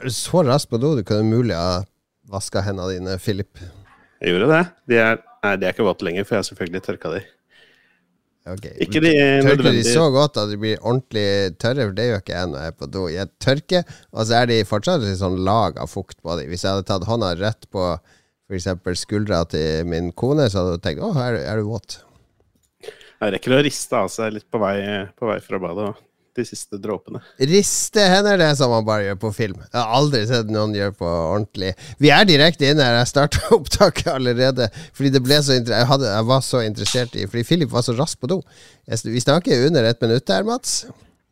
Er du så rask på do? Du kunne mulig ha vaska hendene dine, Philip. Jeg gjorde det. De er, nei, de er ikke våte lenger, for jeg har selvfølgelig tørka de. Okay. Ikke de Tørker de så godt at de blir ordentlig tørre? For det gjør ikke jeg når jeg er på do. Jeg tørker, og så er de fortsatt et sånn lag av fukt på dem. Hvis jeg hadde tatt hånda rett på f.eks. skuldra til min kone, så hadde jeg tenkt å, er, du- er du våt? Jeg rekker å riste av seg litt på vei, på vei fra badet. De siste dråpene. Riste hender, det som man bare gjør på film. Jeg har aldri sett noen gjøre på ordentlig. Vi er direkte inne her. Jeg starta opptaket allerede fordi det ble så jeg, hadde, jeg var så interessert i Fordi Philip var så rask på do. Vi snakker under ett minutt her, Mats.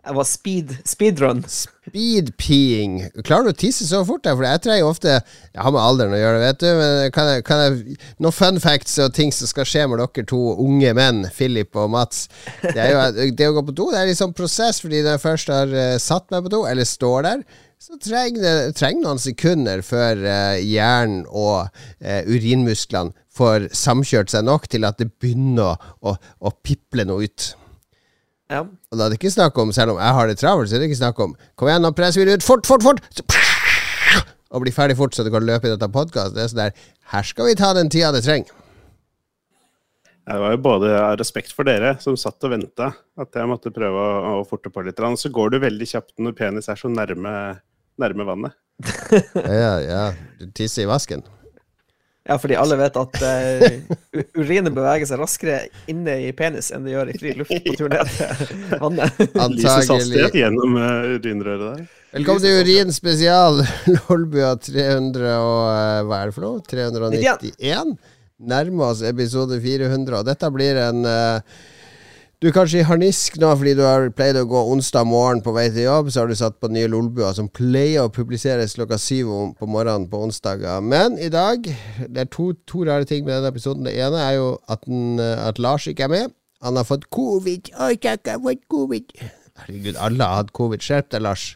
Jeg var speed, speedrun. Speed-peeing. Klarer du å tisse så fort? For jeg trenger ofte Jeg har med alderen å gjøre, vet du. Men kan jeg, kan jeg, noen fun facts og ting som skal skje med dere to unge menn, Philip og Mats. Det, jo, det å gå på do det er en sånn prosess, fordi når jeg først har eh, satt meg på do, eller står der, så trenger det noen sekunder før uh, hjernen og uh, urinmusklene får samkjørt seg nok til at det begynner å, å, å piple noe ut. Ja. Og da er det ikke snakk om, selv om jeg har det travelt, så er det ikke snakk om Kom igjen, nå presser vi det ut fort, fort, fort! Og bli ferdig fort, så du kan løpe i dette podkastet. Det er sånn der Her skal vi ta den tida det trenger. Det var jo både respekt for dere som satt og venta, at jeg måtte prøve å, å forte på litt. Så går du veldig kjapt når penis er så nærme, nærme vannet. Ja, ja. Du tisser i vasken. Ja, fordi alle vet at uh, urinen beveger seg raskere inne i penis enn det gjør i fri luft på tur ned til vannet. Hastighet Antagelig. gjennom uh, urinrøret der. Velkommen til Urin spesial. Lolbua 300 og eh, Hva er det for noe? 391? Nærmer oss episode 400, og dette blir en eh, Du er kanskje i harnisk nå fordi du har pleid å gå onsdag morgen på vei til jobb. Så har du satt på nye Lolbua, som pleier å publiseres klokka syv på morgenen på onsdager. Men i dag Det er to, to rare ting med denne episoden. Det ene er jo at, den, at Lars ikke er med. Han har fått covid. Oi, jeg har fått covid. Herregud, alle har hatt covid. Skjerp deg, Lars.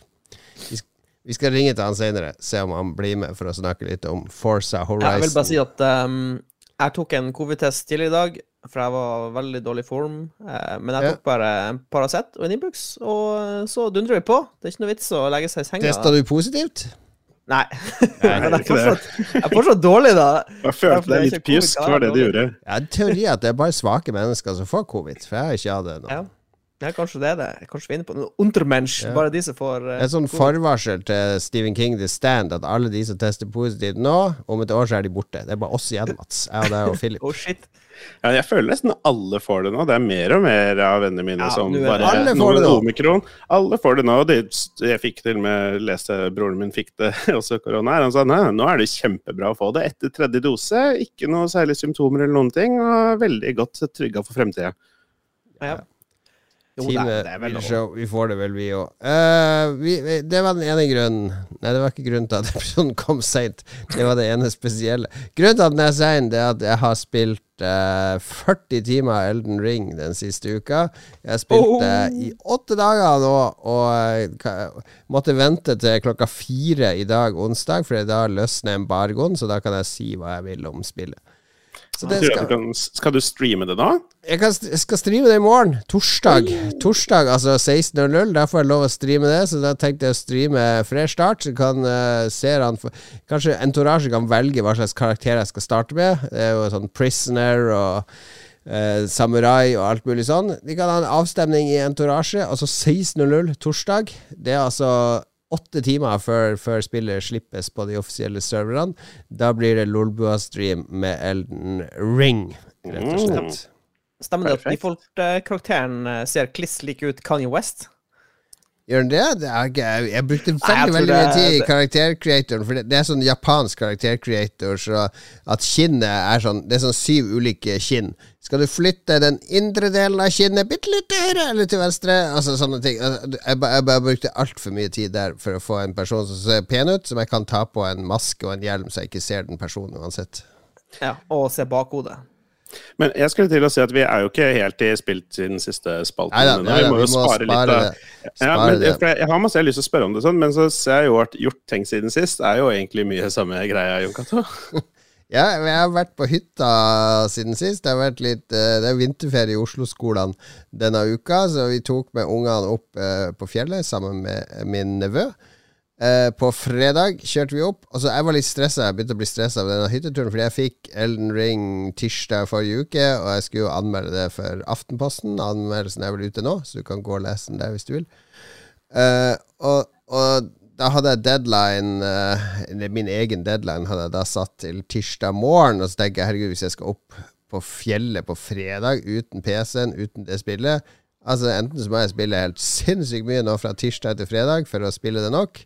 Vi sk- Vi skal ringe til han senere, se om han blir med for å snakke litt om Forza Horizon. Jeg vil bare si at um, jeg tok en covid-test tidligere i dag, for jeg var i veldig dårlig form. Eh, men jeg Ja. tok bare en Paracet og en Ibux, og eh, så dundrer vi på. Det er ikke noe vits å legge seg i senga. Testa du positivt? Nei. Nei, jeg er, fortsatt, jeg er fortsatt dårlig, da. Jeg følte deg litt pjusk, det var det du gjorde. Jeg har en teori at det er bare svake mennesker som får covid, for jeg har ikke hatt det nå. Ja. Ja, kanskje det er det. Kanskje vi er inne på noe Untermensch. Ja. Bare de som får uh, Det er sånn forvarsel til Stephen King The Stand at alle de som tester positivt nå, om et år så er de borte. Det er bare oss igjen, Mats. Jeg og deg og Philip. Oh, shit. Ja, jeg føler nesten alle får det nå. Det er mer og mer av vennene mine Ja, som bare Alle får det nå. omikron. Alle får det nå. De, jeg fikk til og med lese broren min fikk det også korona. her. Han sa nei, nå er det kjempebra å få det etter tredje dose. Ikke noe særlig symptomer eller noen ting. Og veldig godt trygga for fremtida. Ja. Jo, det, Time lov. show. Vi får det vel, vi òg. det var den ene grunnen. Nei, det var ikke grunnen til at episoden kom seint. Det var det ene spesielle. Grunnen til at den er sein, er at jeg har spilt uh, 40 timer Elden Ring den siste uka. Jeg har spilt det i åtte dager nå, og eh, måtte vente til klokka fire i dag, onsdag, for da løsner embargoen, så da kan jeg si hva jeg vil om spillet. Så det du kan, skal du streame det da? jeg, kan, jeg skal streame det i morgen. Torsdag. Torsdag, altså 16.00. Der får jeg lov å streame det. Så da tenkte jeg å streame fresh start. Så kan uh, seerne Kanskje Entourage kan velge hva slags karakter jeg skal starte med. Det er jo sånn Prisoner og uh, Samurai og alt mulig sånn. De kan ha en avstemning i Entourage. Altså 16.00 torsdag. Det er altså åtte timer før, før spillet slippes på de offisielle serverne. Da blir det Lolbua-stream med Elden Ring, rett og slett. Stemmer det at Perfekt. default-karakteren eh, ser kliss lik ut Kanye West? Gjør den det? det er ikke, jeg, jeg brukte Nei, jeg veldig veldig mye tid i karaktercreatoren. For det, det er sånn japansk karaktercreator, så at kinnet er sånn Det er sånn syv ulike kinn. Skal du flytte den indre delen av kinnet bitte litt til høyre eller til venstre? Altså sånne ting. Jeg, Jeg, jeg bare brukte altfor mye tid der for å få en person som ser pen ut, som jeg kan ta på en maske og en hjelm, så jeg ikke ser den personen uansett. Ja, og se bakhodet. Men jeg skulle til å si at vi er jo ikke helt i spilt siden siste spalte. Neida, ja, vi må jo spare, litt av ja, men, det. jeg, jeg har masse jeg har lyst til å spørre om det, sånn, men så ser jeg jo at gjort ting siden sist er jo egentlig mye samme greia, Jon Cato. Ja, jeg har vært på hytta siden sist. Det har vært litt eh, Det er vinterferie i Oslo-skolene denne uka, så vi tok med ungene opp eh, på fjellet sammen med min nevø. Eh, på fredag kjørte vi opp. Altså Jeg var litt stressa, jeg begynte å bli stressa av denne hytteturen, fordi jeg fikk Elden Ring tirsdag forrige uke, og jeg skulle jo anmelde det for Aftenposten. Anmeldelsen er vel ute nå, så du kan gå og lese den der hvis du vil. Uh, og, og da hadde jeg deadline uh, Min egen deadline hadde jeg da satt til tirsdag morgen. Og så tenker jeg herregud, hvis jeg skal opp på fjellet på fredag uten PC-en, uten det spillet Altså Enten så må jeg spille helt sinnssykt mye nå fra tirsdag til fredag for å spille det nok.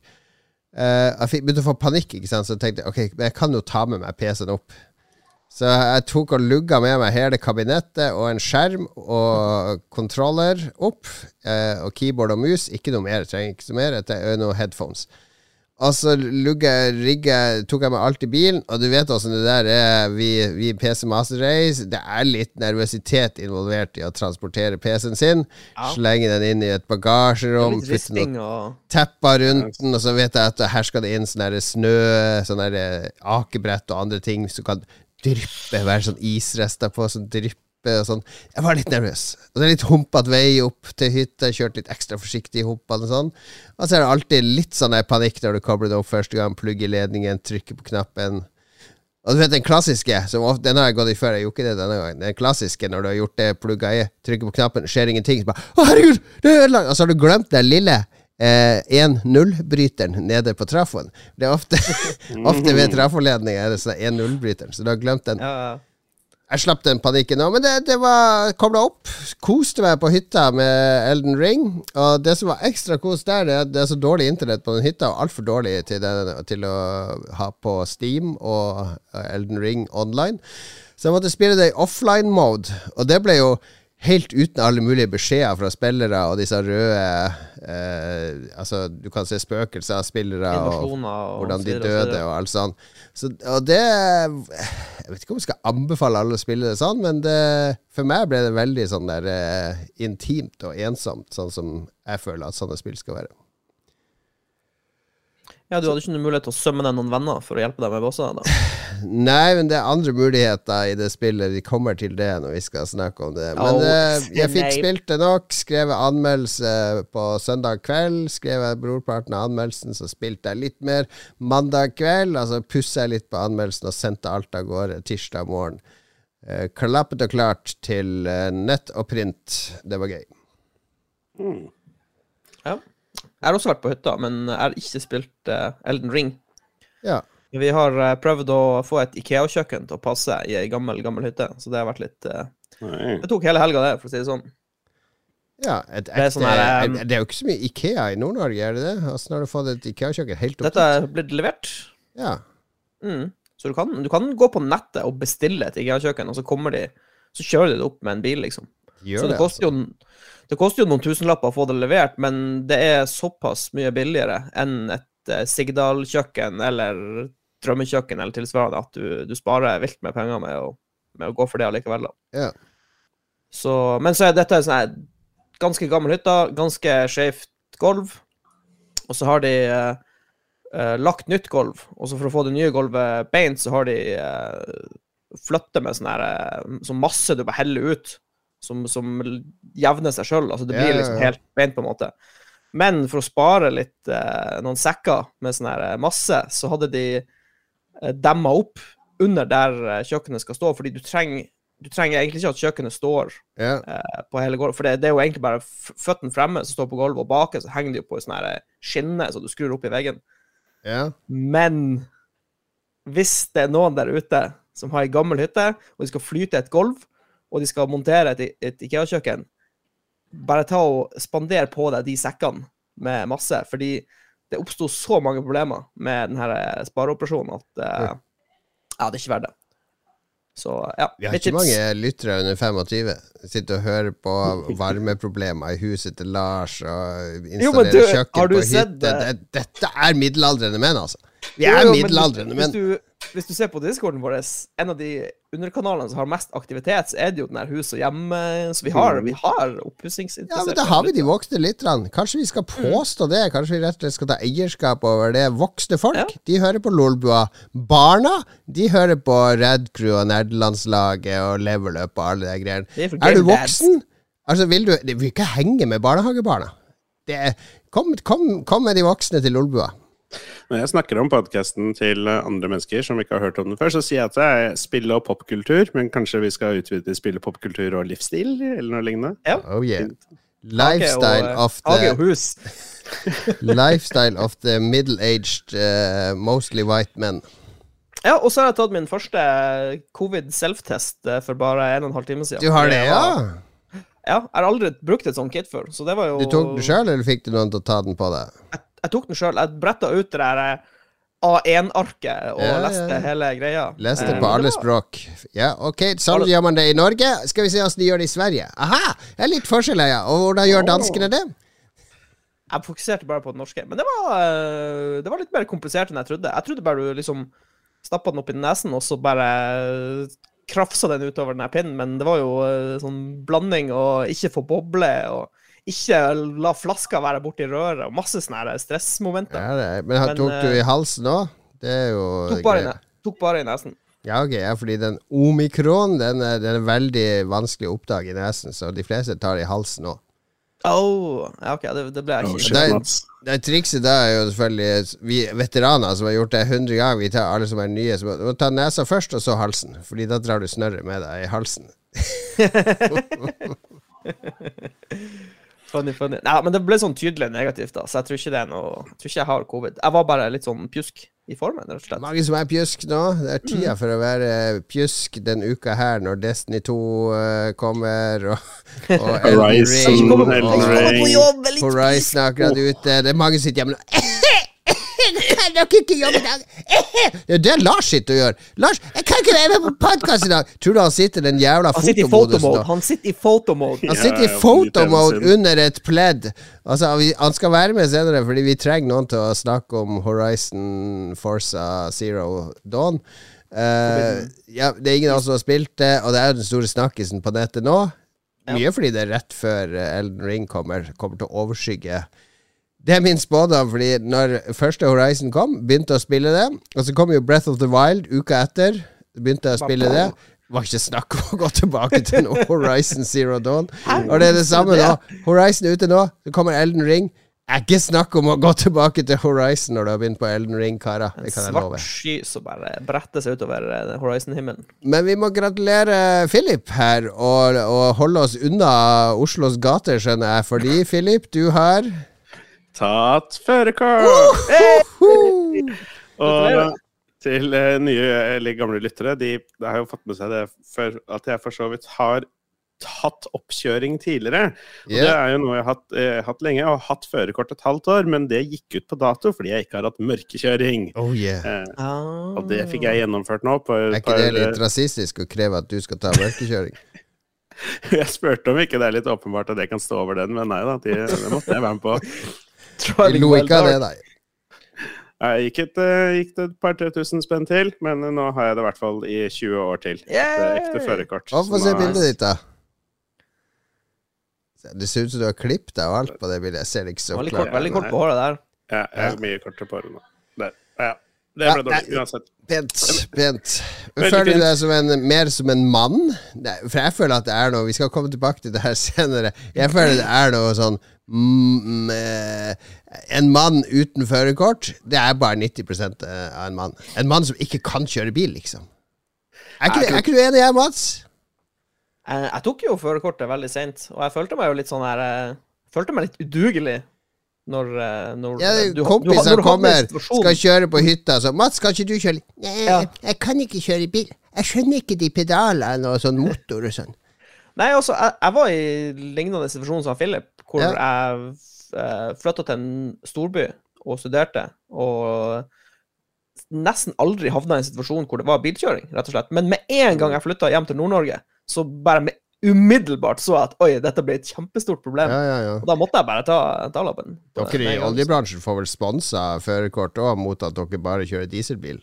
Uh, jeg begynte å få panikk, ikke sant? så jeg tenkte ok, jeg kan jo ta med meg PC-en opp. Så jeg tok og lugga med meg hele kabinettet og en skjerm og kontroller opp. Eh, og keyboard og mus. Ikke noe mer. Jeg trenger ikke noe mer. Det er noen headphones. Og så lugga, rigga, tok jeg meg alt i bilen, og du vet åssen det der er. Vi, vi PC Master Race, det er litt nervøsitet involvert i å transportere PC-en sin. Ja. Slenge den inn i et bagasjerom, putte noen og... tepper rundt den, og så vet jeg at her skal det inn sånn snø, sånn akebrett og andre ting som kan dryppe, være sånn isrester på som drypper og sånn. Jeg var litt nervøs. Og det er litt humpete vei opp til hytta. Kjørt litt ekstra forsiktig i humpene og sånn. Og så er det alltid litt sånn panikk når du kobler det opp første gang, plugger ledningen, trykker på knappen. Og du vet den klassiske, ofte, den har jeg gått i før, jeg gjorde ikke det denne gangen. Den klassiske når du har gjort det, plugga i, trykker på knappen, skjer ingenting, så bare Å, herregud, det er ødelagt! Og så har du glemt den lille 1-0-bryteren eh, nede på trafoen. Det er ofte, ofte ved trafoledning er det sånn 1-0-bryteren, så du har glemt den. Ja, Ja. Jeg slapp den panikken nå, men det, det var kobla opp. Koste meg på hytta med Elden Ring. Og det som var ekstra kos der, det er, det er så dårlig internett på den hytta, og altfor dårlig til, den, til, å ha på Steam og Elden Ring online. Så jeg måtte spille det i offline mode, og det ble jo helt uten alle mulige beskjeder fra spillere og disse røde eh, Altså, du kan se spøkelser av spillere og, og hvordan de døde og alt sånt. Så, og det Jeg vet ikke om jeg skal anbefale alle å spille det sånn, men det, for meg ble det veldig sånn der eh, intimt og ensomt, sånn som jeg føler at sånne spill skal være. Ja, Du hadde ikke noen mulighet til å sømme deg noen venner for å hjelpe deg med bossene? Nei, men det er andre muligheter i det spillet. Vi kommer til det når vi skal snakke om det. Men oh, jeg fikk spilt det nok. Skrevet anmeldelse på søndag kveld. Skrev jeg brorparten av anmeldelsen, så spilte jeg litt mer mandag kveld. Altså pussa jeg litt på anmeldelsen og sendte alt av gårde tirsdag morgen. Uh, klappet og klart til uh, nett og print. Det var gøy. Mm. Ja. Jeg har også vært på hytta, men jeg har ikke spilt uh, Elden Ring. Ja. Vi har uh, prøvd å få et Ikea-kjøkken til å passe i ei gammel, gammel hytte, så det har vært litt uh, Det tok hele helga, det, for å si det sånn. Ja, et, et, det, er sånn her, um, det, er jo ikke så mye Ikea i Nord-Norge, er det det? Åssen har du fått et Ikea-kjøkken helt opp Dette er blitt levert. Ja. Mm. Så du kan, du kan, gå på nettet og bestille et Ikea-kjøkken, og så kommer de Så kjører de det opp med en bil, liksom. Gjør så det, det koster altså. jo det koster jo noen tusenlapper å få det levert, men det er såpass mye billigere enn et uh, Sigdal-kjøkken eller drømmekjøkken eller tilsvarende at du, du sparer vilt med penger med å, med å, gå for det allikevel. Yeah. Så, men så er dette sånn ganske gammel hytte, ganske skjevt gulv. Og så har de uh, uh, lagt nytt gulv, og så for å få det nye gulvet beint, så har de uh, flyttet med sånn sånn masse du bare heller ut som, som jevner seg sjøl. Altså, det blir liksom helt beint, på en måte. Men for å spare litt eh, noen sekker med sånn her eh, masse, så hadde de eh, demma opp under der eh, kjøkkenet skal stå, fordi du trenger du trenger egentlig ikke at kjøkkenet står yeah. eh, på hele gulvet, for det, det, er jo egentlig bare føttene fremme som står på gulvet, og bak så henger de jo på sånn eh, skinne så du skrur opp i veggen. Yeah. Men hvis det er noen der ute som har ei gammel hytte, og de skal flyte et gulv, og de skal montere et, et Ikea-kjøkken, bare ta og spandere på deg de sekkene med masse. Fordi det oppsto så mange problemer med denne spareoperasjonen at uh, ja, det er ikke verdt det. Så, ja, Vi har ikke tips. mange lyttere under 25. Sitter og hører på varmeproblemer i huset til Lars og installerer kjøkken på hytte. Dette er middelaldrende menn, altså. Vi er middelaldrende menn. Hvis du, hvis du ser på discorden vår, en av de underkanalene som har mest aktivitet, så er det jo den der hus og hjemme. Så vi har, vi har oppussingsinteresserte. Ja, men da har vi de voksne lytterne. Kanskje vi skal mm. påstå det? Kanskje vi rett og slett skal ta eierskap over det? Voksne folk, ja. de hører på Lolbua. Barna, de hører på Red Crew og Nerdelandslaget og Level Up og alle de greiene. Er, er, du voksen? Altså, vil du Du vil ikke henge med barnehagebarna. Det, kom, kom, kom med de voksne til Lolbua. Når jeg snakker om podkasten til andre mennesker som ikke har hørt om den før, så sier jeg at det er spill og popkultur, men kanskje vi skal utvide spill og popkultur og livsstil, eller noe lignende? Ja. Oh yeah. Lifestyle og, of the og. Lifestyle of the middle-aged, uh, mostly white men. Ja, og så har jeg tatt min første covid self-test eh, for bare en og en halv time siden. Du har det, ja? Ja, jeg har aldri brukt et sånt kit før, så det var jo Du tok den sjøl, eller fikk du noen til å ta den på deg? Jeg, jeg tok den sjøl. Jeg bretta ut det der eh, A1-arket og Ja, ja. leste hele greia. Leste Eh, på alle språk. Ja, ok, sånn Alle- gjør man det i Norge. Skal vi se åssen de gjør det i Sverige. Aha! Det er litt forskjell her, ja. Og hvordan gjør danskene det? Jeg fokuserte bare på det norske. Men det var, eh, det var litt mer komplisert enn jeg trodde. Jeg trodde bare du liksom stappa den opp i nesen, og så bare krafsa den utover den her pinnen, men det var jo sånn blanding og ikke få boble, og ikke la flaska være borti røret, og masse sånne stressmomenter. Ja, det men han Men, tok du eh, i halsen òg? Det er jo Tok bare, i tok bare i nesen. Ja, ok, ja, fordi den omikron den er, den er veldig vanskelig å oppdage i nesen, så de fleste tar det i halsen òg. Oh, ja, OK, det, det ble jeg ikke Oh, Det Det trikset da er jo selvfølgelig vi veteraner som har gjort det 100 ganger. Vi tar alle som er nye. Så må ta nesa først, og så halsen. Fordi da drar du snørret med deg i halsen. Funny, funny. Nei, men det ble sånn tydelig negativt, da, så jeg tror ikke det er noe Jeg tror ikke jeg har covid. Jeg var bare litt sånn pjusk i formen, rett og slett. Mange som er pjusk nå. Det er tida Mm. for å være pjusk den uka her, når Destiny 2 uh, kommer, og, og Horizon, Ring, Elden og Horizon er akkurat ute. Det er mange som sitter hjemme nå. Kan dere ikke jobbe i dag? Det er det Lars sitter og gjør. Lars, jeg kan ikke være med på podkast i dag! Tror du han sitter i den jævla fotomodusen Han sitter i fotomode. Han sitter i fotomode ja, under et pledd. Altså, han skal være med senere, fordi vi trenger noen til å snakke om Horizon Forza Zero Dawn. Uh, ja, det er ingen av oss som har spilt det, og det er jo den store snakkisen på nettet nå. Mye fordi det er rett før Elden Ring kommer, kommer til å overskygge det er min spådom, fordi når første Horizon kom, begynte å spille det, og så kom jo Breath of the Wild uka etter, begynte jeg å spille det. Var ikke snakk om å gå tilbake til noe Horizon Zero Dawn. Og det er det samme nå. Horizon er ute nå, så kommer Elden Ring. Det er ikke snakk om å gå tilbake til Horizon når du har begynt på Elden Ring, karer. En svart sky som bare bretter seg utover eh, Horizon-himmelen. Men vi må gratulere Philip her, og, og holde oss unna Oslos gater, skjønner jeg. Fordi, Philip, du har Tatt førerkort! Og til eh, nye eller gamle lyttere, de, de har jo fått med seg det før at jeg for så vidt har hatt oppkjøring tidligere. Og Det er jo noe jeg har hatt, eh, hatt lenge, og har hatt førerkort et halvt år, men det gikk ut på dato fordi jeg ikke har hatt mørkekjøring. Oh yeah. Eh, Ah. og det fikk jeg gjennomført nå. På, Er på, ikke det litt rasistisk å kreve at du skal ta mørkekjøring? jeg spurte om ikke det er litt åpenbart at det kan stå over den, men nei da, de, det måtte jeg være med på. Jeg lo ikke av det, nei. Jeg gikk et, eh, gikk det et par-tre tusen spenn til, men nå har jeg det i hvert fall i 20 år til. Det er ekte førerkort. Få se bildet ditt, da. Det ser ut som du har klippet deg og alt på det bildet. Jeg ser det ikke så Veldig klart. kort, veldig kort på håret der. Ja, jeg har mye kortere på håret nå. Der. Ja, det Ja, ble dårlig, uansett. Pent. pent. Føler du deg som en, mer som en mann? For jeg føler at det er noe Vi skal komme tilbake til det her senere. Jeg føler det er noe sånn mm, eh, En mann uten førerkort, det er bare 90% av en mann. En mann som ikke kan kjøre bil, liksom. Er ikke, det, er ikke du enig her, Mats? Jeg, jeg tok jo førerkortet veldig seint, og jeg følte meg jo litt sånn her eh, Følte meg litt udugelig når, eh, når Ja, du- du- Kompiser når du kommer, skal kjøre på hytta. Så 'Mats, kan ikke du kjøre?' Nei, Ja. jeg, jeg kan ikke kjøre bil. Jeg skjønner ikke de pedalene og sånn motor og sånn. Nei, altså, jeg, jeg var i lignende situasjon som Philip, hvor Ja. jeg uh, flytta til en storby og studerte, og nesten aldri havna i en situasjon hvor det var bilkjøring, rett og slett. Men med en gang jeg flytta hjem til Nord-Norge, så bare med umiddelbart så jeg at oi, dette ble et kjempestort problem. Ja, ja, ja. Og da måtte jeg bare ta, ta lappen. Dere i oljebransjen får vel sponsa førerkort òg, mot at dere bare kjører dieselbil?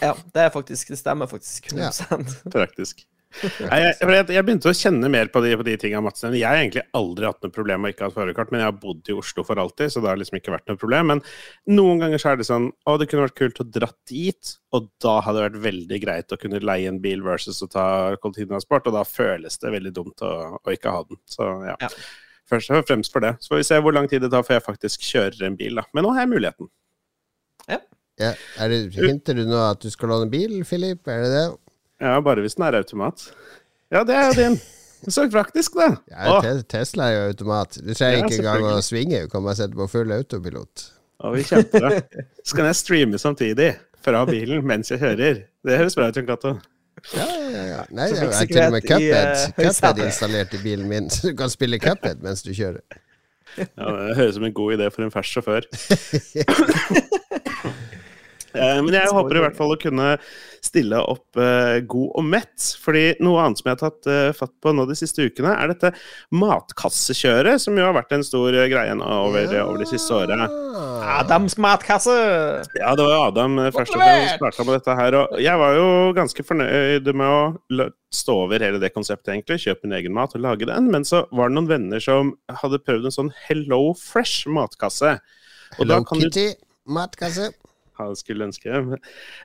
Ja, det, er faktisk, det stemmer faktisk 100 Praktisk. Nei, jeg, jeg, jeg begynte å kjenne mer på de, på de tinga Mats. Jeg har egentlig aldri hatt noe problem med å ikke ha et førerkort, men jeg har bodd i Oslo for alltid, så det har liksom ikke vært noe problem. Men noen ganger så er det sånn Å, det kunne vært kult å dra dit, og da hadde det vært veldig greit å kunne leie en bil versus å ta kollektivtransport, og da føles det veldig dumt å, å ikke ha den. Så ja. Ja. Først og fremst for det. Så får vi se hvor lang tid det tar før jeg faktisk kjører en bil, da. Men nå har jeg muligheten. Ja, er det, hinter du nå at du skal låne bil, Filip? Er det det? Ja, bare hvis den er automat. Ja, det er jo din. Så praktisk, da. Ja, te Tesla er jo automat. Du trenger Ja, ikke engang å svinge. Du kan bare sette på full autopilot. å, vi kjemper da. Så kan jeg streame samtidig fra bilen mens jeg kjører. Det høres bra ut, Jon Cato. Ja, ja, ja. Nei, jeg har til og med Cuphead, eh, Cuphead installert i bilen min, så du kan spille Cuphead mens du kjører. Ja, det høres ut som en god idé for en fersk sjåfør. Eh, Men jeg håper i hvert fall å kunne stille opp eh, god og mett. fordi noe annet som jeg har tatt eh, fatt på nå de siste ukene, er dette matkassekjøret, som jo har vært en stor greie nå over, over de siste åra. Adams matkasse! Ja, det var jo Adam først og fremst som starta med dette her. Og jeg var jo ganske fornøyd med å stå over hele det konseptet, egentlig. Kjøpe min egen mat og lage den. Men så var det noen venner som hadde prøvd en sånn Hello Fresh matkasse. Og da Hello kan du Kitty, matkasse. Ha, skulle ønske.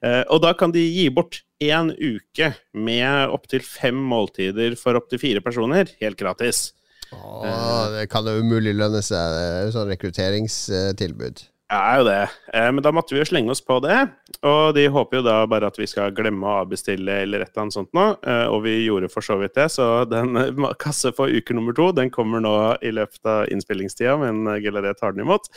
Eh, og da kan de gi bort én uke med opptil fem måltider for opptil fire personer, helt gratis. Åh, det kan jo umulig lønne seg. Det er jo sånn rekrutteringstilbud. Det er jo det. Eh, men da måtte vi jo slenge oss på det. Og de håper jo da bare at vi skal glemme å avbestille eller et eller annet sånt nå. Eh, og vi gjorde for så vidt det, så den kasse for uke nummer to den kommer nå i løpet av innspillingstida, men Gelaret tar den imot.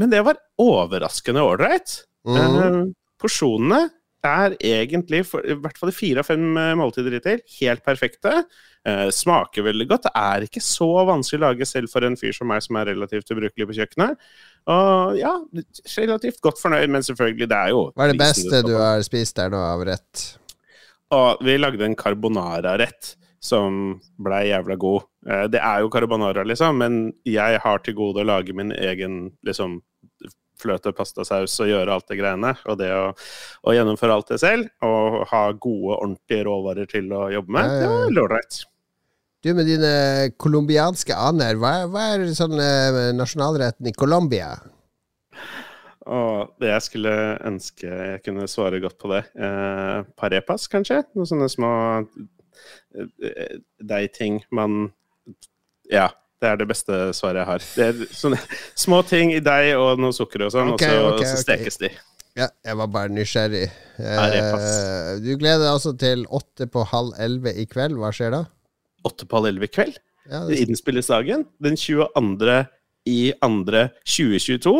Men det var overraskende ålreit. Mm. Porsjonene er egentlig, for, i hvert fall de fire av fem eh, måltider hittil, helt perfekte. Eh, smaker veldig godt. Det er ikke så vanskelig å lage selv for en fyr som meg, som er relativt ubrukelig på kjøkkenet. Og ja, relativt godt fornøyd, men selvfølgelig, det er jo Hva er det beste du har spist der nå av rett? Og vi lagde en carbonara-rett som blei jævla god. Eh, Det er jo carbonara, liksom, men jeg har til gode å lage min egen liksom fløte, pastasaus og gjøre alt det greiene. Og det å, å gjennomføre alt det selv, og ha gode, ordentlige råvarer til å jobbe med, det er ålreit. Du med dine colombianske aner, hva, hva er sånn eh, nasjonalretten i Colombia? Og det jeg skulle ønske jeg kunne svare godt på det. Eh, parepas, kanskje? Noen sånne små eh, deigting man Ja, det er det beste svaret jeg har. Det er sånne små ting i deig og noe sukker og sånn, okay, og så, ok, så stekes stekes de. Ja, jeg var bare nysgjerrig. Eh, du gleder deg altså til åtte på halv elleve i kveld. Hva skjer da? Åtte på halv elleve i kveld. Ja, det... Innspillesdagen. Den 22. i andre 2022.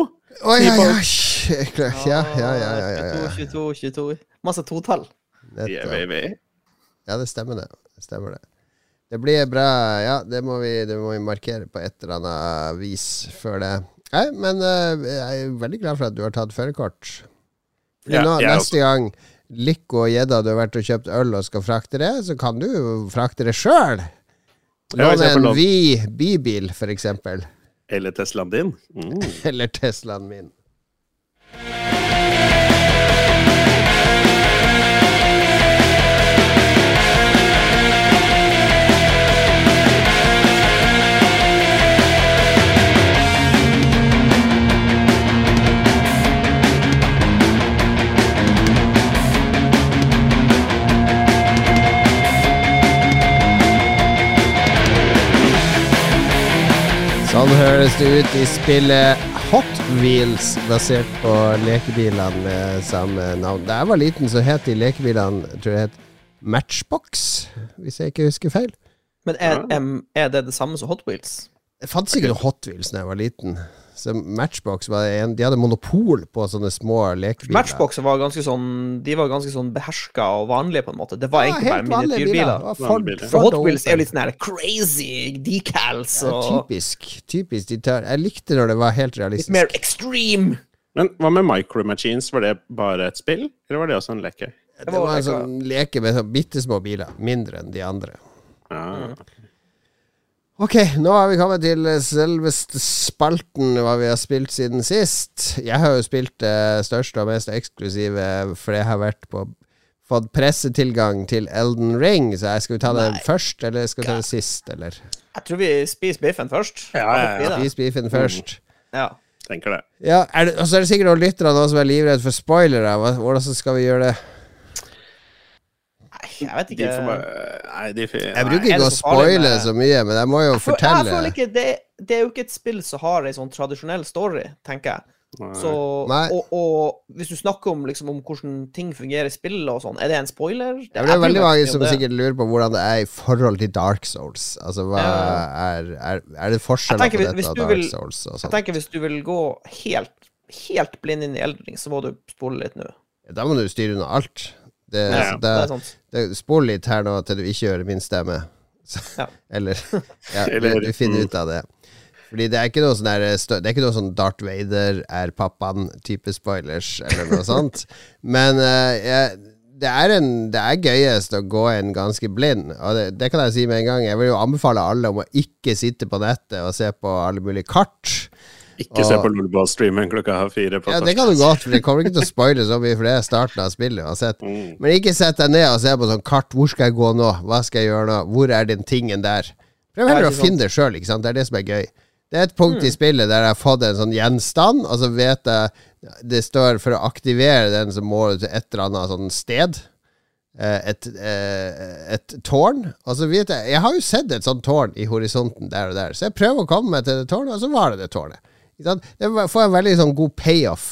Oi, oi, oi! Ja, ja, ja, ja, ja, ja, ja. 22, 22, 22. Masse totall. Ja, det stemmer det. det stemmer det. Det blir bra. Ja, det må, vi, det må vi markere på et eller annet vis før det. Nei, men uh, jeg er veldig glad for at du har tatt førerkort. Ja, neste gang Lico og gjedda du har vært og kjøpt øl og skal frakte det, så kan du jo frakte det sjøl. Låne en bybil, for eksempel. Eller Teslaen din. Mm. Eller Teslaen min. Sånn høres det ut i spillet Hot Wheels, basert på lekebilene med samme navn. Da jeg var liten, så het de lekebilene jeg tror det het Matchbox, hvis jeg ikke husker feil. Men er, er det det samme som Hot Wheels? Det fantes ikke noe Hot Wheels da jeg var liten. Så Matchbox var en, De hadde monopol på sånne små lekebiler. Matchbox var ganske sånn De var ganske sånn beherska og vanlige, på en måte. Det var Ja, egentlig bare miniatyrbiler. Ford, Ford Wheels er jo litt sånn her crazy decals ja, Typisk. typisk de tør, Jeg likte når det var helt realistisk. litt mer extreme. Men hva med Micro Machines? Var det bare et spill, eller var det også en leke? Det var en sånn leke med sånn bitte små biler. Mindre enn de andre. Ja. Ok, nå har vi kommet til selveste spalten hva vi har spilt siden sist. Jeg har jo spilt det største og mest eksklusive, for jeg har vært på fått pressetilgang til Elden Ring. Så jeg skal vi ta den Nei. først, eller skal vi ta den sist, eller? Jeg tror vi spiser biffen først. Ja, ja, ja. Spis biffen først. ja. Tenker det. Ja, er det, og så er det sikkert noen lyttere nå som er livredd for spoilere. Hvordan skal vi gjøre det? Jeg vet ikke. bare Nei, de Jeg bruker er ikke å spoile med- så mye, men jeg må jo Jeg føl- Jeg fortelle. føler ikke det, det er jo ikke et spill som har ei sånn tradisjonell story, tenker jeg. Så, Nei. og, og hvis du snakker om, liksom, om hvordan ting fungerer i spillet og sånn, er det en spoiler? Ja, men det er veldig Jeg meg mange som sikkert lurer på hvordan det er i forhold til Dark Souls. Altså, hva er, er, er det forskjeller Jeg tenker på hvis- hvis dette og Dark vil- Souls og Jeg sånn? tenker hvis du vil gå helt, helt blind inn i Eldring, så må du spole litt nå. Da må du styre unna alt. Det, Ja, ja. Det det, er sant. det, spol litt her nå til du ikke hører min stemme. Så, Ja. Eller ja, Eller- du, du finner ut av det. Fordi det er ikke noe sånn der Det er ikke noe sånn Darth Vader er pappaen-type spoilers, eller noe sånt. Men uh, jeg, det, er en, det er gøyest å gå en ganske blind, og det, det kan jeg si med en gang. Jeg vil jo anbefale alle om å ikke sitte på nettet og se på alle mulige kart. Ikke se på Lolball-streamen klokka fire på Ja, Det kan du godt, for det kommer ikke til å spoile så mye, for det er starten av spillet uansett. Mm. Men ikke sett deg ned og se på sånn kart. Hvor skal jeg gå nå? Hva skal jeg gjøre nå? Hvor er den tingen der? Prøv heller å finne det sjøl, ikke sant. Det er det som er gøy. Det er et punkt i spillet der jeg har fått en sånn gjenstand, og så vet jeg Det står for å aktivere den, så må du til et eller annet sånn sted. Eh, Et, eh, et tårn. Og så vet jeg Jeg har jo sett et sånt tårn i horisonten der og der, så jeg prøver å komme meg til det tårnet, og så var det det tårnet. Det får en veldig sånn god payoff.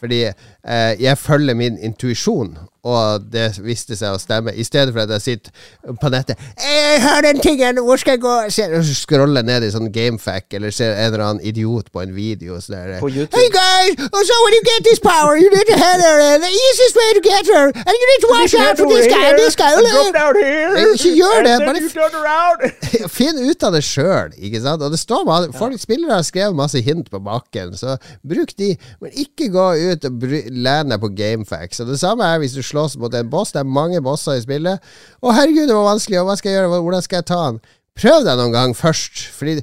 Fordi eh, jeg følger min intuisjon, og det viste seg å stemme. I stedet for at jeg sitter på nettet 'Jeg har den tingen! Hvor skal jeg gå?' Så scroller ned i sånn gamefack, eller ser en eller annen idiot på en video. Så der, På YouTube. Hey guys! Oh, so when you get this power, you need to head her. The easiest way to get her. And you need to watch out for this guy this guy. Ikke gjør det! Bare Finn ut av det sjøl, ikke sant? Og det står bare, folk Spillere har skrevet masse hint på bakken, så bruk de. Men ikke gå ut og lene på gamefacts. Og det samme er hvis du slåss mot en boss. Det er mange bosser i spillet. Å, herregud, det var vanskelig, og hva skal jeg gjøre? Hvordan skal jeg ta han? Prøv deg noen gang først. Fordi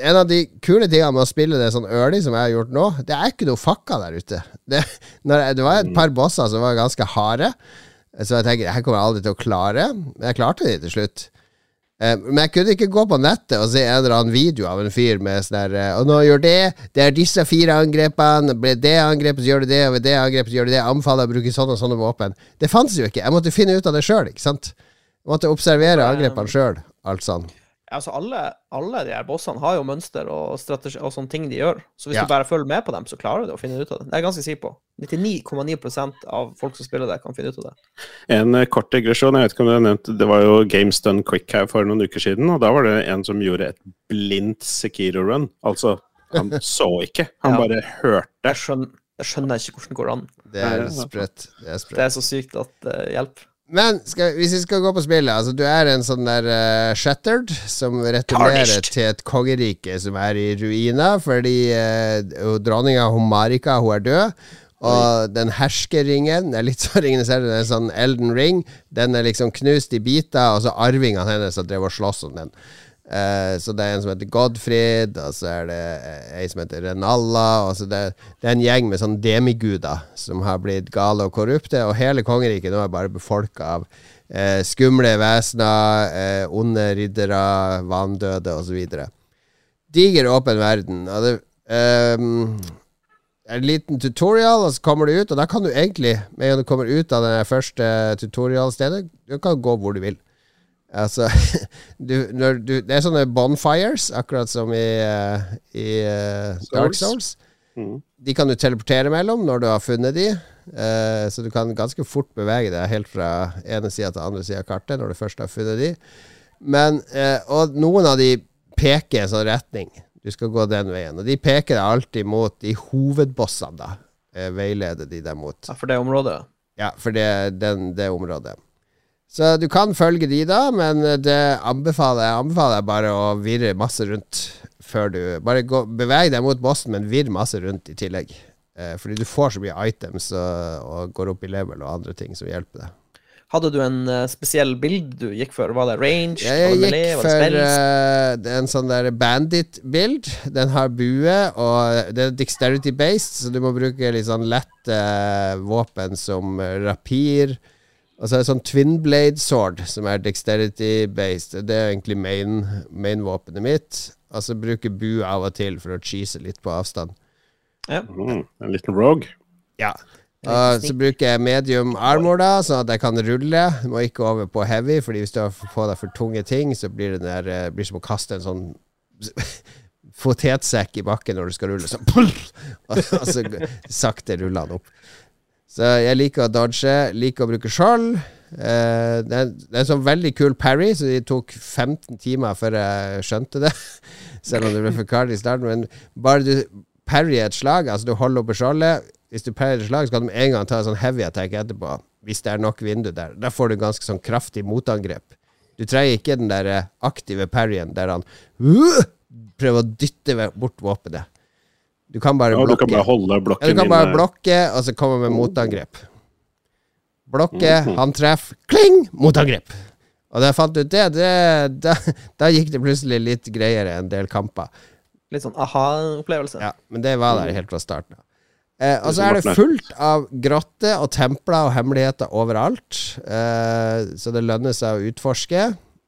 en av de kule tingene med å spille det sånn early som jeg har gjort nå, det er ikke noe fakka der ute. Det, jeg, det var et par bosser som var ganske harde, så jeg tenker her kommer jeg aldri til å klare. Men jeg klarte det til slutt. Eh, men jeg kunne ikke gå på nettet og se en eller annen video av en fyr med sånn der eh, Og nå gjør det, det er disse fire angrepene, ble det angrepet, så gjør du det, og ved det angrepet, så gjør du det. Anbefaler å bruke sånne og sånne våpen. Det fantes jo ikke. Jeg måtte finne ut av det sjøl, ikke sant. Jeg måtte observere angrepene sjøl, alt sånn. Altså, alle, alle de her bossene har jo mønster og, strategi, og sånne ting de gjør. Så hvis Ja. du bare følger med på dem, så klarer du å finne ut av det. Det er jeg ganske sikker på. 99,9% av folk som spiller det, kan finne ut av det. En eh, kort digresjon, jeg vet ikke om du har nevnt det var jo Games Done Quick her for noen uker siden, og da var det en som gjorde et blindt Sekiro-run. Altså, han så ikke, han Ja. bare hørte. Jeg skjønner, jeg skjønner ikke hvordan det går an. Det er sprøtt. Det Det er så sykt at uh, hjelper. Men skal, hvis vi skal gå på spillet Altså, du er en sånn der uh, shattered som returnerer Tarnished. til et kongerike som er i ruiner, fordi uh, dronninga Homarika, hun er død. Og den herskeringen Det er litt sånn ringende selv, det er sånn Elden Ring. Den er liksom knust i biter, og så arvingene hennes har drevet og slåss om den. Eh, så det er en som heter Godfrid, og så er det eh, ei som heter Renalla. Og så det, det er en gjeng med sånn demiguder som har blitt gale og korrupte, og hele kongeriket nå er bare befolka av eh, skumle vesener, eh, onde riddere, vanedøde osv. Diger, åpen verden. Og det ehm, en liten tutorial, og så kommer du ut, og da kan du egentlig, med en gang du kommer ut av det første tutorialstedet, du kan gå hvor du vil. Altså du, du, Det er sånne bonfires, akkurat som i, eh, i eh, Dark Souls. Mm. De kan du teleportere mellom når du har funnet de. eh, så du kan ganske fort bevege deg helt fra ene sida til andre sida av kartet når du først har funnet de. Men, eh, og noen av de peker en sånn retning. Du skal gå den veien. Og de peker deg alltid mot de hovedbossene, da. Eh, veileder de deg mot. Ja, for det området. Ja, for det den, det området. Så du kan følge de da, men det anbefaler jeg anbefaler jeg bare å virre masse rundt før du Bare gå, beveg deg mot bossen, men virr masse rundt i tillegg. Eh, fordi du får så mye items og, og går opp i level og andre ting som hjelper deg. Hadde du en uh, spesiell bild du gikk for? Var det range? Jeg var gikk melee? For er en sånn der bandit-bild. Den har bue, og det er dexterity-based, så du må bruke litt sånn lette våpen som rapir. Og så er det sånn twin blade sword, som er dexterity-based. Det er egentlig main- main-våpenet mitt. Altså bruke bu av og til for å cheese litt på avstand. Mhm, En liten rogue. Ja. Uh, så bruker jeg medium armor, da, sånn at jeg kan rulle. Du må ikke over på heavy, Fordi hvis du har på deg for tunge ting, så blir det der, eh, blir som å kaste en sånn potetsekk i bakken når du skal rulle, Sånn, og, og så sakte ruller han opp. Så jeg liker å dodge, liker å bruke skjold. Uh, det, er, det er en sånn veldig kul parry, så det tok 15 timer før jeg skjønte det. Selv om det ble forklart i starten. Men bare du parryer et slag, altså du holder oppe skjoldet Hvis du parryer et slag, så kan du en gang ta en sånn heavy attack etterpå. Hvis det er nok vindu der. Da får du ganske sånn kraftig motangrep. Du trenger ikke den der eh, aktive parryen der han uh, prøver å dytte bort våpenet. Du kan bare Ja, du blokke. kan bare holde blokken Ja, du kan bare inne. blokke, og så komme med motangrep. Blokke, Mhm. han treffer, kling, motangrep. Og da jeg fant ut det, det da, da gikk det plutselig litt greiere en del kamper. Litt sånn aha-opplevelse. Ja, men det var der helt fra starten av. Eh, og så er det fullt av grotter og templer og hemmeligheter overalt. Eh, så det lønner seg å utforske.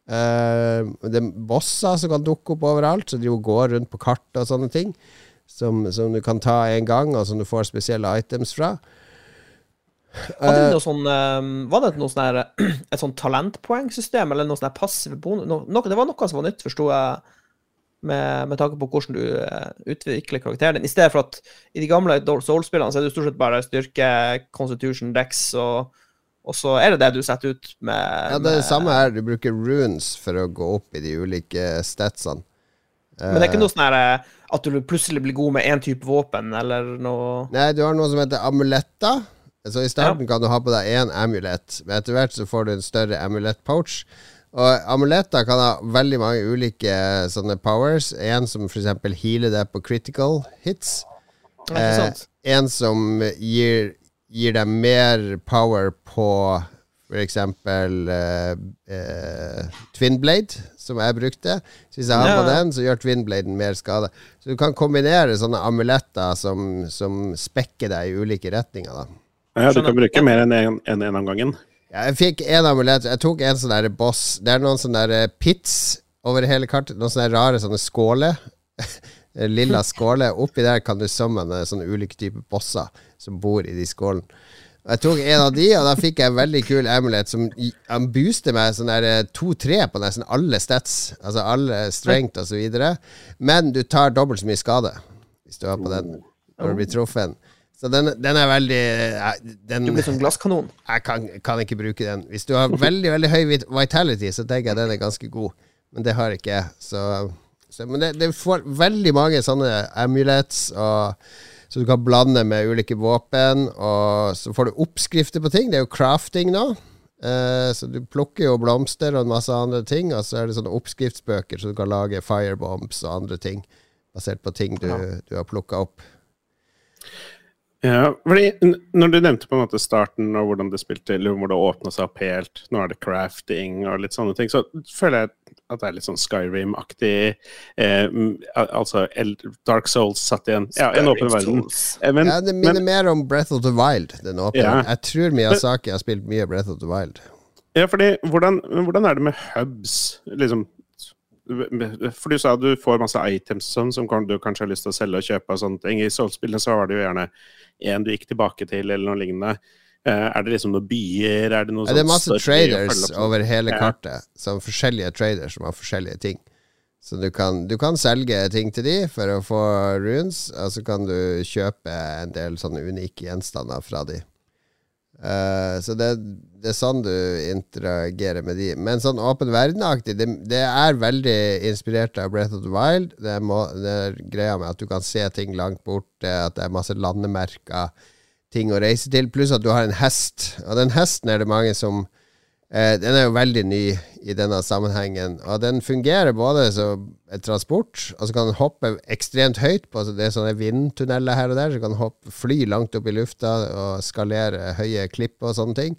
Eh, det er bosser som kan dukke opp overalt, så de jo går rundt på kart og sånne ting. Som, som du kan ta en gang, og som du får spesielle items fra. Var det noe sånn eh, Var det noe sånn et sånn talentpoengsystem, eller noe sånn her passive bonus no, noe, Det var noe som var nytt, forsto jeg, med, med tanke på hvordan du eh, utvikler karakteren din. I stedet for at i de gamle Dark Souls-spillene så er det stort sett bare styrke, constitution, dex, og, og så er det det du setter ut med ja, det er det samme her. Du bruker runes for å gå opp i de ulike statsene. Men det er ikke noe sånn eh, at du plutselig blir god med én type våpen, eller noe Nei, du har noe som heter amuletter. Så I starten kan du ha på deg én amulett, men etter hvert så får du en større amulett-pouch. Og amuletter kan ha veldig mange ulike sånne powers. En som f.eks. healer deg på critical hits. Eh, en som gir, gir deg mer power på f.eks. Eh, eh, Twin Twinblade, som jeg brukte. Så hvis jeg har Ja, på den, så gjør Twinbladen mer skade. Så du kan kombinere sånne amuletter som, som spekker deg i ulike retninger. da Ja, du kan bruke mer enn én en, en av gangen. ja, Jeg fikk en amulett. Jeg tok en sånn der boss. Det er noen sånne der pits over hele kartet. Noen sånne rare sånne skåler. Lilla skåler. Oppi der kan du summone sånne ulike typer bosser som bor i de skålene. Jeg tok en av de, og da fikk jeg en veldig kul amulet som han booster meg sånn der to-tre på nesten alle stats. Altså alle strength og så videre. Men du tar dobbelt så mye skade hvis du har på den når du blir truffet. Så den, den er veldig eh, den, Du blir som glasskanon. jeg kan, kan ikke bruke den. Hvis du har veldig veldig høy vitality, så tenker jeg den er ganske god. Men det har ikke jeg. Så, så, men det, det får veldig mange sånne amulets, og, så du kan blande med ulike våpen. Og så får du oppskrifter på ting. Det er jo crafting nå. Eh, så du plukker jo blomster og en masse andre ting, og så er det sånne oppskriftsbøker, så du kan lage firebombs og andre ting basert på ting du, du har plukka opp. Ja, fordi Når du nevnte på en måte starten og hvordan det spilte, eller hvor det åpna seg opp helt, nå er det crafting og litt sånne ting, så føler jeg at det er litt sånn Skyrim-aktig. Eh, altså Dark Souls satt i en, ja, en åpen verden. Eh, Men, ja, det minner men, mer om Breath of the Wild. Den åpne. Ja. Jeg tror Miyazaki har spilt mye Breath of the Wild. ja, fordi hvordan, hvordan er det med hubs? Liksom, for du sa du får masse items sånn, som du kanskje har lyst til å selge og kjøpe. og sånne ting. I Souls-spillene så var det jo gjerne en du gikk tilbake til, eller noe lignende. Eh, er det liksom noen byer? Er det noe Ja, det er sånn masse traders sånn? over hele kartet. Som forskjellige traders som har forskjellige ting. Så du kan, du kan selge ting til de for å få runes, og så kan du kjøpe en del sånne unike gjenstander fra de. Uh, så det, det er sånn du interagerer med de. Men sånn åpen verden-aktig, det, det er veldig inspirert av Breath of the Wild. Det er, må, det er greia med at du kan se ting langt borte, at det er masse landemerker, ting å reise til, pluss at du har en hest. Og den hesten er det mange som eh, Den er jo veldig ny i denne sammenhengen, og den fungerer både som et transport, og så kan den hoppe ekstremt høyt på Det er sånne vindtunneler her og der, så kan den hoppe, fly langt opp i lufta og skalere høye klipp og sånne ting.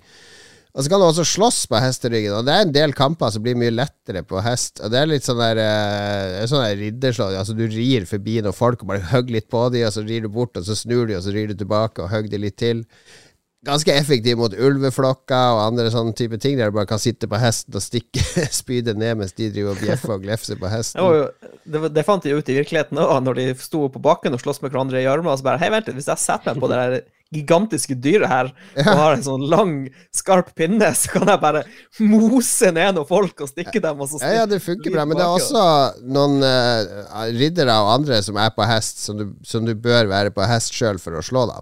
Og så kan du også slåss på hesteryggen, og det er en del kamper som blir mye lettere på hest. Og det er litt sånn der eh, sånn der ridderslag. Altså du rir forbi noen folk og bare hogger litt på dem, og så rir du bort, og så snur de, og så rir du tilbake og hogger de litt til. Ganske effektiv mot ulveflokker og andre sånne type ting, der du bare kan sitte på hesten og stikke spydet ned mens de driver og bjeffer og glefser på hesten. jo, det, det fant de ut i virkeligheten òg, når de sto på bakken og sloss med hverandre i armene. Og så bare Hei, vent litt, hvis jeg setter meg på det der gigantiske dyret her og har en sånn lang, skarp pinne, så kan jeg bare mose ned noen folk og stikke dem. Og så ja, ja, det funker bra, men det er også noen uh, riddere og andre som er på hest, som du, som du bør være på hest sjøl for å slå, da.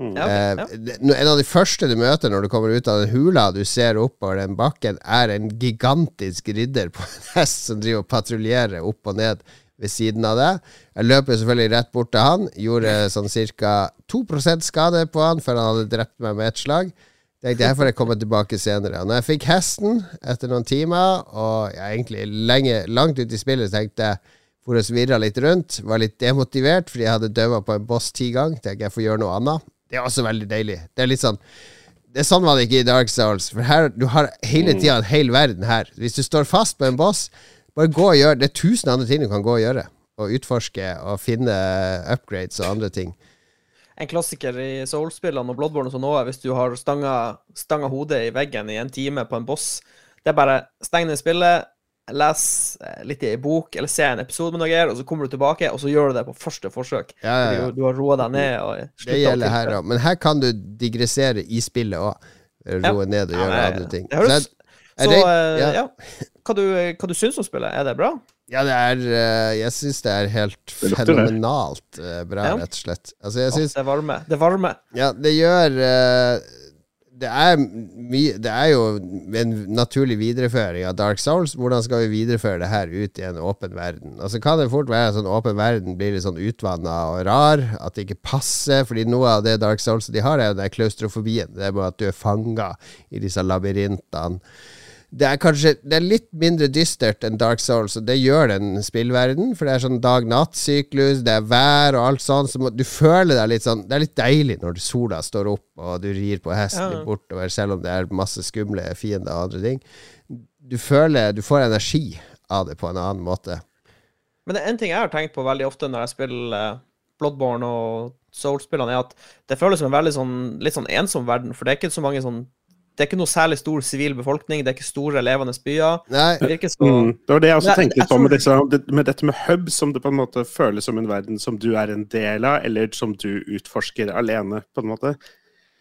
Mm. Ja, okay, ja. uh, en av de første du møter når du kommer ut av den hula du ser oppover den bakken, er en gigantisk ridder på en hest som driver og patruljerer opp og ned ved siden av det. Jeg løper selvfølgelig rett bort til han. Gjorde sånn ca. 2% skade på han før han hadde drept meg med ett slag. Tenkte jeg får jeg komme tilbake senere. Når jeg fikk hesten etter noen timer, og jeg egentlig lenge, langt ute i spillet, tenkte jeg for å svirre litt rundt. Var litt demotivert fordi jeg hadde daua på en boss ti ganger. Tenkte jeg får gjøre noe annet. Det er også veldig deilig. Det er litt sånn det er sånn var det ikke i Dark Souls. For her, du har hele tida en hel verden her. Hvis du står fast på en boss, bare gå og gjør Det er tusen andre ting du kan gå og gjøre. Og utforske og finne upgrades og andre ting. En klassiker i Soul-spillene og Bloodborne som nå er hvis du har stanga, stanga hodet i veggen i en time på en boss. Det er bare steng ned spillet, les eh, litt i ei bok eller se en episode med noe og så kommer du tilbake, og så gjør du det på første forsøk. Ja, ja, ja. Du, du, har roa deg ned. Og det gjelder her òg. Men her kan du digressere i spillet òg. Roe ned og gjøre andre ting. Det høres, så, så, uh, ja hva du, hva du syns om spillet? Er det bra? Ja, det er uh, Jeg syns det er helt fenomenalt uh, bra, ja. rett og slett. Altså, jeg synes, det er varme. Det varmer. Ja, det gjør uh, det er, mye, det er jo en naturlig videreføring av Dark Souls. Hvordan skal vi videreføre det her ut i en åpen verden? Altså Kan det fort være sånn åpen verden blir litt sånn utvanna og rar? At det ikke passer? Fordi noe av det Dark Souls de har, er jo den klaustrofobien. Det er bare at du er fanga i disse labyrintene det er kanskje Det er litt mindre dystert enn Dark Souls, og det gjør den spillverden. For det er sånn dag-natt-syklus, det er vær og alt sånn. Så du føler deg litt sånn Det er litt deilig når sola står opp, og du rir på hesten ja. bortover, selv om det er masse skumle fiender og andre ting. Du føler Du får energi av det på en annen måte. Men det er en ting jeg har tenkt på veldig ofte når jeg spiller eh, Bloodborne og Soul-spillene, er at det føles som en veldig sånn litt sånn ensom verden, for det er ikke så mange sånn det er ikke noe særlig stor sivil befolkning, det er ikke store levende byer. Nei. Det, så... mm, det var det jeg også tenkte litt på med, disse, med, dette med hub, som det på en måte føles som en verden som du er en del av, eller som du utforsker alene, på en måte.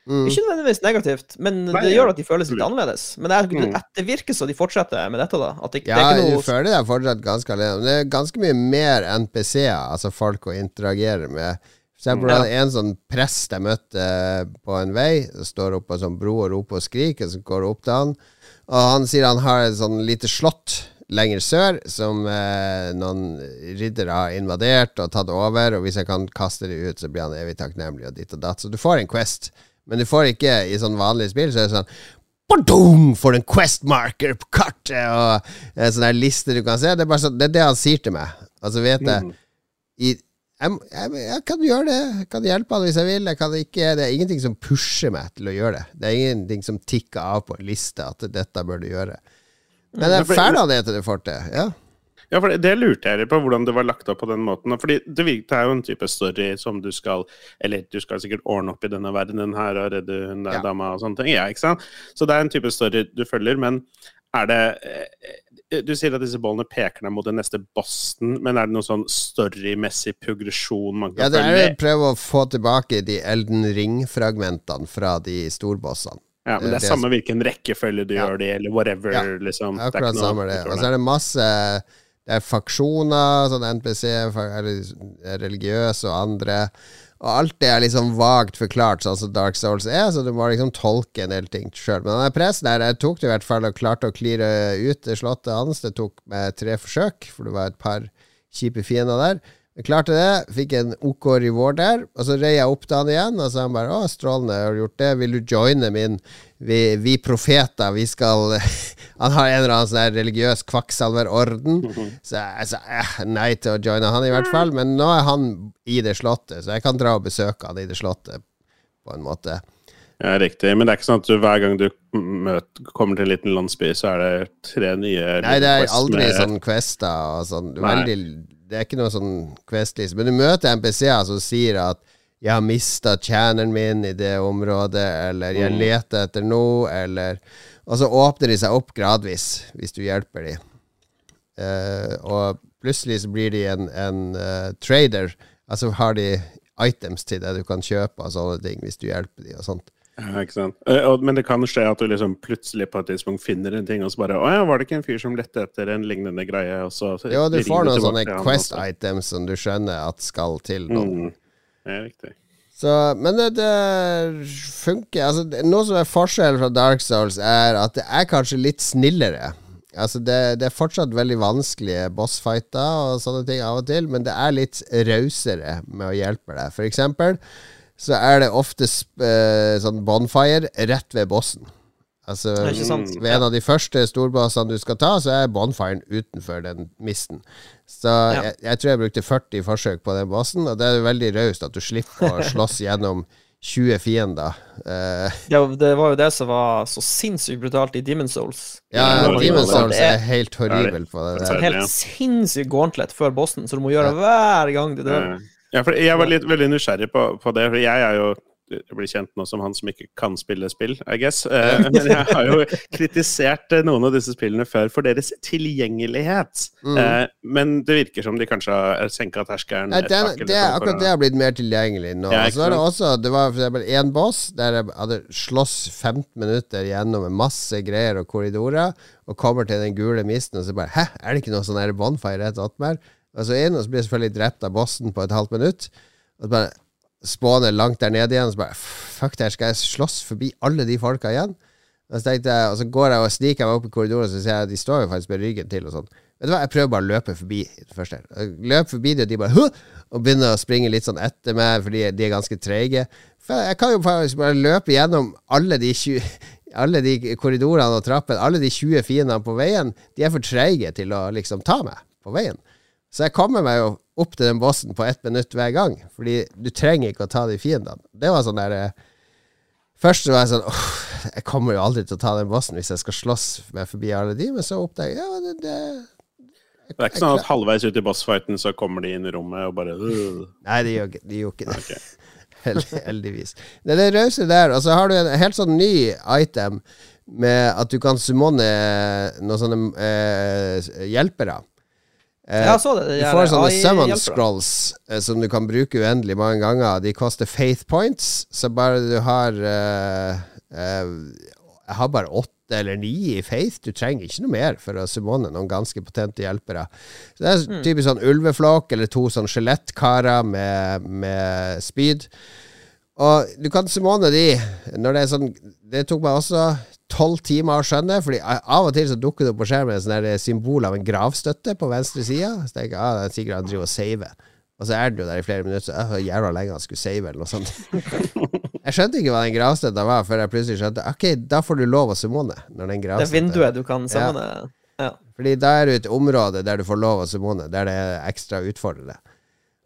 Mm. Ikke nødvendigvis negativt, men Nei, det gjør at de føles litt annerledes. Men det, er, mm. det virker så de fortsetter med dette, da. Det, ja, det noe... du føler deg fortsatt ganske alene. Det er ganske mye mer NPC-er, altså folk å interagere med så jeg ja. en sånn prest jeg møtte på en vei, står oppe på en sånn bro og roper og skriker, så går opp til han. Og han sier han har et sånn lite slott lenger sør som eh, noen riddere har invadert og tatt over, og hvis jeg kan kaste det ut, så blir han evig takknemlig og ditt og datt. Så du får en Quest, men du får ikke i sånn vanlig spill, så er det sånn Badum! Får en Quest-marker på kartet og en sånn der liste du kan se. Det er, bare sånn, det er det han sier til meg. Altså, vet jeg mm. i jeg, jeg, jeg, kan gjøre det. Jeg kan hjelpe han hvis jeg vil. Jeg ikke, det er ingenting som pusher meg til å gjøre det. Det er ingenting som tikker av på en liste at dette bør du gjøre. Men det er ferdighet du får til. Ja. Ja, for det, det lurte jeg på, hvordan det var lagt opp på den måten. Fordi det, det, er jo en type story som du skal Eller du skal sikkert ordne opp i denne verdenen her og redde hun der ja. dama og sånne ting. Ja, ikke sant? Så det er en type story du følger. Men er det Du sier at disse bollene peker deg mot den neste bossen, men er det noen sånn storymessig progresjon man kan følge? Ja, det er å prøve å få tilbake de Elden Ring-fragmentene fra de storbossene. Ja, men det er, det samme hvilken rekkefølge du ja. gjør det eller whatever, ja, liksom. Akkurat det samme det. Og så er det masse Det er faksjoner, sånn NPC, eller religiøse og andre. Og alt det er liksom vagt forklart, sånn som Dark Souls er, så du må liksom tolke en del ting sjøl. Men den pressen der jeg tok det i hvert fall og klarte å klire ut det slottet hans. Det tok meg tre forsøk, for det var et par kjipe fiender der. Jeg klarte det, fikk en OK reward der, og så rei jeg opp til han igjen, og så han bare 'Å, strålende, har du gjort det? Vil du joine min Vi, vi profeter, vi skal Han har en eller annen sånn religiøs kvakksalverorden, så jeg sa eh, nei til å joine han, i hvert fall. Men nå er han i det slottet, så jeg kan dra og besøke han i det slottet, på en måte. Ja, Riktig. Men det er ikke sånn at du, hver gang du møter, kommer til en liten landsby, så er det tre nye Nei, det er aldri med... sånn quester og sånn. Veldig det er ikke noe sånn Quest-liste. Men du møter NPC-er som sier at 'jeg har mista tjeneren min i det området', eller 'jeg mm. leter etter noe', eller Og så åpner de seg opp gradvis, hvis du hjelper dem. Uh, og plutselig så blir de en, en uh, trader. Altså har de items til det du kan kjøpe og sånne ting, hvis du hjelper dem og sånt. Ja, ikke sant. Eh, men det kan skje at du liksom plutselig på et tidspunkt finner en ting, og så bare Å ja, var det ikke en fyr som lette etter en lignende greie? Og så jo, du får noen sånne Quest items som du skjønner at skal til noen. Mm. Ja, riktig. Så, men det, det funker. Altså, det, noe som er forskjellen fra Dark Souls, er at det er kanskje litt snillere. Altså, det, det er fortsatt veldig vanskelige bossfighter og sånne ting av og til, men det er litt rausere med å hjelpe deg. For eksempel så er det ofte eh, sånn bonfire rett ved bossen. Altså, ved en av de første storbassene du skal ta, så er bonfiren utenfor den misten. Så Ja. jeg, jeg tror jeg brukte 40 forsøk på den bossen, og det er veldig raust at du slipper å slåss gjennom 20 fiender. Eh, Ja, det var jo det som var så sinnssykt brutalt i Demon Souls. ja, Demon's Demon Souls er helt horribel på det en der. helt sinnssyk gauntlet før bossen, så du må gjøre hver gang du dør. Ja, for jeg var litt veldig nysgjerrig på, på det, for jeg er jo jeg blir kjent nå som han som ikke kan spille spill, I guess. Eh, men jeg har jo kritisert eh, noen av disse spillene før for deres tilgjengelighet. Mm. Eh, men det virker som de kanskje har senka terskelen Nei, den, det, to akkurat det har blitt mer tilgjengelig nå. Ja, så er det også Det var eksempel én boss der jeg hadde slåss 15 minutter gjennom masse greier og korridorer, og kommer til den gule misten, og så bare Hæ, er det ikke noe sånn bonfire rett attmed? Og så inn, og så blir selvfølgelig drept av bossen på et halvt minutt. Og så bare spåner langt der nede igjen, og så bare Fuck, der skal jeg slåss forbi alle de folka igjen? Og så, tenkte jeg, og så går jeg og sniker meg opp i korridoren, og så ser jeg at de står jo faktisk med ryggen til og sånn. Vet du hva, jeg prøver bare å løpe forbi først her. Løp forbi det, og de bare Hå! Og begynner å springe litt sånn etter meg, fordi de er ganske treige. Jeg kan jo faktisk bare løpe gjennom alle de 20 alle de korridorene og trappene, alle de 20 fiendene på veien, de er for treige til å liksom ta meg på veien. Så jeg kommer meg jo opp til den bossen på ett minutt hver gang, fordi du trenger ikke å ta de fiendene. Det var sånn der eh, Først var jeg sånn Åh, jeg kommer jo aldri til å ta den bossen hvis jeg skal slåss meg forbi alle de, men så oppdager jeg ja, det, det Det er ikke sånn at halvveis ut i bossfighten så kommer de inn i rommet og bare øh. Nei, de gjør, de gjør ikke det. Okay. Heldigvis. Det er det rause der. Og så har du en helt sånn ny item med at du kan summone noen sånne eh, hjelpere. Eh, så det. det du får sånne summon scrolls eh, som du kan bruke uendelig mange ganger. De koster faith points, så bare du har eh, eh, Jeg har bare åtte eller ni i faith. Du trenger ikke noe mer for å summone noen ganske potente hjelpere. Så det er typisk sånn ulveflokk eller to sånn skjelettkarer med, med speed. Og du kan summone de når det er sånn Det tok meg også tolv timer å skjønne, Fordi av og til så dukker det opp på skjermen et sånt der symbol av en gravstøtte på venstre side. Så tenker jeg ah, det er sikkert han driver og saver. Og så er den jo der i flere minutter, så jeg, jævla lenge han skulle save, eller noe sånt. jeg skjønte ikke hva den gravstøtta var, før jeg plutselig skjønte Ok, da får du lov å summone. Når den Det er vinduet du kan summone. ja. Fordi da er du et område der du får lov å summone, der det er ekstra utfordrende.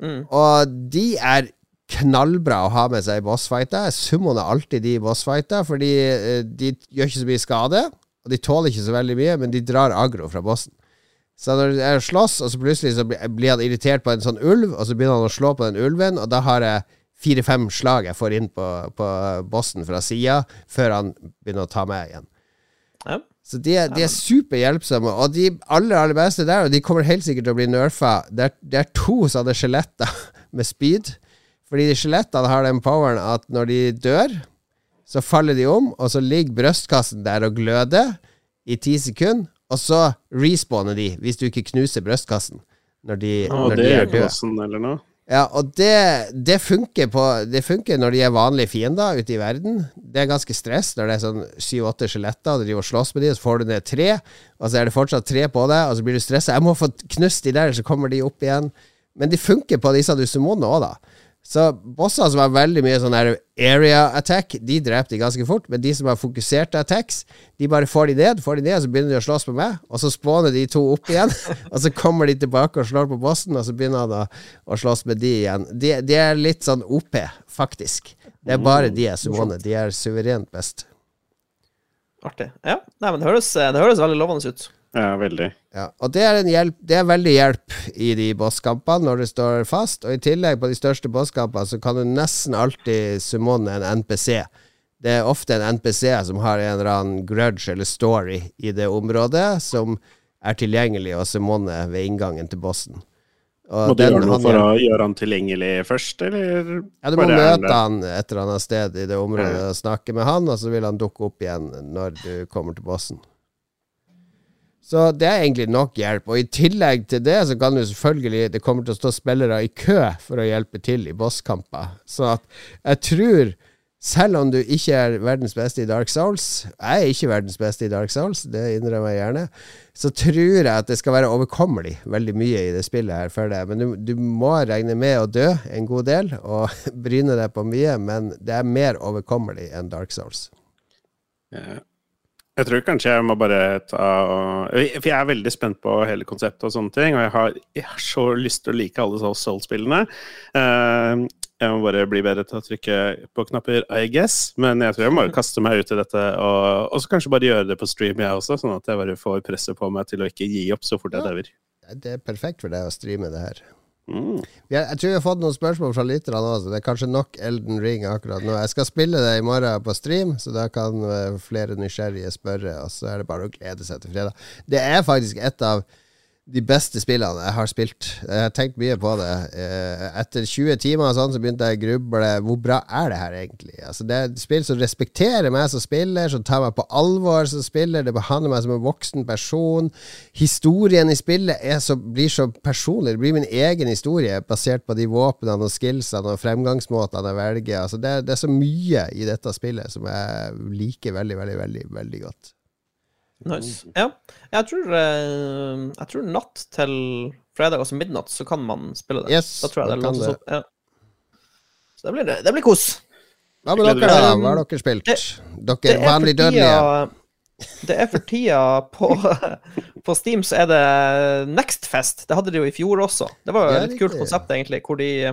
Mm. Og de er knallbra å ha med seg i bossfighter. Summoen summoner alltid de i bossfighter, fordi eh, de gjør ikke så mye skade, og de tåler ikke så veldig mye, men de drar agro fra bossen. Så når jeg slåss, og så plutselig så blir han irritert på en sånn ulv, og så begynner han å slå på den ulven, og da har jeg fire-fem slag jeg får inn på, på bossen fra sida, før han begynner å ta meg igjen. Ja. Så de er, de er superhjelpsomme, og de aller aller beste der, og de kommer helt sikkert til å bli nerfa, det er, det er to sånne skjeletter med spyd. Fordi skjelettene har den poweren at når de dør, så faller de om, og så ligger brystkassen der og gløder i ti sekunder, og så respawner de hvis du ikke knuser brystkassen når de, ah, når de er døde. Ja, og det, det, funker på, det funker når de er vanlige fiender ute i verden. Det er ganske stress når det er sånn syv-åtte skjeletter, og du driver og slåss med dem, og så får du ned tre, og så er det fortsatt tre på deg, og så blir du stressa. Jeg må få knust de der, så kommer de opp igjen. Men de funker på disse du summoner òg, da. Så bosser som har veldig mye sånn area attack, de dreper de ganske fort. Men de som har fokuserte attacks, de bare får de ned, får de ned, så begynner de å slåss på meg. Og så spåner de to opp igjen, og så kommer de tilbake og slår på bossen, og så begynner han å, å slåss med de igjen. De, de er litt sånn OP, faktisk. Det er bare de jeg summoner. De er suverent best. Artig. Ja, Nei, men det høres, det høres veldig lovende ut. Ja, veldig. Ja, og det er, en hjelp, det er veldig hjelp i de bosskampene når det står fast. Og i tillegg, på de største bosskampene, så kan du nesten alltid summone en NPC. Det er ofte en NPC som har en eller annen grudge eller story i det området, som er tilgjengelig å summone ved inngangen til bossen. Og må du gjøre noe for å gjøre han tilgjengelig først, eller? Ja, du må møte han et eller annet sted i det området og snakke med han, og så vil han dukke opp igjen når du kommer til bossen. Så det er egentlig nok hjelp. Og i tillegg til det, så kan du selvfølgelig Det kommer til å stå spillere i kø for å hjelpe til i bosskamper. Så at jeg tror selv om du ikke er verdens beste i Dark Souls Jeg er ikke verdens beste i Dark Souls, det innrømmer jeg gjerne. Så tror jeg at det skal være overkommelig veldig mye i det spillet her for deg. Men du, du må regne med å dø en god del og bryne deg på mye, men det er mer overkommelig enn Dark Souls. Jeg tror kanskje jeg må bare ta For jeg er veldig spent på hele konseptet og sånne ting. Og jeg har, jeg har så lyst til å like alle Soul-spillene. Uh, jeg må bare bli bedre til å trykke på knapper, I guess. Men jeg tror jeg må kaste meg ut i dette, og, og så kanskje bare gjøre det på stream, jeg også, sånn at jeg bare får presset på meg til å ikke gi opp så fort jeg dauer. Det er perfekt for deg å streame det her. Mm. Jeg, tror vi har fått noen spørsmål fra lytterne òg, det er kanskje nok Elden Ring akkurat nå. Jeg skal spille det i morgen på stream, så da kan eh, flere nysgjerrige spørre, og så er det bare å glede seg til fredag. Det er faktisk et av de beste spillene jeg har spilt. Jeg har tenkt mye på det. Eh, etter 20 timer sånn, så begynte jeg å gruble. Hvor bra er det her egentlig? Altså, det er et spill som respekterer meg som spiller, som tar meg på alvor som spiller. Det behandler meg som en voksen person. Historien i spillet så, blir så personlig. Det blir min egen historie, basert på de våpnene og skillsene og fremgangsmåtene jeg velger. Altså, det, det er så mye i dette spillet som jeg liker veldig, veldig, veldig, veldig godt. Nice. Ja. Jeg tror, uh, jeg tror natt til fredag, altså midnatt, så kan man spille det. Yes, da tror jeg det det. opp. Ja. Så det blir, det blir kos. Hva med dere, da? Hva har dere spilt? Det, dere vanlig dødelige? Det er for tida på, på, Steam så er det Nextfest. Det hadde de jo i fjor også. Det var jo et litt kult konsept, egentlig, hvor de,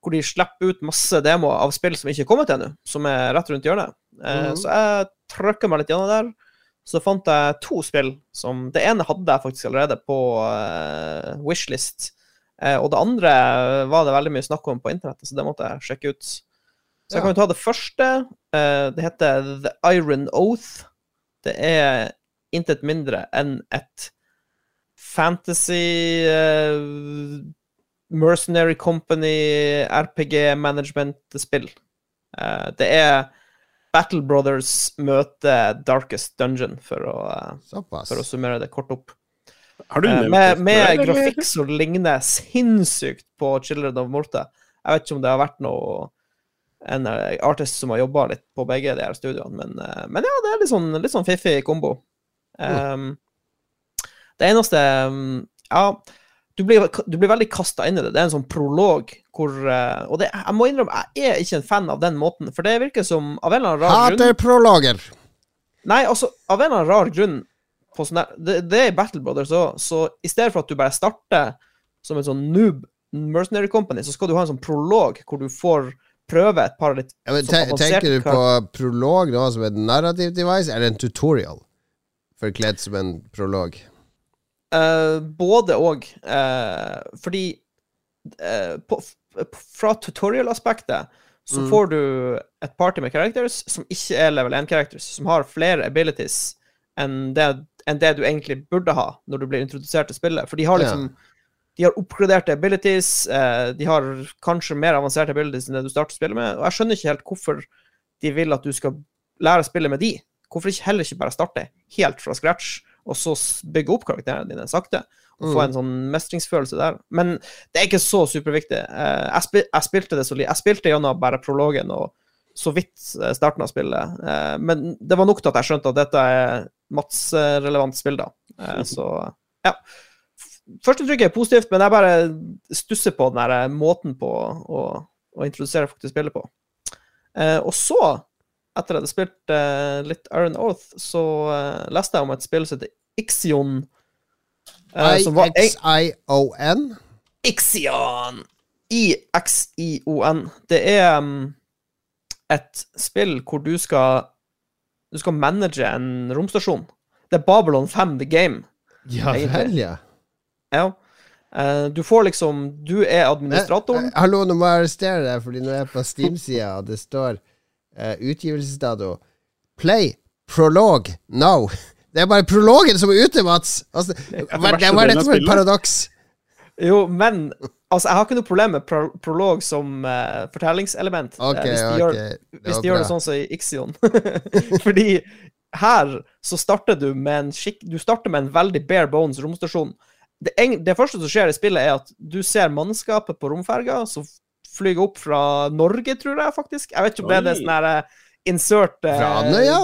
hvor de slipper ut masse demoer av spill som ikke er kommet ennå, som er rett rundt hjørnet. Mm -hmm. Så jeg trøkker meg litt gjennom der så fant jeg to spill som Det ene hadde jeg faktisk allerede på uh, Wishlist. Uh, og det andre var det veldig mye snakk om på internettet, så det måtte jeg sjekke ut. Så ja. jeg kan jo ta det første. Uh, det heter The Iron Oath. Det er intet mindre enn et fantasy Mercenary Company RPG management-spill. det er Battle Brothers møter Darkest Dungeon, for å, for å summere det kort opp. Uh, med, med grafikk som ligner sinnssykt på Children of Morte. Jeg vet ikke om det har vært noe en artist som har jobba litt på begge de her studioene, men, uh, men, ja, det er litt sånn, litt sånn fiffig kombo. Um, det eneste um, Ja, du blir, du blir veldig kasta inn i det. Det er en sånn prolog hvor uh, Og det, jeg må innrømme, jeg er ikke en fan av den måten, for det virker som av en eller annen rar grunn Hater prologer! Nei, altså, av en eller annen rar grunn sånn der, det, det, er i Battle Brothers òg, så i stedet for at du bare starter som en sånn noob mercenary company, så skal du ha en sånn prolog hvor du får prøve et par litt ja, men, sånn Tenker du på prolog nå som et narrativ device, eller en tutorial forkledd som en prolog? Uh, både og. Uh, fordi uh, på, fra tutorial-aspektet så mm. får du et party med characters som ikke er level 1-characters, som har flere abilities enn det, enn det, du egentlig burde ha når du blir introdusert til spillet. For de har liksom yeah. De har oppgraderte abilities, de har kanskje mer avanserte abilities enn det du starter spillet med, og jeg skjønner ikke helt hvorfor de vil at du skal lære å spille med de. Hvorfor ikke heller ikke bare starte helt fra scratch? Og så bygge opp karakterene dine sakte. Og få mm. en sånn mestringsfølelse der. Men det er ikke så superviktig. Eh, jeg, spil jeg spilte det så Jeg spilte gjennom bare prologen og så vidt eh, starten av spillet. Eh, men det var nok til at jeg skjønte at dette er Mats-relevant spill, da. Så ja. Førsteinntrykket er positivt, men jeg bare stusser på den der måten på å, å introdusere faktisk spillet på. Og så etter at jeg hadde spilt uh, litt Iron Oath, så uh, leste jeg om et spill som heter Ixion. Uh, I-X-I-O-N? Ixion! I-X-I-O-N. Det er um, et spill hvor du skal Du skal manage en romstasjon. Det er Babylon 5 The Game. Ja vel, ja. ja. Du får liksom Du er administratoren. hallo, nå må jeg arrestere deg, fordi nå er jeg på Steam-sida, og det står uh, utgivelsesdato. Play prolog now. Det er bare prologen som er ute, Mats! Altså, hva, er dette for et paradoks? Jo, men altså, jeg har ikke noe problem med pro prolog som uh, fortellingselement. Eh, hvis de ok. gjør, hvis de gjør det sånn som i Ixion. Fordi her så starter du med en skikk... Du starter med en veldig bare bones romstasjon. Det, en, det første som skjer i spillet, er at du ser mannskapet på romferga som flyr opp fra Norge, tror jeg faktisk. Jeg vet ikke om det er sånn her eh, insert eh, Fra Andøya?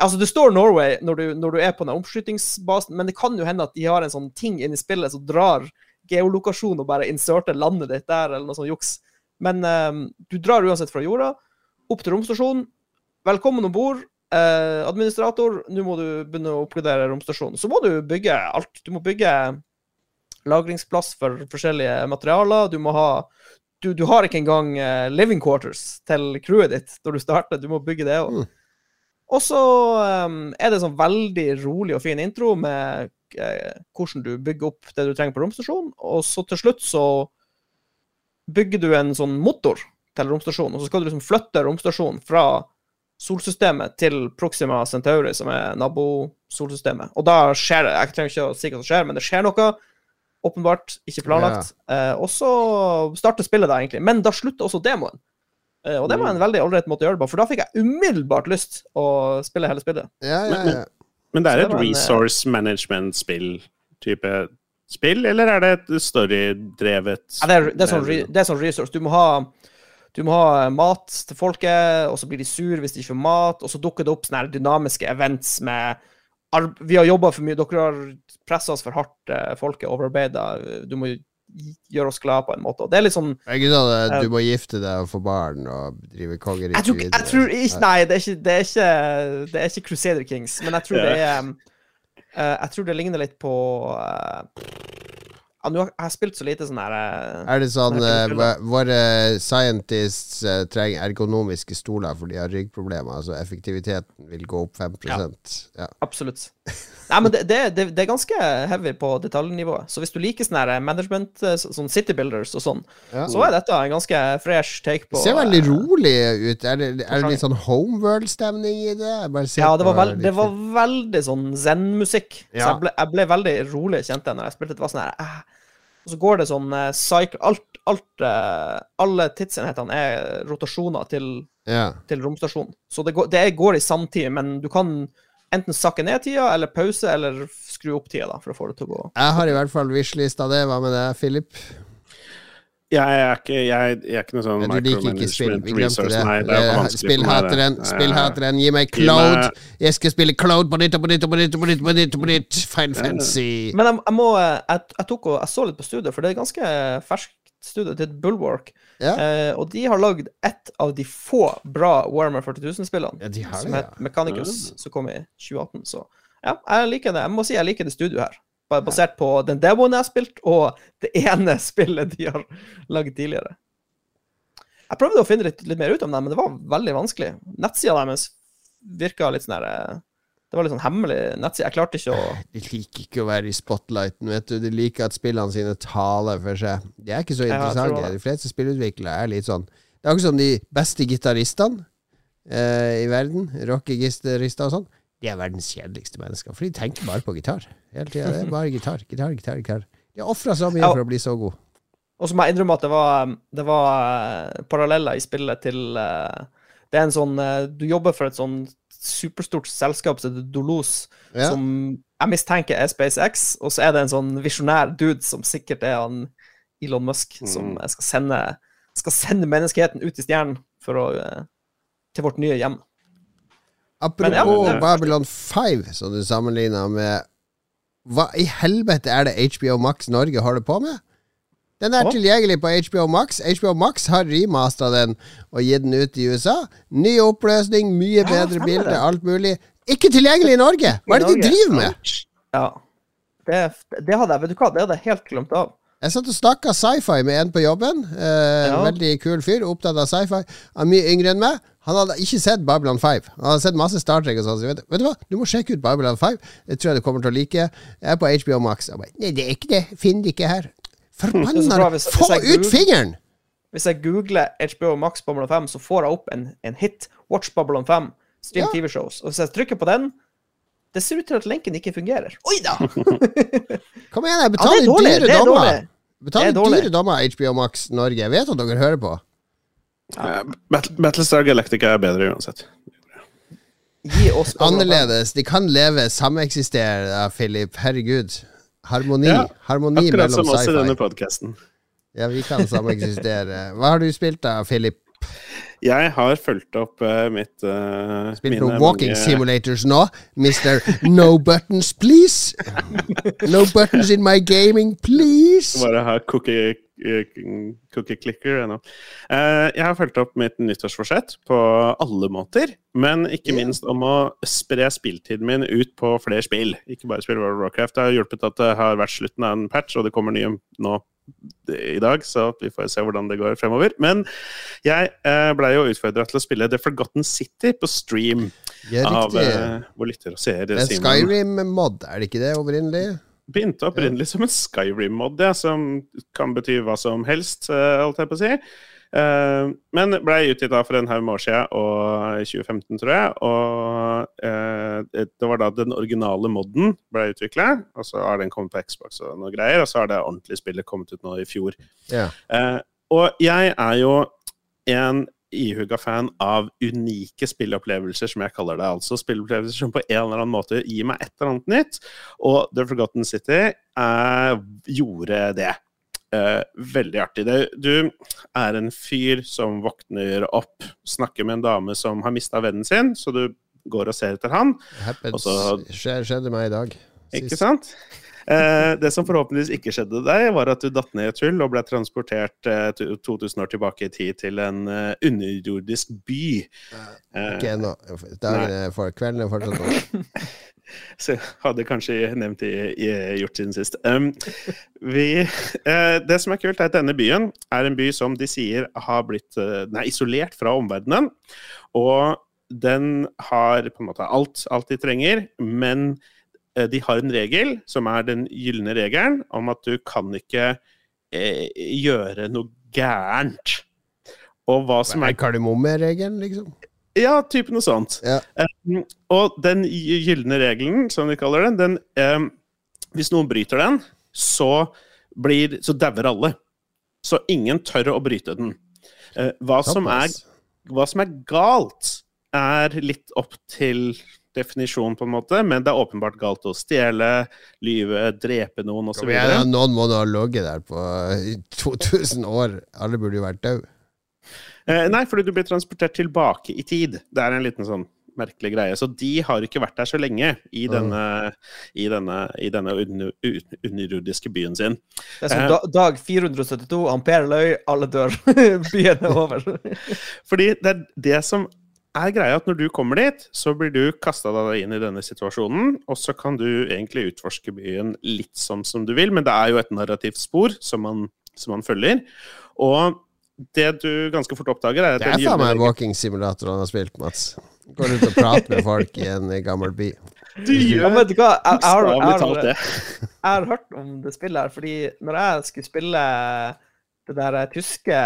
Altså, det står Norway når du, når du er på den omskytingsbasen, men det kan jo hende at de har en sånn ting inni spillet som drar geolokasjon og bare inserter landet ditt der, eller noe sånt juks. Men eh, du drar uansett fra jorda, opp til romstasjonen. Velkommen om bord. Eh, administrator, nå må du begynne å oppgradere romstasjonen. Så må du bygge alt. Du må bygge lagringsplass for forskjellige materialer. Du må ha Du, du har ikke engang uh, living quarters til crewet ditt når du starter. Du må bygge det òg. Mm. Og så um, er det sånn veldig rolig og fin intro med uh, hvordan du bygger opp det du trenger på romstasjonen. Og så til slutt så bygger du en sånn motor til romstasjonen, og så skal du liksom flytte romstasjonen fra solsystemet til Proxima Centauri, som er nabosolsystemet. Og da skjer det Jeg trenger ikke å si hva som skjer, men det skjer noe. Åpenbart ikke planlagt. Eh, og så starter spillet da, egentlig. Men da slutter også demoen. Eh, og det var en veldig ålreit måte å gjøre det på, for da fikk jeg umiddelbart lyst å spille hele spillet. Ja, ja, ja. Men det er det et en, eh, resource management-spill-type spill, eller er det et storydrevet Ja, det, er, det, er sånn, det er sånn resource. Du må ha du må ha mat til folket, og så blir de sur hvis de ikke får mat. Og så dukker det opp sånne dynamiske events med Vi har jobba for mye, dere har pressa oss for hardt, eh, folket overarbeida. Du må gjøre oss glade på en måte. Og det er litt sånn Jeg gidder ikke sånn du må gifte deg og få barn og drive Jeg kongeriket tror, jeg tror ikke Nei, det er ikke, det er ikke, det er ikke Crusader Kings, men jeg tror det er eh, Jeg tror det ligner litt på eh, ja, nå har jeg spilt så lite sånn her eh, Er det sånn vå- Våre scientists uh, trenger ergonomiske stoler for de har ryggproblemer, altså effektiviteten vil gå opp 5 ja. Absolutt. Nei, men det, det, det, er ganske heavy på detaljnivået. Så hvis du liker sånn her management, eh, sånn City Builders og sånn, Ja. så er dette en ganske fresh take på Det ser veldig eh, rolig ut. Er det, er det litt sånn homeworld-stemning i det? Ja, det var, veld, det var veldig sånn zen-musikk. Så jeg ble, jeg ble veldig rolig, kjente jeg, når jeg spilte. Det var sånn her eh. Og så går det sånn eh, cycle Alt, alt eh, Alle tidsenhetene er rotasjoner til, ja. til romstasjonen. Så det går, det går i samtid, men du kan enten sakke ned tida, eller pause, eller skru opp tida, da, for å få det til å gå Jeg har i hvert fall wishlista det. Hva med deg, Philip? Jeg er ikke, jeg, jeg er ikke noe sånn glemte resource. det. Nei, det er Eh, vanskelig. Spillhateren, spillhateren, gi meg Cloud! Jeg skal spille Cloud på nytt og på nytt og på nytt og på nytt. På nytt, på nytt. Fine fancy. Men jeg, jeg må eh, jeg, jeg tok og jeg så litt på studiet, for det er ganske ferskt studie til Bulwark. Ja. Eh, og de har lagd ett av de få bra Warhammer 40 000-spillene, Ja, de som het Mechanicus, som kom i 2018. Så ja, jeg liker det. Jeg må si jeg liker det studioet her. Basert på den demoen jeg har spilt, og det ene spillet de har lagd tidligere. Jeg prøvde å finne litt, litt mer ut om det, men det var veldig vanskelig. Nettsida deres virka litt sånn her eh, Det var litt sånn hemmelig nettside. Jeg klarte ikke å De liker ikke å være i spotlighten, vet du. De liker at spillene sine taler for seg. De er ikke så interessante. De fleste spillutviklere er litt sånn Det er akkurat som de beste gitaristene eh, i verden, rockegitarister og sånn. De er verdens kjedeligste mennesker, for de tenker bare på gitar. Hele tida. Det er bare gitar, gitar, gitar. gitar. De har ofra så mye for å bli så god. Og så må jeg innrømme at det var, det var eh, paralleller i spillet til eh, Det er en sånn eh, Du jobber for et sånn superstort selskap som heter Dolos, Ja. som jeg mistenker er SpaceX, og så er det en sånn visjonær dude som sikkert er han Elon Musk, som Mm. skal sende, skal sende menneskeheten ut i stjernen å, eh, til vårt nye hjem. Apropos ja, Babylon 5, som du sammenligna med Hva i helvete er det HBO Max Norge holder på med? Den er oh. tilgjengelig på HBO Max. HBO Max har remastera den og gitt den ut i USA. Ny oppløsning, mye Ja, bedre bilde, alt mulig. Ikke tilgjengelig i Norge! Hva er det de driver med? Ja. Det, det hadde jeg, vet du hva, det hadde jeg helt glemt av. Jeg satt og snakka sci-fi med en på jobben. Eh, Ja. Veldig kul fyr, opptatt av sci-fi. Han er mye yngre enn meg. Han hadde ikke sett Babylon 5. Han hadde sett masse Star Trek og sånn. Så vet, vet du hva, du må sjekke ut Babylon 5. Det tror jeg du kommer til å like. Jeg er på HBO Max. Jeg bare, Nei, det er ikke det. Finner det ikke her. Forbanna Få jeg ut fingeren! Hvis jeg googler HBO Max Babylon 5, så får jeg opp en, en hit. Watch Babylon 5. Stream Ja. TV-shows. Og hvis jeg trykker på den, Det ser ut til at lenken ikke fungerer. Oi da! Kom igjen, jeg betaler er dårlig. dyre er dommer. Betaler er dyre dommer HBO Max Norge. Jeg vet at dere hører på. Ja. Battle- Battlestar Galactica er bedre uansett. Gi oss Annerledes. De kan leve, sameksistere, Philip. Herregud. Harmoni. Ja, Harmoni Akkurat mellom som oss i denne podkasten. Ja, vi kan sameksistere. Hva har du spilt da, Philip? Jeg har fulgt opp uh, mitt uh, Spilt noen walking simulators nå? Mister No buttons, please! No buttons in my gaming, please! Bare ha cookie, cookie clicker ennå. Eh, jeg har fulgt opp mitt nyttårsforsett på alle måter, men ikke minst om å spre spilltiden min ut på flere spill. Ikke bare spille World of Warcraft. Det har hjulpet at det har vært slutten av en patch, og det kommer nye nå i dag, så vi får se hvordan det går fremover. Men jeg eh, blei jo utfordra til å spille The Forgotten City på stream Ja, av uh, eh, vår lytter og seer. Skyrim-mod, er det ikke det opprinnelig? Begynte opprinnelig som en Skyrim-mod, ja, som kan bety hva som helst, eh, holdt jeg på å si. Eh, men ble utgitt for en haug med år siden, og i 2015, tror jeg. Og eh, det var da den originale moden ble utvikla, og så har den kommet på Xbox og noe greier. Og så har det ordentlige spillet kommet ut nå i fjor. Ja. Eh, og jeg er jo en ihuga fan av unike spilleopplevelser, som jeg kaller det. Altså spilleopplevelser som på en eller annen måte gir meg et eller annet nytt. Og The Forgotten City eh, gjorde det. Eh, veldig artig. Det, du er en fyr som våkner opp, snakker med en dame som har mista vennen sin, så du går og ser etter han. Happens, Og så- skje- skjedde meg i dag. Ikke sant? Eh, det som forhåpentligvis ikke skjedde deg, var at du datt ned i et hull og ble transportert eh, 2000 år tilbake i tid til en eh, underjordisk by. Eh, Ikke ennå. Dagen for Kvelden er fortsatt over. så hadde kanskje nevnt det gjort siden sist. Um, vi, uh, det som er kult, er at denne byen er en by som de sier har blitt uh, den er isolert fra omverdenen. Og den har på en måte alt, alt de trenger, men eh, de har en regel, som er den gylne regelen, om at du kan ikke eh, gjøre noe gærent. Og hva som Er er kardemommeregelen, liksom? Ja, type noe sånt. Ja. Um, og den gy- gylne regelen, som de kaller den, den um, Hvis noen bryter den, så blir Så dauer alle. Så ingen tør å bryte den. Uh, hva, som er, hva som er galt, er litt opp til definisjon, på en måte, men det er åpenbart galt å stjele, lyve, drepe noen osv. Noen må da ha ligget der på 2000 år. Alle burde jo vært døde. Eh, nei, fordi du blir transportert tilbake i tid. Det er en liten sånn merkelig greie. Så de har ikke vært der så lenge i denne, i denne, i denne underjordiske byen sin. Det er som Eh. da, dag 472, ampere løy, alle dør. Byen er over. Fordi det er det som er greia, at når du kommer dit, så blir du kasta deg inn i denne situasjonen, og så kan du egentlig utforske byen litt sånn som du vil, men det er jo et narrativt spor som man, som man følger. Og det du ganske fort oppdager, er at Det er faen meg gylne- walking simulator han har spilt, Mats. Går ut og prater med folk i en gammel by. Du Ja, gjør vet du hva? Jeg, jeg, har, jeg, jeg har hørt om det spillet her, fordi når jeg skulle spille det der tyske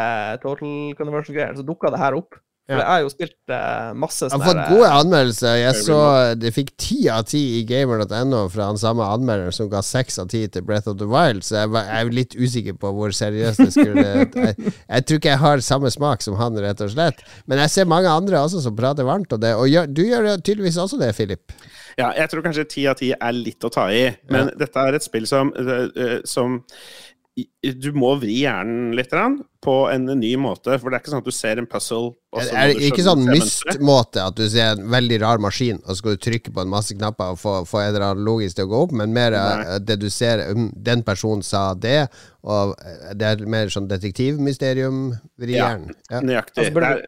Total Conversion-greiene, så dukka det her opp. For jeg har jo spilt eh, masse Jeg har fått gode anmeldelser. Jeg så Det fikk ti av ti i gamer.no fra han samme anmelderen som ga seks av ti til Breath of the Wild, så jeg, var, jeg er litt usikker på hvor seriøst det skulle jeg, jeg tror ikke jeg har samme smak som han, rett og slett. Men jeg ser mange andre også som prater varmt om det, og gjør, du gjør tydeligvis også det, Philip. Ja, jeg tror kanskje ti av ti er litt å ta i, men dette er et spill som, øh, som Du må vri hjernen litt på en ny måte, for det er ikke sånn at du ser en puzzle og så Er det ikke sånn myst-måte at du ser en veldig rar maskin, og så skal du trykke på en masse knapper og få, få en eller annen logisk til å gå opp, men mer Nei. eh, det du ser um, Den personen sa det, og eh, det er mer sånn detektivmysterium vri Ja. hjernen. Ja. Nøyaktig. Altså, det er,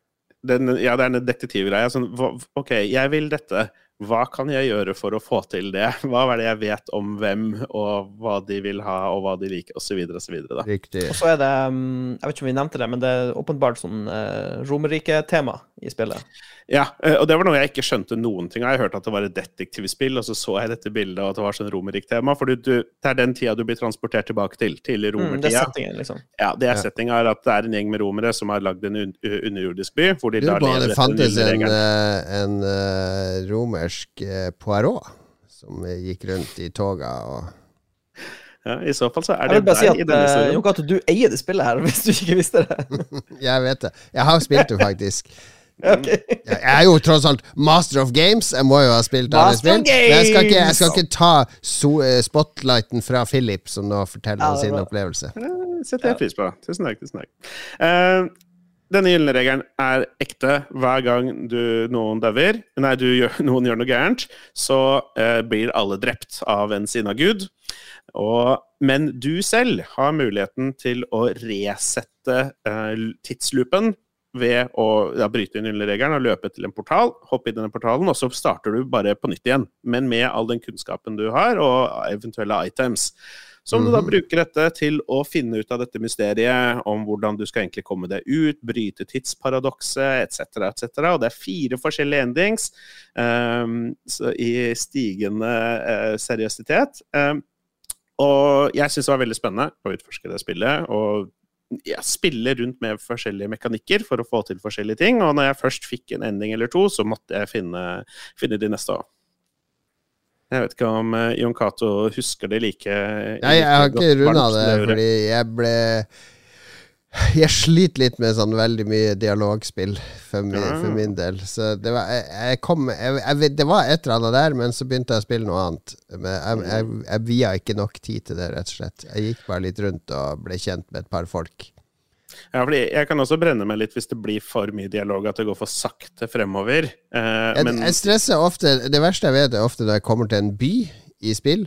den, ja, det er en detektivgreie. Sånn, OK, jeg vil dette. Hva kan jeg gjøre for å få til det? Hva er det jeg vet om hvem, og hva de vil ha, og hva de liker, osv., osv. Riktig. Og så er det mm, Jeg vet ikke om vi nevnte det, men det er åpenbart sånn uh, Romerike-tema i spillet. Ja, eh, og det var noe jeg ikke skjønte noen ting av. Jeg hørte at det var et detektivspill, og så så jeg dette bildet, og at det var sånn romerrikt-tema. For du, du, det er den tida du blir transportert tilbake til. Til Mm, det er settingen, liksom. ja, det er settinga er at det er en gjeng med romere som har lagd en un underjordisk by, hvor de Lurer på om det fantes en, eh, en eh, romersk uh, Poirot som gikk rundt i toga og Ja, I så fall så er det bare si at i denne serien. Jon Cato, du eier det spillet her, hvis du ikke visste det. Jeg vet det. Jeg har spilt det, faktisk. Ok. Jeg er jo tross alt master of games. Jeg må jo ha spilt alle spill. Men jeg skal ikke, jeg skal ikke ta so eh, spotlighten fra Philip, som nå forteller Ja, om sin opplevelse. Det setter jeg pris på. Tusen takk. tusen takk. Uh, denne gylne regelen er ekte. Hver gang du, noen dauer, nei, du gjør, noen gjør noe gærent, så uh, blir alle drept av en sinna gud. Og, men du selv har muligheten til å resette uh, tidsloopen ved å ja, bryte inn gylne regelen og løpe til en portal, hoppe i denne portalen, og så starter du bare på nytt igjen. Men med all den kunnskapen du har, og eventuelle items. Som du da Mhm. bruker dette til å finne ut av dette mysteriet om hvordan du skal egentlig komme deg ut, bryte tidsparadokset etc., etc. Og det er fire forskjellige endings um, så i stigende uh, seriøsitet. Um, og jeg syns det var veldig spennende å utforske det spillet. og jeg spiller rundt med forskjellige mekanikker for å få til forskjellige ting. Og når jeg først fikk en ending eller to, så måtte jeg finne, finne de neste òg. Jeg vet ikke om uh, Jon Cato husker det like Nei, jeg har ikke runda det, fordi jeg ble Jeg sliter litt med sånn veldig mye dialogspill for min, for min del. Så det var jeg, jeg kom jeg, Det var et eller annet der, men så begynte jeg å spille noe annet. Men jeg, jeg, via ikke nok tid til det, rett og slett. Jeg gikk bare litt rundt og ble kjent med et par folk. Ja, fordi Jeg kan også brenne meg litt hvis det blir for mye dialog, at det går for sakte fremover. Eh, men jeg stresser ofte Det verste jeg vet, er ofte når jeg kommer til en by i spill.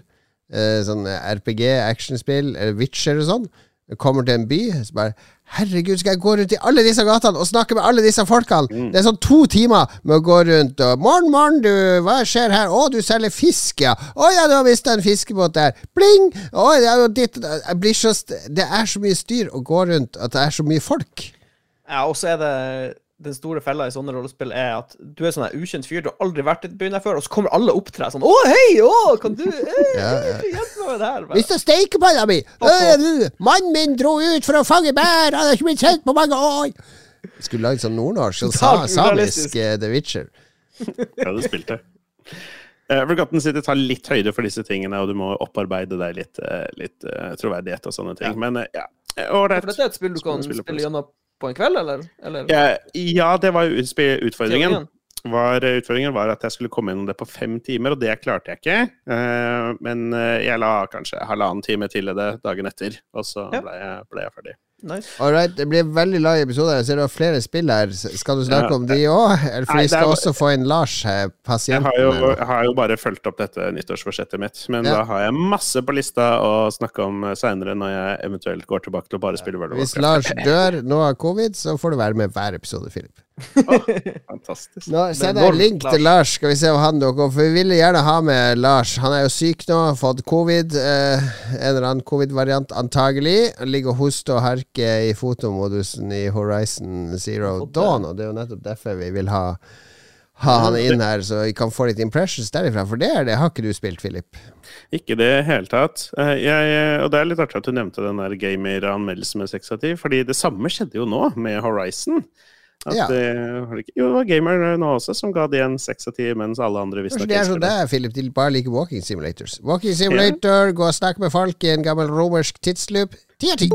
Eh, sånn RPG, actionspill, eller Witcher og sånn. Jeg kommer til en by, så bare Herregud, skal jeg gå rundt i alle disse gatene og snakke med alle disse folkene? Mm. Det er sånn to timer med å gå rundt og 'Morgen, morgen, du, hva skjer her?' 'Å, du selger fisk, ja.' 'Å ja, du har mista en fiskebåt der.' Bling! 'Å, det er jo ditt Jeg blir så st Det er så mye styr å gå rundt at det er så mye folk. Ja, og så er det den store fella i sånne rollespill er at du er sånn her ukjent fyr, du har aldri vært i byen her før, og så kommer alle opp til deg sånn 'Å, hei! Å, kan du eh, Ja, ja. hjelpe meg med det her?' Bare, Mista steikepanna mi! Mannen min dro ut for å fange bær! Han har ikke blitt sett på mange år! Skulle lagd sånn nordnorsk og sa samisk uh, The Witcher. Jeg du spilte. Uh, Forgotten City tar litt høyde for disse tingene, og du må opparbeide deg litt, eh, litt uh, troverdighet og sånne ting. Ja. Men ja, ålreit. Dette er et spill du kan spille gjennom på en kveld, eller? eller? Ja, ja, det var utfordringen. Var, eh, utfordringen var at jeg skulle komme gjennom det på fem timer, og det klarte jeg ikke. Eh, men eh, jeg la kanskje halvannen time til det dagen etter, og så ble jeg, ble jeg ferdig. Nice. All right, det blir veldig lang episode. Jeg ser du har flere spill her. Skal du snakke Ja. om de òg? For Nei, vi er skal bare- også få inn Lars, pasienten. Jeg har, jo, jeg har jo bare fulgt opp dette nyttårsforsettet mitt, men Ja. da har jeg masse på lista å snakke om seinere, når jeg eventuelt går tilbake til å bare spille World of Hvis Lars dør nå av covid, så får du være med hver episode, Fantastisk. Nå sender jeg en link til Lars, skal vi se om han dukker opp. For vi ville gjerne ha med Lars. Han er jo syk nå, har fått covid. Eh, en eller annen covid-variant, antagelig. Han ligger og hoster og harker i fotomodusen i Horizon Zero Dawn, og det er jo nettopp derfor vi vil ha ha han inn her, så vi kan få litt impressions derifra. For det er det har ikke du spilt, Philip. Ikke i det hele tatt. Eh, Jeg, og det er litt artig at du nevnte den der gamer-anmeldelsen med 6 av 10, fordi det samme skjedde jo nå med Horizon. At Ja. det, var det jo, det var gamer nå også som ga de en 6 av 10, mens alle andre visste ikke Det er sånn det. er, Philip. De bare liker walking simulators. Walking simulator, gå og snakke med folk i en gammel romersk tidsloop. Ti av ti!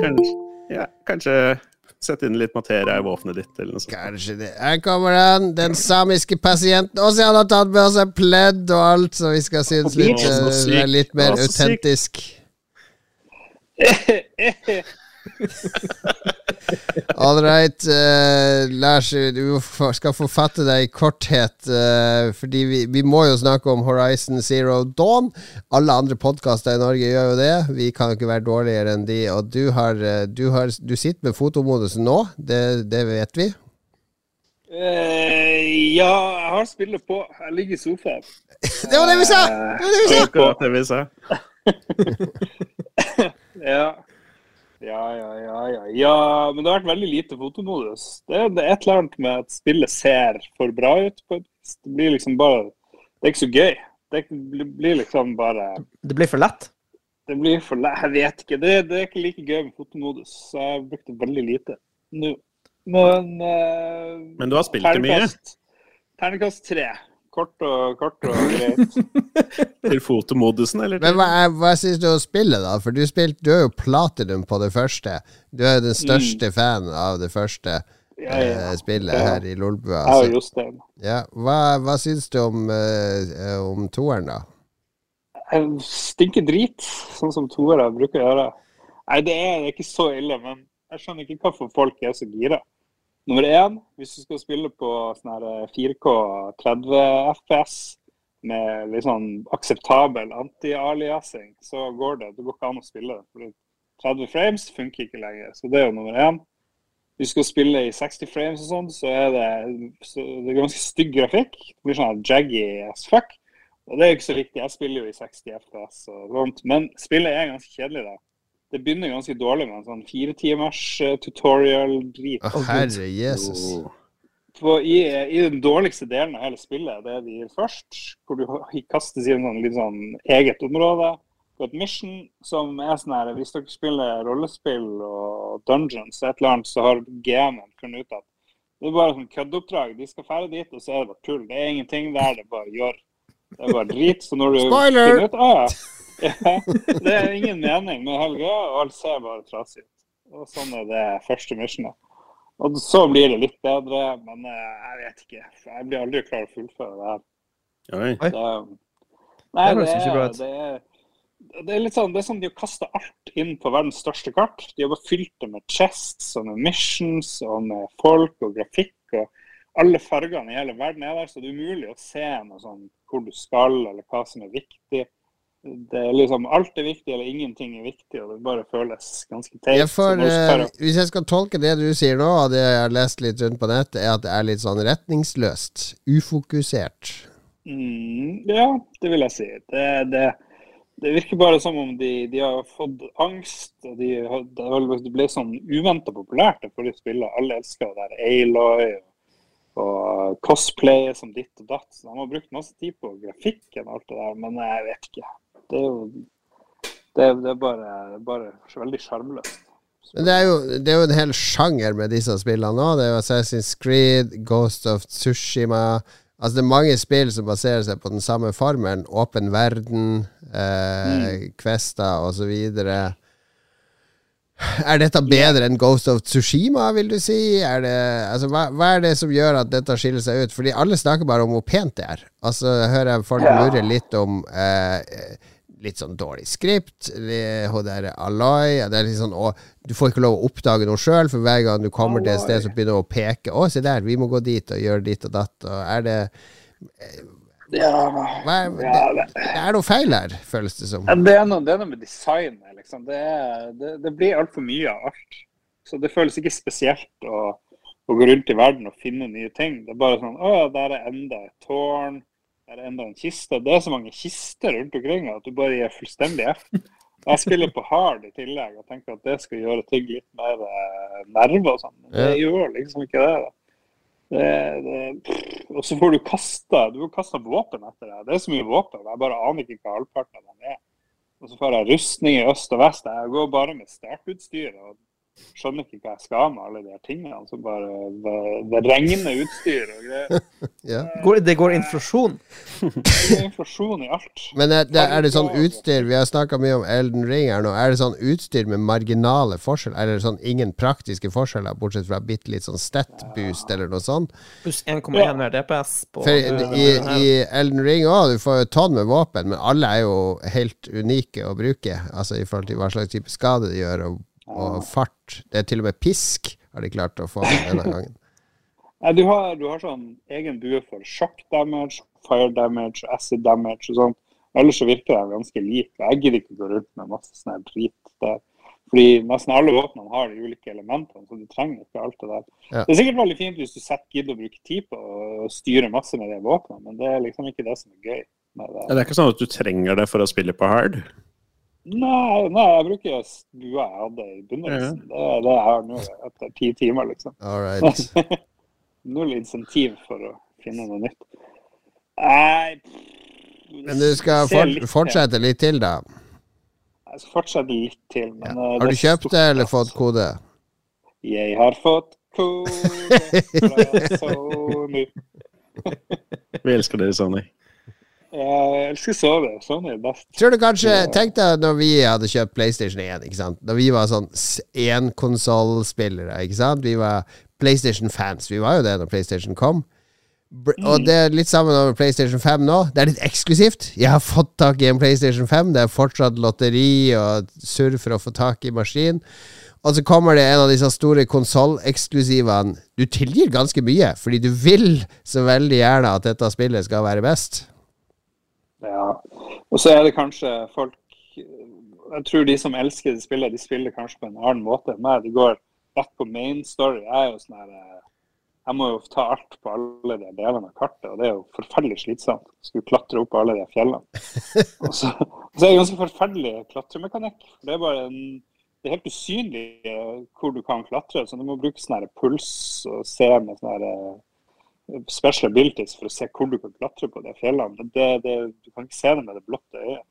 Ja, kanskje sette inn litt materie i våpenet ditt, eller noe sånt. Kanskje det. Her kommer han, den samiske pasienten. Og så han har tatt med oss en pledd og alt, så vi skal synes litt, eh, litt mer autentisk. All right, uh, Lars, du skal få fatte deg i korthet. Uh, fordi vi, vi må jo snakke om Horizon Zero Dawn. Alle andre podkaster i Norge gjør jo det. Vi kan jo ikke være dårligere enn de. Og du, har, eh, du, har, du sitter med fotomodusen nå, det, det vet vi. Uh, ja, jeg har spillet på. Jeg ligger i sofaen. Det var det vi sa! Det var det vi sa! Akkurat det vi sa. Ja. Ja, ja, ja, ja. ja, men det har vært veldig lite fotomodus. Det, det er et eller annet med at spillet ser for bra ut. Det blir liksom bare Det er ikke så gøy. Det blir liksom bare Det blir for lett. Det blir for lett. Jeg vet ikke. Det, det er ikke like gøy med fotomodus, så jeg har brukt det veldig lite nå. Men uh, Men du har spilt det mye? Terningkast tre. Kort og, kort og greit. Til fotomodusen, eller? Men hva, hva syns du om spillet, da? For du, spilt, du er jo platinum på det første. Du er den største fan av det første Ja, ja. eh, spillet Ja. her i Lolbua. Jeg og Så, Jostein. ja. Hva, hva syns du om, eh, om toeren, da? Jeg stinker drit, sånn som toere bruker å gjøre. Nei, det er, det er ikke så ille, men jeg skjønner ikke hvorfor folk er så gira. Nummer én, hvis du skal spille på sånn her 4K 30 FPS med litt sånn akseptabel anti-aliasing, så går det. Det går ikke an å spille fordi 30 frames funker ikke lenger. Så det er jo nummer én. Hvis du skal spille i 60 frames og sånn, så er det, så det er ganske stygg grafikk. Det blir sånn jaggy as fuck. Og det er jo ikke så viktig. Jeg spiller jo i 60 FPS og sånt. Men spillet er ganske kjedelig, da. Det begynner ganske dårlig med en sånn fire timers eh, tutorial-drit. Å, herre Jesus. På- I, I den dårligste delen av hele spillet, det er de først, hvor du kastes i en sånn litt sånn eget område på et mission som er sånn her Hvis dere spiller rollespill og dungeons, et eller annet, så har GM-en funnet ut at det er bare sånn køddeoppdrag. De skal fære dit, og så er det bare tull. Det er ingenting der, det er bare gjør. Det er bare drit. Så når du Spoiler! finner ut ah, ja. Ja, Det er ingen mening med hele greia, og alt ser bare trasig ut. Og sånn er det første missionet. Og så blir det litt bedre, men eh, jeg vet ikke. Jeg blir aldri klar å fullføre det her. Oi. Nei, Det det er, det, er, det er litt sånn det er som de har kasta alt inn på verdens største kart. De har bare fylt det med chests og med missions og med folk og grafikk. og Alle fargene i hele verden er der, så det er umulig å se noe sånn hvor du skal, eller hva som er viktig. Det er liksom Alt er viktig, eller ingenting er viktig, og det bare føles ganske teit. Ja, for, eh, hvis jeg skal tolke det du sier nå, og det jeg har lest litt rundt på nettet, er at det er litt sånn retningsløst. Ufokusert. Mm, ja, det vil jeg si. Det, det, det virker bare som om de, de har fått angst. og de, det, ble sånn uventa populært det forrige spillet. Alle elsker det der Aloy og cosplay som ditt og datt. Så de har brukt masse tid på grafikken og alt det der, men jeg vet ikke. Det er jo det, det er bare, bare veldig sjarmløst. Men det er, jo, det er jo en hel sjanger med disse spillene nå. Det er jo Assassin's Creed, Ghost of Tsushima Altså Det er mange spill som baserer seg på den samme formelen. Åpen verden, eh, Questa osv. Er dette bedre enn Ghost of Tsushima, vil du si? Er det, altså, hva, hva er det som gjør at dette skiller seg ut? Fordi alle snakker bare om hvor pent det er. Altså jeg hører folk Ja. murre litt om eh, litt sånn dårlig skript. Hun der Aloy det er litt sånn, å, Du får ikke lov å oppdage noe sjøl, for hver gang du kommer til et sted, så begynner hun å peke. 'Å, se der, vi må gå dit og gjøre ditt og datt.' Og er det Ja, hva er, det, ja, det, er noe feil her, føles det som. Ja, det, er noe, det er noe med designet. Liksom. Det, det, det blir altfor mye av alt. Så det føles ikke spesielt å, å gå rundt i verden og finne nye ting. Det er bare sånn Å ja, der er enda et tårn. Der det enda en kiste. Det er så mange kister rundt omkring at du bare gir fullstendig F. Jeg spiller på hard i tillegg og tenker at det skal gjøre ting litt mer eh, nerve og sånn. Men det gjør liksom ikke det. da. Det, det, og så får du kasta du får kasta våpen etter deg. Det er så mye våpen. Jeg bare aner ikke hva halvparten av dem er. Og så får jeg rustning i øst og vest. Jeg går bare med startutstyr og skjønner ikke hva jeg skal med alle de her tingene. Så bare det, det regner utstyr og greier. Ja. Går, det går inflasjon. Det går inflasjon i alt. Men er det, er det sånn utstyr Vi har snakka mye om Elden Ring her nå. Er det sånn utstyr med marginale forskjeller? Eller sånn ingen praktiske forskjeller, bortsett fra bitte litt sånn stat boost eller noe sånt? Pluss 1,1 Ja. mer DPS på For i, i Elden Ring òg, du får jo tonn med våpen, men alle er jo helt unike å bruke. Altså i forhold til hva slags type skade de gjør, og, og fart. Det er til og med pisk har de klart å få denne gangen. Nei, du, har, du har sånn egen bue for shock damage, fire damage, acid damage og sånt. Ellers så virker de ganske like. Jeg gidder ikke gå rundt med masse sånn drit der. Fordi nesten alle våpnene har de ulike elementene, så du trenger ikke alt det der. Ja. Det er sikkert veldig fint hvis du setter gidder å bruke tid på å styre masse med de våpnene, men det er liksom ikke det som er gøy. med det. Det er ikke sånn at du trenger det for å spille på hard? Nei, nei, jeg bruker bua jeg hadde i begynnelsen. Det er det jeg har nå etter ti timer, liksom. All right. Null insentiv for å finne noe nytt. Nei Men du skal for, litt fortsette litt til, da. Jeg skal fortsette litt til. Men, ja. Har du er kjøpt det, eller fått kode? Jeg har fått kode fra Sony. Vi elsker dere, Sony. Jeg elsker sove. Sånn er best. Tror du kanskje Tenk deg når vi hadde kjøpt PlayStation 1, ikke sant. Da vi var sånn énkonsollspillere. Vi var PlayStation-fans. Vi var jo det når PlayStation kom. Og det er litt sammen med PlayStation 5 nå. Det er litt eksklusivt. Jeg har fått tak i en PlayStation 5. Det er fortsatt lotteri og surr for å få tak i maskin. Og så kommer det en av disse store konsolleksklusivene. Du tilgir ganske mye, fordi du vil så veldig gjerne at dette spillet skal være best. Ja. Og så er det kanskje folk Jeg tror de som elsker det spillet, de spiller kanskje på en annen måte enn meg. De går rett på main story. Jeg er jo sånn her jeg må jo ta alt på alle de delene av kartet, og det er jo forferdelig slitsomt. Skulle klatre opp på alle de fjellene. Og så, og så er det ganske forferdelig klatremekanikk. Det er bare en, det er helt usynlig eh, hvor du kan klatre. Så du må bruke sånn puls og se med sånn eh, special abilities for å se hvor du kan klatre på de fjellene. Det, det, du kan ikke se det med det blotte øyet.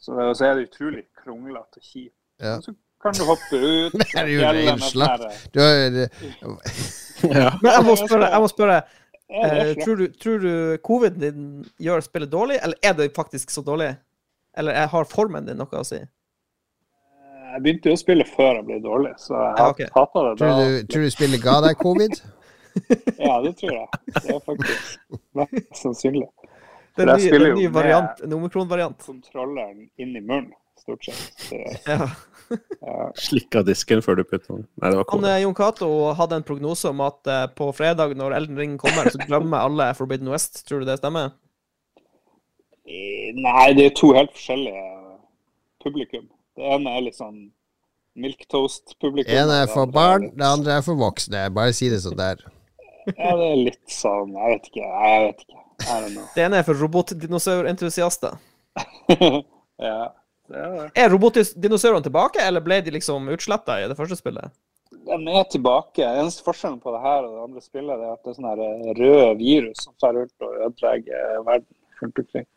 Så, så er det utrolig kronglete og kjipt. Ja. Så kan du hoppe ut Det er jo fjellet slakt. sånn Du har, Ja. Men jeg må spørre, jeg må spørre Ja, eh, tror, du, tror du covid din gjør spillet dårlig, eller er det faktisk så dårlig? Eller er- har formen din noe å si? Jeg begynte jo å spille før jeg ble dårlig, så jeg Ja, okay. hata det da. tror, du, tror du spillet ga deg covid? Ja, det tror jeg. Det er faktisk mest sannsynlig. Det er en ny, det spiller en ny variant, en omikron-variant. Kontrolleren inn i munnen, stort sett. Så, Ja. ja. Slikka disken før du putta den. Nei, det var cool. eh, Jon Cato hadde en prognose om at eh, på fredag, når Elden Ring kommer, så glemmer alle Forbidden West. Tror du det stemmer? Eh, Nei, det er to helt forskjellige publikum. Det ene er litt sånn milktoast-publikum. En er for barn, det andre er for voksne. Bare si det sånn der. Ja, det er litt sånn Jeg vet ikke. Jeg vet ikke. I don't know. Det ene er for robotdinosaurentusiaster. ja, det er det. Er robotdinosaurene tilbake, eller ble de liksom utsletta i det første spillet? De er tilbake. Eneste forskjellen på det her og det andre spillet er at det er sånne eh, røde virus som tar rundt og ødelegger verden rundt omkring.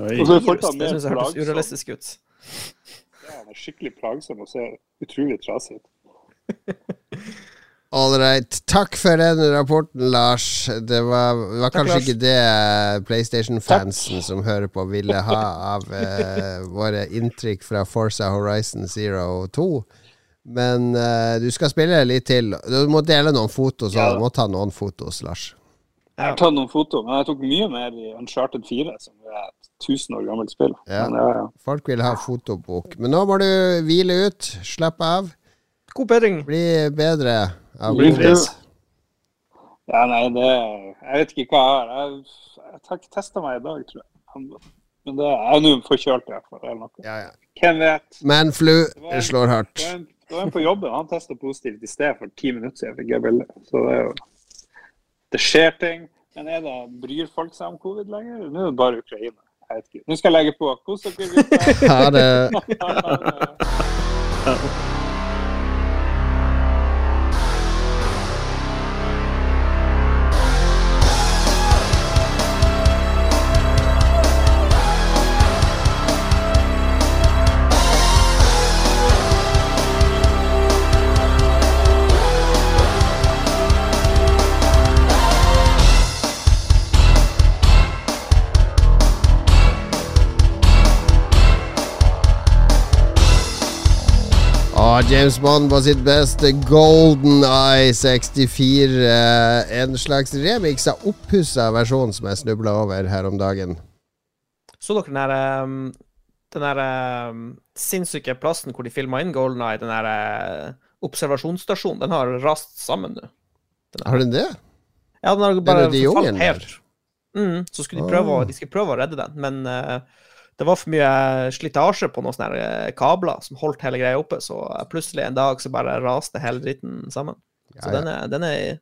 Og så er folk det mer syns jeg hørtes urealistisk ut. Ja, det er skikkelig plagsom og ser utrolig trasig ut. Right. Takk for den rapporten, Lars. Det var, var Takk, kanskje Lars. ikke det PlayStation-fansen som hører på, ville ha av eh, våre inntrykk fra Forza Horizon Zero 2. Men eh, du skal spille litt til. Du må dele noen fotos. Ja. Du må ta noen fotos, Lars. Jeg har tatt noen foto, men jeg tok mye mer i Uncharted 4, som er et 1000 år gammelt spill. Ja. Men, ja. Folk vil ha fotobok. Men nå må du hvile ut. Slappe av. God bedring. Bli bedre Ja, Bli frisk. ja, nei, det Jeg vet ikke hva jeg har. Jeg, jeg har ikke testa meg i dag, tror jeg. Men det jeg jo nå forkjølt, i hvert fall. Eller noe. Ja, ja. Hvem vet? Manflu det slår hardt. Det var en, det var en på jobben, han testa positivt i sted for ti minutter siden. fikk jeg bilde. Så det er jo Det skjer ting. Men er det, bryr folk seg om covid lenger? Nå er det bare Ukraina. Jeg vet ikke. Nå skal jeg legge på. Kos dere, gutter. Ha det. James Bond på sitt beste. Golden Eye 64. eh, En slags remix av oppussa versjon som jeg snubla over her om dagen. Så dere den der um, Den der um, sinnssyke plassen hvor de filma inn Golden Eye, den der uh, observasjonsstasjonen, den har rast sammen nå. Har den det? Ja, den har bare nede i forfalt helt. Mm, så skulle de prøve, Ah. de skulle prøve å redde den, men uh, det var for mye slitasje på noen sånne uh, kabler som holdt hele greia oppe, så uh, plutselig en dag så bare raste hele dritten sammen. Ja, Så ja. den er, den er,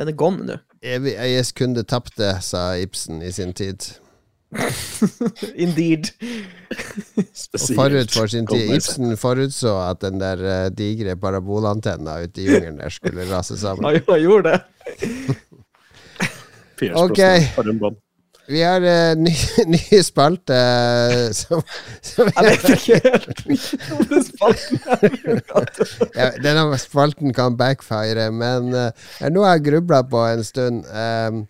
den er gone nå. Evig eies kunde tapte, sa Ibsen i sin tid. Indeed. Og Spesielt. forut for sin tid. Ibsen forutså at den der eh, digre parabolantenna ute i jungelen der skulle rase sammen. Han gjorde det. Ok. Vi har uh, ny, ny spalte uh, som, som Jeg vet ikke helt om den spalten er. ja, Denne spalten kan backfire, men uh, noe jeg har grubla på en stund. Um,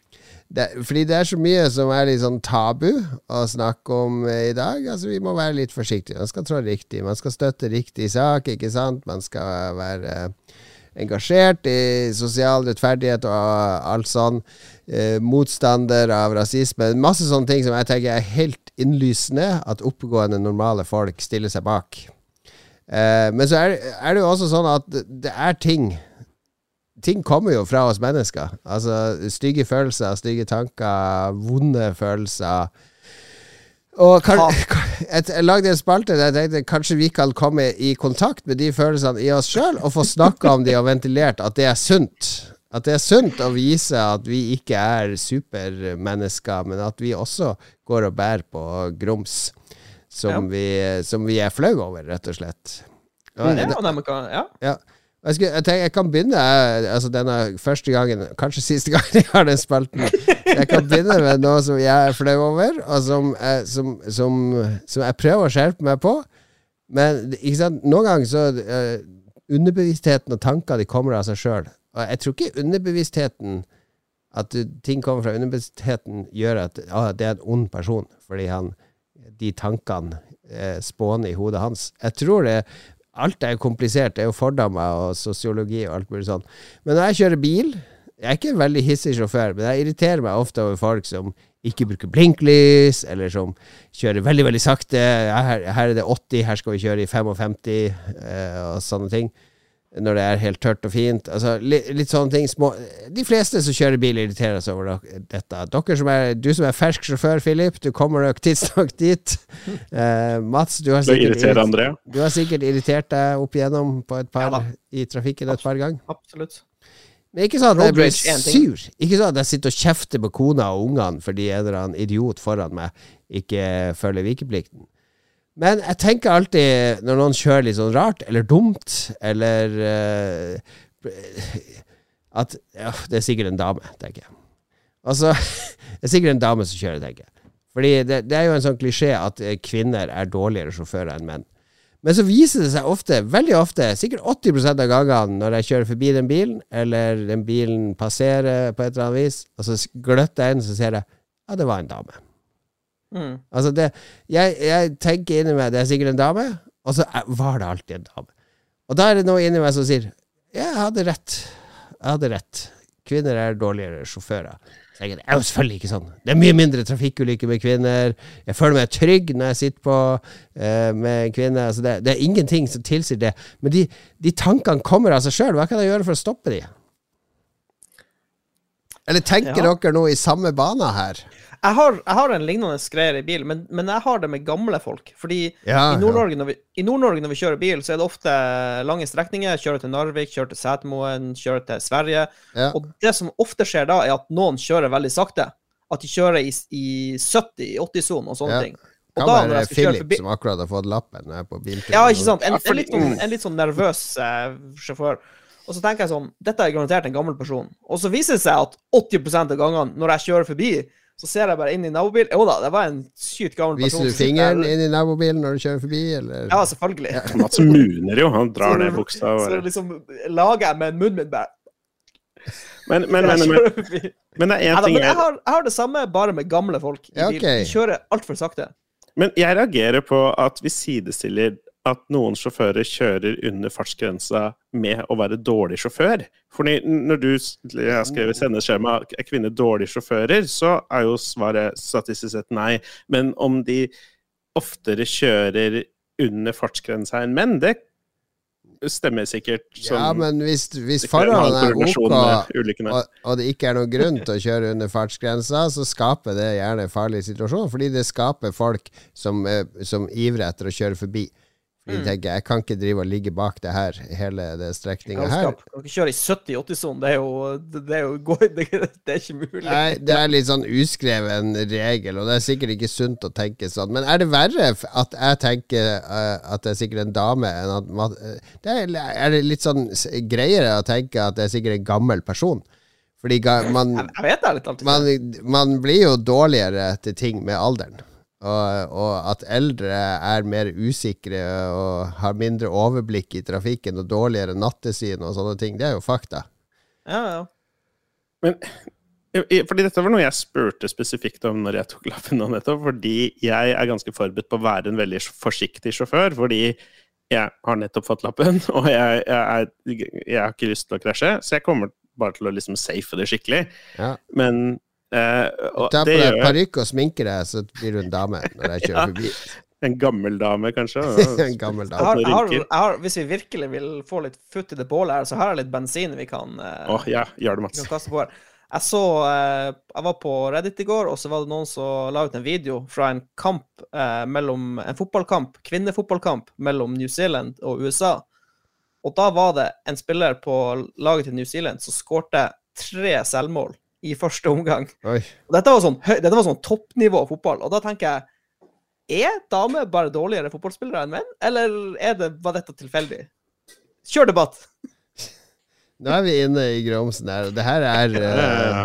det, fordi det er så mye som er litt sånn tabu å snakke om i dag. Altså Vi må være litt forsiktige. Man skal trå riktig. Man skal støtte riktig sak, ikke sant. Man skal være eh, engasjert i sosial rettferdighet og alt sånn. Eh, motstander av rasisme. Masse sånne ting som jeg tenker er helt innlysende at oppegående, normale folk stiller seg bak. Eh, men så er, er det jo også sånn at det er ting ting kommer jo fra oss mennesker. Altså stygge følelser, stygge tanker, vonde følelser. Og kan, jeg, jeg lagde en spalte der jeg tenkte kanskje vi kan komme i kontakt med de følelsene i oss sjøl, og få snakka om de og ventilert at det er sunt. At det er sunt å vise at vi ikke er supermennesker, men at vi også går og bærer på grums som, ja. vi, som vi, er flaue over, rett og slett. Og, ja, det, ja. Jeg, skal, jeg, tenker, jeg, kan begynne altså denne første gangen, kanskje siste gangen jeg har den spalten. Jeg kan begynne med noe som jeg er flau over, og som, som, som, som, jeg prøver å skjerpe meg på. Men noen ganger så uh, Underbevisstheten og tanker de kommer av seg sjøl. Og jeg tror ikke underbevisstheten At ting kommer fra underbevisstheten, gjør at ah, det er en ond person, fordi han, de tankene eh, spåner i hodet hans. Jeg tror det Alt er jo komplisert. Det er jo fordommer og sosiologi og alt mulig sånn. Men når jeg kjører bil Jeg er ikke en veldig hissig sjåfør, men jeg irriterer meg ofte over folk som ikke bruker blinklys, eller som kjører veldig, veldig sakte. Her, her er det 80, her skal vi kjøre i 55, eh, og sånne ting når det er helt tørt og fint. Altså, litt, litt, sånne ting. Små. De fleste som kjører bil, irriterer seg over dette. Dere som er, du som er fersk sjåfør, Philip, du kommer nok tidsnok dit. Uh, Mats, du har, sikkert, du har sikkert irritert deg opp igjennom på et par, ja, i trafikken et par ganger. Absolutt. Men ikke sånn at jeg blir sur. Ikke sånn at jeg sitter og kjefter på kona og ungene fordi en eller annen idiot foran meg ikke følger vikeplikten. Men jeg tenker alltid, når noen kjører litt sånn rart, eller dumt, eller uh, At ja, det er sikkert en dame, tenker jeg. Altså, det er sikkert en dame som kjører, tenker jeg. Fordi det, det er jo en sånn klisjé at eh, kvinner er dårligere sjåfører enn menn. Men så viser det seg ofte, veldig ofte, sikkert 80% av gangene når jeg kjører forbi den bilen, eller den bilen passerer på et eller annet vis, og så gløtter jeg inn, så ser jeg ja, det var en dame. Mm. Altså det, jeg, jeg, tenker inni meg det er sikkert en dame, og så var det alltid en dame. Og da er det noe inni meg som sier jeg hadde rett. Jeg hadde rett. Kvinner er dårligere sjåfører. Så jeg, det er jo selvfølgelig ikke sånn. Det er mye mindre trafikkulykker med kvinner. Jeg føler meg trygg når jeg sitter på uh, med en kvinne. Altså det, det, er ingenting som tilsier det. Men de, de tankene kommer av seg sjøl. Hva kan jeg gjøre for å stoppe de? Eller tenker ja. dere noe i samme bane her? Jeg har, jeg har, en lignende greie i bil, men, men, jeg har det med gamle folk. Fordi ja, i Nord-Norge når, Nord når, vi kjører bil, så er det ofte lange strekninger. Kjører til Narvik, kjører til Setermoen, kjører til Sverige. Og det som ofte skjer da, er at noen kjører veldig sakte. At de kjører i, i 70-80-sonen og sånne ting. Og kan da, være Philip forbi... som akkurat har fått lappen når er på biltur. Ja, ikke sant. En, en, litt, sånn, en litt sånn nervøs eh, sjåfør. Og så tenker jeg sånn Dette er garantert en gammel person. Og så viser det seg at 80 av gangene når jeg kjører forbi, så ser jeg bare inn i nabobilen. Jo da, det var en sykt gammel person. Viser du fingeren inn i nabobilen når du kjører forbi, eller? Ja, selvfølgelig. Ja. Mats muner jo, han drar ned buksa. Så liksom lager jeg med munnen min bare men, men, men, men, men det er én ting jeg har, jeg har det samme, bare med gamle folk i okay. De kjører altfor sakte. Men jeg reagerer på at vi sidestiller at noen sjåfører kjører under fartsgrensa med å være dårlig sjåfør. Fordi når du har skrevet sendeskjema er kvinner dårlige sjåfører, så er jo svaret statistisk sett nei. Men om de oftere kjører under fartsgrensa enn menn, det stemmer sikkert. Som ja, men hvis, hvis forholdene er OK, og, og, det ikke er noen grunn til å kjøre under fartsgrensa, så skaper det gjerne farlige situasjoner, fordi det skaper folk som, eh, som ivrer etter å kjøre forbi. Mm. Jeg tenker, jeg kan ikke drive og ligge bak det her hele det strekninga her. Kan ikke kjøre i 70-80-sonen, det er jo, det er jo det, det er ikke mulig. Nei, det er litt sånn uskreven regel, og det er sikkert ikke sunt å tenke sånn. Men er det verre at jeg tenker uh, at det er sikkert en dame, enn at det er, er, det litt sånn greiere å tenke at det er sikkert en gammel person? Fordi man, jeg vet det litt. Man, man blir jo dårligere til ting med alderen. Og, og, at eldre er mer usikre og har mindre overblikk i trafikken og dårligere nattesyn og sånne ting, det er jo fakta. Ja, ja. Men Fordi dette var noe jeg spurte spesifikt om når jeg tok lappen nå nettopp. Fordi jeg er ganske forberedt på å være en veldig forsiktig sjåfør. Fordi jeg har nettopp fått lappen, og jeg, jeg, er, jeg har ikke lyst til å krasje. Så jeg kommer bare til å liksom safe det skikkelig. Ja. Men eh, og Ta på deg parykk og sminke deg, så blir du en dame når jeg kjører forbi. en gammel dame, kanskje. en gammel Jeg dame. har, jeg har, jeg har, hvis vi virkelig vil få litt futt i det bålet her, så har jeg litt bensin vi kan, uh, oh, ja, gjør det, vi Mats. kan kaste på her. Jeg så uh, Jeg var på Reddit i går, og så var det noen som la ut en video fra en kamp uh, mellom En fotballkamp, kvinnefotballkamp mellom New Zealand og USA. Og da var det en spiller på laget til New Zealand som skårte tre selvmål i første omgang. Og dette var sånn, dette var sånn toppnivå fotball. Og da tenker jeg Er damer bare dårligere fotballspillere enn menn, eller er det, var dette tilfeldig? Kjør debatt! Nå er vi inne i Gromsen her, og det her er Ja,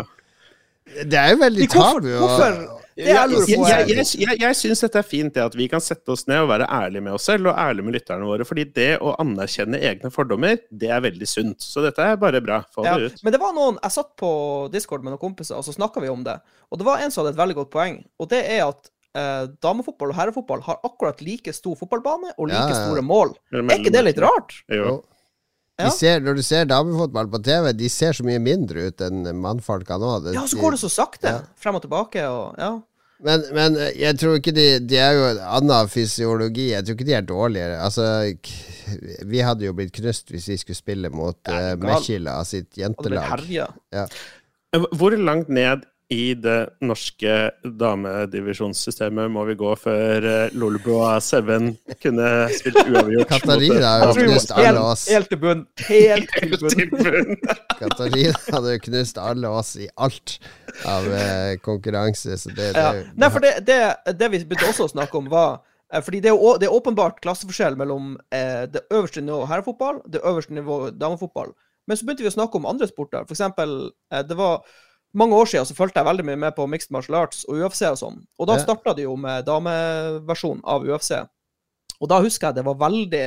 eh. Det er jo veldig Hvorfor- tabu. hvorfor- Det jeg jeg, jeg, jeg, jeg, jeg syns dette er fint, det at vi kan sette oss ned og være ærlige med oss selv og ærlige med lytterne våre. fordi det å anerkjenne egne fordommer, det er veldig sunt. Så dette er bare bra. Få Ja, ut. men det var noen Jeg satt på Discord med noen kompiser, og så snakka vi om det. Og det var en som hadde et veldig godt poeng, og det er at eh, damefotball og herrefotball har akkurat like stor fotballbane og like Ja, ja. store mål. Er ikke det litt rart? Jo. Jo. Ja. De ser, når du ser damefotball på TV, de ser så mye mindre ut enn mannfolka nå. Det- Ja, så går det så sakte. Ja. Frem og tilbake og Ja. Men, men jeg tror ikke de De er jo en annen fysiologi. Jeg tror ikke de er dårligere. Altså, vi hadde jo blitt knust hvis vi skulle spille mot uh, gal? Mekila sitt jentelag. Ja. Hvor langt ned i det norske damedivisjonssystemet må vi gå før Lolboa Lolbua Seven kunne spilt uavgjort? Katarina har jo tror vi må knust alle oss. helt til bunn. Helt til bunn. Katarina hadde jo knust alle oss i alt av eh, konkurranse, så det, det Ja. Nei, for det, det, det vi begynte også å snakke om, var eh, fordi det er, å- det er åpenbart klasseforskjell mellom eh, det øverste nivået herrefotball det øverste nivået damefotball. Men så begynte vi å snakke om andre sporter. For eksempel, eh, det var mange år siden så fulgte jeg veldig mye med på mixed martial arts og UFC og sånn. Og da starta de jo med dameversjon av UFC. Og da husker jeg det var veldig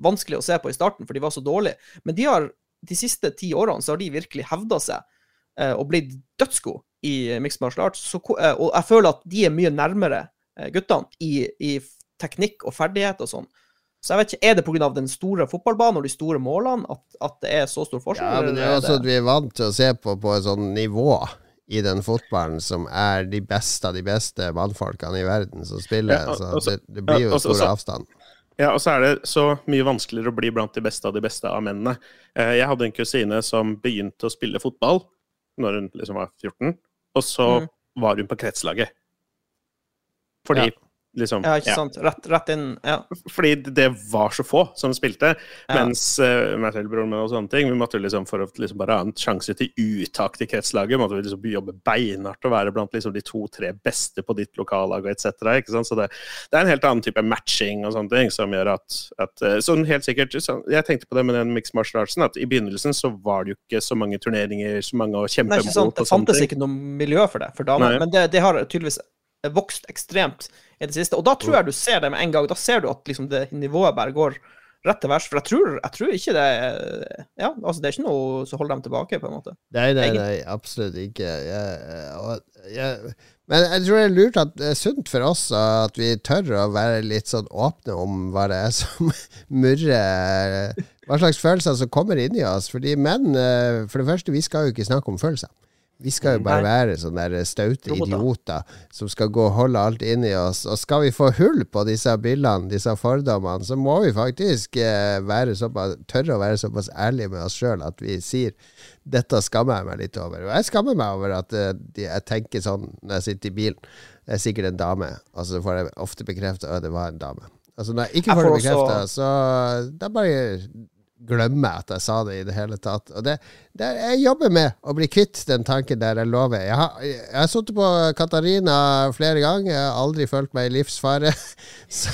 vanskelig å se på i starten, for de var så dårlige. Men de har de siste ti årene så har de virkelig hevda seg eh, og blitt dødsgode i mixed martial arts. Så, eh, og jeg føler at de er mye nærmere eh, guttene i, i teknikk og ferdighet og sånn. Så jeg vet ikke, Er det pga. den store fotballbanen og de store målene at, at det er så stor forskjell? Ja, men det er også at vi er vant til å se på på et sånn nivå i den fotballen som er de beste av de beste mannfolkene i verden som spiller. Ja, og- så det, det blir ja, jo og så- stor avstand. Ja, og så er det så mye vanskeligere å bli blant de beste av de beste av mennene. Eh, Jeg hadde en kusine som begynte å spille fotball når hun liksom var 14, og så Mm. var hun på kretslaget. Fordi Ja. Liksom Ja, ikke ja. sant? Rett, rett inn. Ja. Fordi det var så få som spilte. Ja. Mens uh, meg selv, broren min og sånne ting, vi måtte liksom for å liksom bare ha en sjanse til uttak til kretslaget, måtte vi liksom jobbe beinhardt og være blant liksom de to-tre beste på ditt lokallag og etc. Så det, det er en helt annen type matching og sånne ting som gjør at, at eh, Sånn helt sikkert så, Jeg tenkte på det med den mixed martial artsen, at i begynnelsen så var det jo ikke så mange turneringer, så mange å kjempe mot og sånne ting. Det fantes ikke noe miljø for det for damer, men det, det har tydeligvis vokst ekstremt i det siste. Og da tror jeg du ser det med en gang. Da ser du at liksom det nivået bare går rett til værs. For jeg tror, jeg tror ikke det Ja, altså det er ikke noe som holder dem tilbake, på en måte. Nei, nei, nei, absolutt ikke. Jeg, jeg, men jeg tror det er lurt at det er sunt for oss at vi tør å være litt sånn åpne om hva det er som murrer Hva slags følelser som kommer inn i oss. Fordi menn, eh, for det første, vi skal jo ikke snakke om følelser. Vi skal jo bare være sånne der staute idioter som skal gå og holde alt inni oss. Og skal vi få hull på disse bildene, disse fordommene, så må vi faktisk eh, være såpass, tørre å være såpass ærlige med oss sjøl at vi sier dette skammer jeg meg litt over. Og jeg skammer meg over at eh, jeg tenker sånn når jeg sitter i bilen. Det er sikkert en dame. Og så får jeg ofte bekrefta at det var en dame. Altså Når jeg ikke får det bekrefta, så da bare glemmer at jeg sa det i det hele tatt. Og det, det jeg jobber med å bli kvitt den tanken der, jeg lover. Jeg har, jeg har sittet på Katarina flere ganger, jeg har aldri følt meg i livsfare. Så,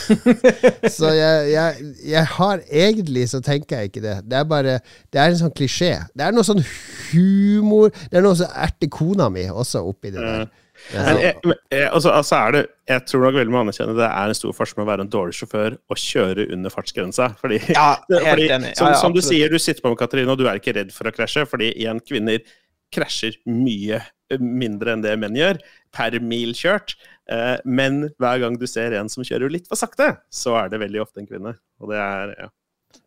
så jeg, jeg, jeg har egentlig så tenker jeg ikke det. Det er bare Det er en sånn klisjé. Det er noe sånn humor Det er noe som erter kona mi også oppi det der. Men jeg, men jeg, altså, altså er det, jeg tror nok veldig mange anerkjenner det er en stor forskjell med å være en dårlig sjåfør og kjøre under fartsgrensa. Fordi, Ja, fordi enig. Ja, som, ja, som du sier, du sitter på med Katarina, og du er ikke redd for å krasje. Fordi igjen, kvinner krasjer mye mindre enn det menn gjør, per mil kjørt. Eh, men hver gang du ser en som kjører litt for sakte, så er det veldig ofte en kvinne. Og det er ja.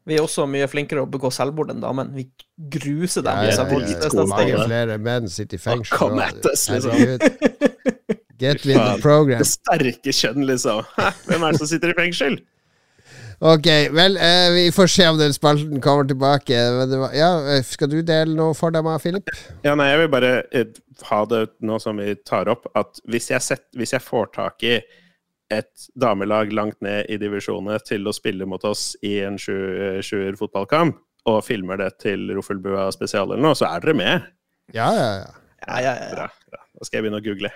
Vi er også mye flinkere å begå selvmord enn damen. Vi gruser dem. Ja, ja, ja, ja. Mange flere menn sitter i fengsel. Og- us, liksom. Get with the program. Det sterke kjønn, liksom. Hvem er det som sitter i fengsel? Ok, vel, eh, vi får se om den spalten kommer tilbake. Var, ja, eh, skal du dele noe for deg, Philip? Ja, nei, jeg vil bare eh, ha det nå som vi tar opp, at hvis jeg, set, hvis jeg får tak i et damelag langt ned i divisjonene til å spille mot oss i en sju- sjuer fotballkamp, og filmer det til Roffelbua spesial eller noe, så er dere med. Ja, ja, ja. Ja, ja, ja. Bra, bra. Da skal jeg begynne å google.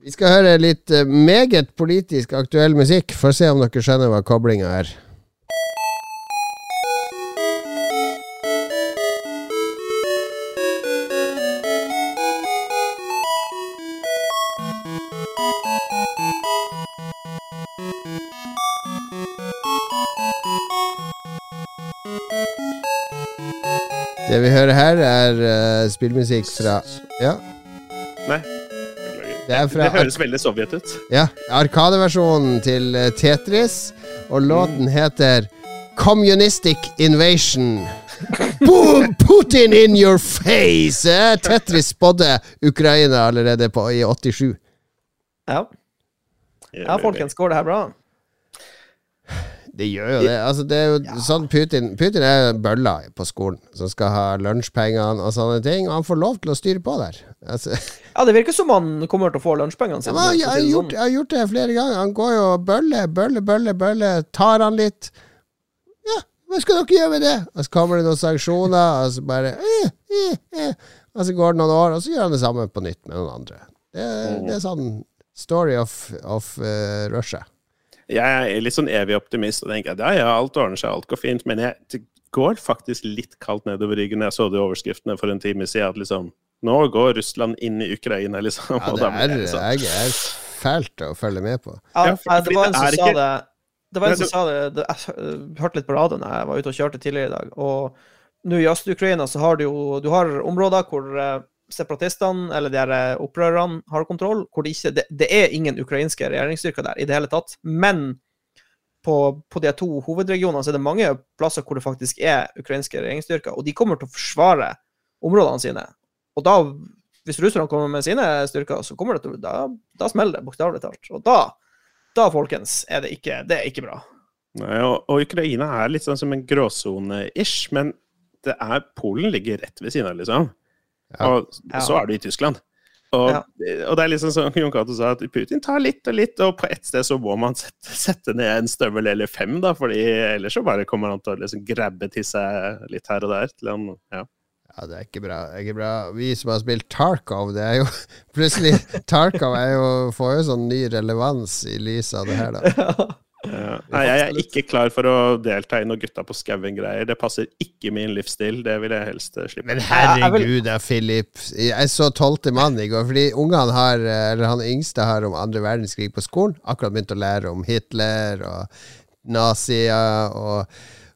Vi skal høre litt eh, meget politisk aktuell musikk. Får se om dere skjønner hva koblinga er. Det vi hører her, er uh, spillmusikk fra Ja, Nei, det er fra Det høres veldig Sovjet ut. Ja, Arkadeversjonen til eh, Tetris, og låten heter Communistic Invasion. Boom! Putin in your face! Eh, Tetris spådde Ukraina allerede på, i 87. Ja. ja, folkens, går det her bra? Det gjør jo det. Altså, det er jo sånn Putin Putin er bølla på skolen som skal ha lunsjpengene og sånne ting, og han får lov til å styre på der. Altså, Ja, det virker som han kommer til å få lunsjpengene Ja, sine. Ja, jeg, har gjort, sånn. jeg har gjort det flere ganger. Han går jo og bøller, bøller, bøller, bøller. Tar han litt Ja, hva skal dere gjøre med det? Og så kommer det noen sanksjoner, og så bare eh, eh, eh. Og så går det noen år, og så gjør han det samme på nytt med noen andre. Det, det er sånn story of, of uh, Russia. Jeg er litt sånn evig optimist og tenker at ja, ja, alt ordner seg, alt går fint. Men jeg, det går faktisk litt kaldt nedover ryggen. Jeg så det i overskriftene for en time siden at liksom Nå går Russland inn i Ukraina, liksom. Ja, det da blir er, jeg sånn, jeg er fælt å følge med på. Ja, det var en som sa det Det var en som sa det, det Jeg hørte litt på radioen jeg var ute og kjørte tidligere i dag. Og nå i Øst-Ukraina så har du jo Du har områder hvor eh, separatistene, eller de her eh, opprørerne, har kontroll. Hvor det ikke det, det er ingen ukrainske regjeringsstyrker der i det hele tatt. Men på, på de to hovedregionene så er det mange plasser hvor det faktisk er ukrainske regjeringsstyrker. Og de kommer til å forsvare områdene sine. Og da, hvis russerne kommer med sine styrker, så kommer det til Da, da smeller det, bokstavelig talt. Og da, da, folkens, er det ikke, det er ikke bra. Nei, og, og Ukraina er litt sånn som en gråsone-ish, men det er, Polen ligger rett ved siden av, liksom. Og så er du i Tyskland. Og, og det er liksom som Jon Cato sa, at Putin tar litt og litt, og på ett sted så må man sette, sette ned en støvel eller fem, da, fordi ellers så bare kommer han til å liksom grabbe til seg litt her og der. Til han, ja. Ja, det er ikke bra. Det er ikke bra. Vi som har spilt Tarkov, det er jo Plutselig Tarkov er jo, får jo sånn ny relevans i lys av det her, da. Ja. Nei, jeg er ikke klar for å delta i noe gutta på skauen-greier. Det passer ikke min livsstil. Det vil jeg helst eh, slippe. Men herregud da, Philip. Jeg så tolvte mann i går, fordi ungene har, eller han yngste har om andre verdenskrig på skolen. Akkurat begynt å lære om Hitler og nazier og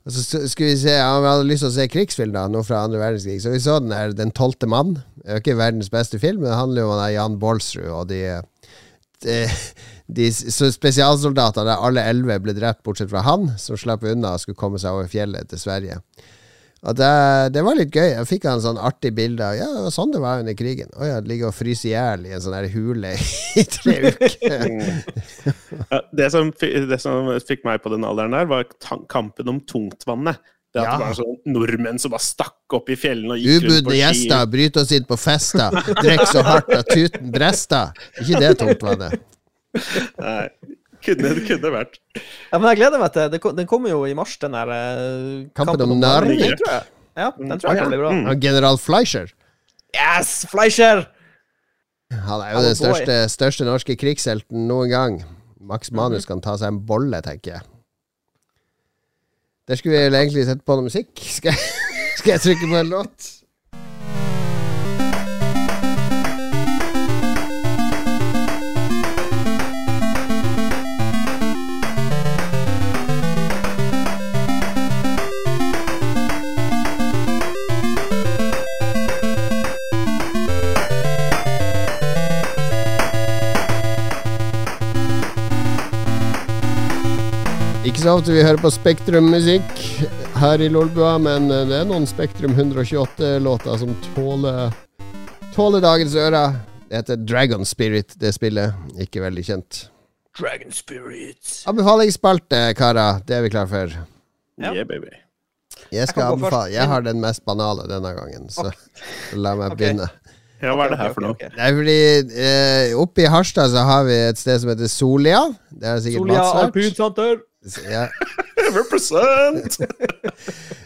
og så skulle vi se, Han hadde lyst til å se krigsfilm, da, noe fra andre verdenskrig. Så vi så den her Den tolvte mann. Det er ikke verdens beste film, men det handler jo om Jan Baalsrud og de, de, de så spesialsoldater der alle elleve ble drept, bortsett fra han, som slapp unna og skulle komme seg over fjellet til Sverige. Og det, det var litt gøy. Jeg fikk en sånn artig bilde av Ja, det var sånn det var under krigen. Å ja, ligge og fryse i hjel i en sånn her hule i tre uker. Ja, det, som, det som fikk meg på den alderen der, var kampen om tungtvannet. Det at Ja. det var sånn nordmenn som bare stakk opp i fjellene og gikk rundt på Ubudne ski. gjester bryter oss inn på fester, drikker så hardt at tuten brester. Ikke det tungtvannet. Nei, kunne, det kunne vært. Ja, men jeg gleder meg til den kommer jo i mars, den der eh, Kampen om Narvik. Ja, den tror jeg kan bli bra. Mm. Og General Fleischer Yes, Fleischer! Han er jo den største, største norske krigshelten noen gang. Max Manus kan ta seg en bolle, tenker jeg. Der skulle vi egentlig sette på noe musikk. Skal jeg, skal jeg trykke på en låt? Ofte vi hører på Spektrum-musikk her i Lolbua, men eh, det er noen Spektrum 128-låter som tåler, tåler dagens ører. Det heter Dragon Spirit, det spillet. Ikke veldig kjent. Dragon Spirit. Anbefalingsspalte, karer. Det er vi klar for. Ja. Yeah, baby. Jeg skal Jeg anbefale. Jeg har den mest banale denne gangen, så la meg Ok. begynne. Ja, hva er det her for noe? Det er fordi eh, Oppe i Harstad så har vi et sted som heter Solia. Det er sikkert Solia alpinsenter. Ja. Represent!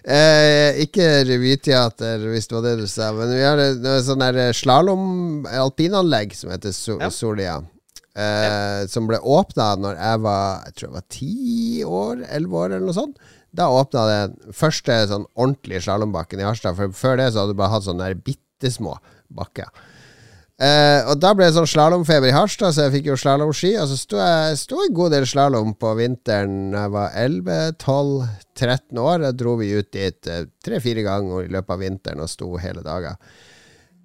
Eh, ikke revyteater, hvis det var det du sa. Men vi har det sånn slalåm-alpinanlegg som heter so Ja. Solia. Eh, som ble åpna når jeg var Jeg tror jeg var ti år, elleve år, eller noe sånt. Da åpna den første sånn ordentlige slalåmbakken i Harstad. For før det så hadde du bare hatt sånne bitte små bakker. Eh, og da ble det sånn slalåmfeber i Harstad, så jeg fikk jo slalåmski. Og så sto jeg sto en god del slalåm på vinteren da jeg var 11-12-13 år. Da dro vi ut dit eh, tre-fire ganger i løpet av vinteren og sto hele dager.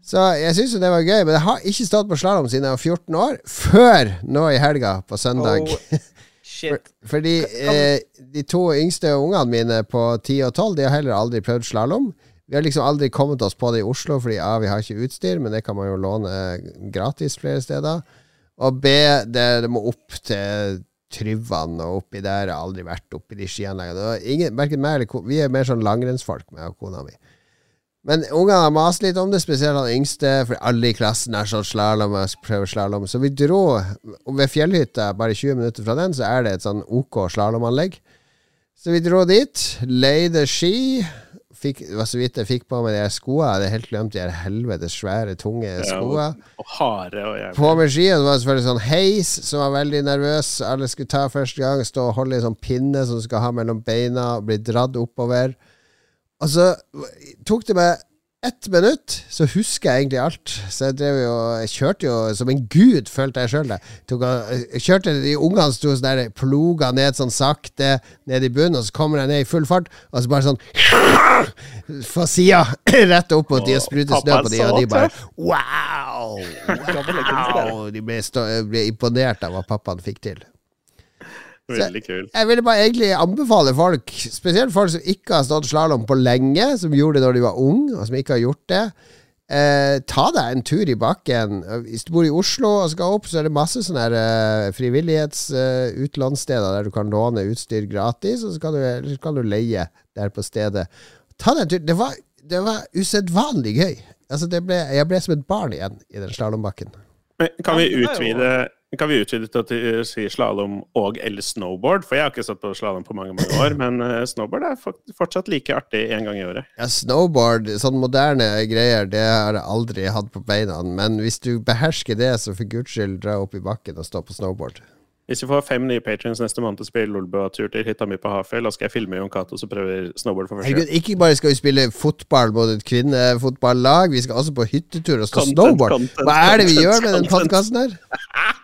Så jeg syns jo det var gøy, men jeg har ikke stått på slalåm siden jeg var 14 år. Før nå i helga, på søndag. Oh, shit. Fordi eh, de to yngste ungene mine på 10 og 12 De har heller aldri prøvd slalåm. Vi har liksom aldri kommet oss på det i Oslo, fordi A, vi har ikke utstyr, men det kan man jo låne gratis flere steder. Og B, det, det må opp til Tryvann og oppi der. Jeg har aldri vært oppi de skianleggene. Vi er mer sånn langrennsfolk, med kona mi. Men ungene har mast litt om det, spesielt han yngste, for alle i klassen er sånn slalåm. slalåm. Så vi dro ved Fjellhytta, bare 20 minutter fra den, så er det et sånn OK slalåmanlegg. Så vi dro dit, leide ski. Fikk, det var så vidt jeg fikk på meg de skoene. Jeg hadde helt glemt de her helvetes svære, tunge skoene. Og hare og jævlig. På med skiene var det selvfølgelig sånn heis som var veldig nervøs. Alle skulle ta første gang, stå og holde i sånn pinne som du skal ha mellom beina, og bli dratt oppover. Og så tok det meg ett minutt, så husker jeg egentlig alt. Så jeg drev jo Jeg kjørte jo som en gud, følte jeg sjøl det. Jeg kjørte de ungene sto sånn der, ploga ned sånn sakte ned i bunnen, og så kommer jeg ned i full fart, og så bare sånn Fra sida, rett opp mot de og spruter snø på de, og de bare Wow! wow! De ble, ble imponert av hva pappaen fikk til. Veldig kult. Jeg ville bare egentlig anbefale folk, spesielt folk som ikke har stått slalåm på lenge, som gjorde det når de var unge, og som ikke har gjort det. Eh, ta deg en tur i bakken. Hvis du bor i Oslo og skal opp, så er det masse sånne eh, frivillighetsutlånssteder der du kan låne utstyr gratis, og så kan du, eller så kan du leie der på stedet. Ta deg en tur. Det var, det var usedvanlig gøy. Altså, det ble, jeg ble som et barn igjen i den slalåmbakken. Kan vi utvide kan vi utvide til å si slalåm og eller snowboard? For jeg har ikke satt på slalåm på mange mange år, men eh, snowboard er fortsatt like artig én gang i året. Ja, snowboard, sånn moderne greier, det har jeg aldri hatt på beina. Men hvis du behersker det, så for guds skyld dra opp i bakken og stå på snowboard. Hvis vi får fem nye patrons neste måned til å spille Lolbua-tur til hytta mi på Hafjell, da skal jeg filme Jon Cato som prøver snowboard for første gang. ikke bare skal vi spille fotball mot et kvinnefotballag, vi skal også på hyttetur og stå Content, snowboard. content, Hva er det vi content, gjør med den podkasten her?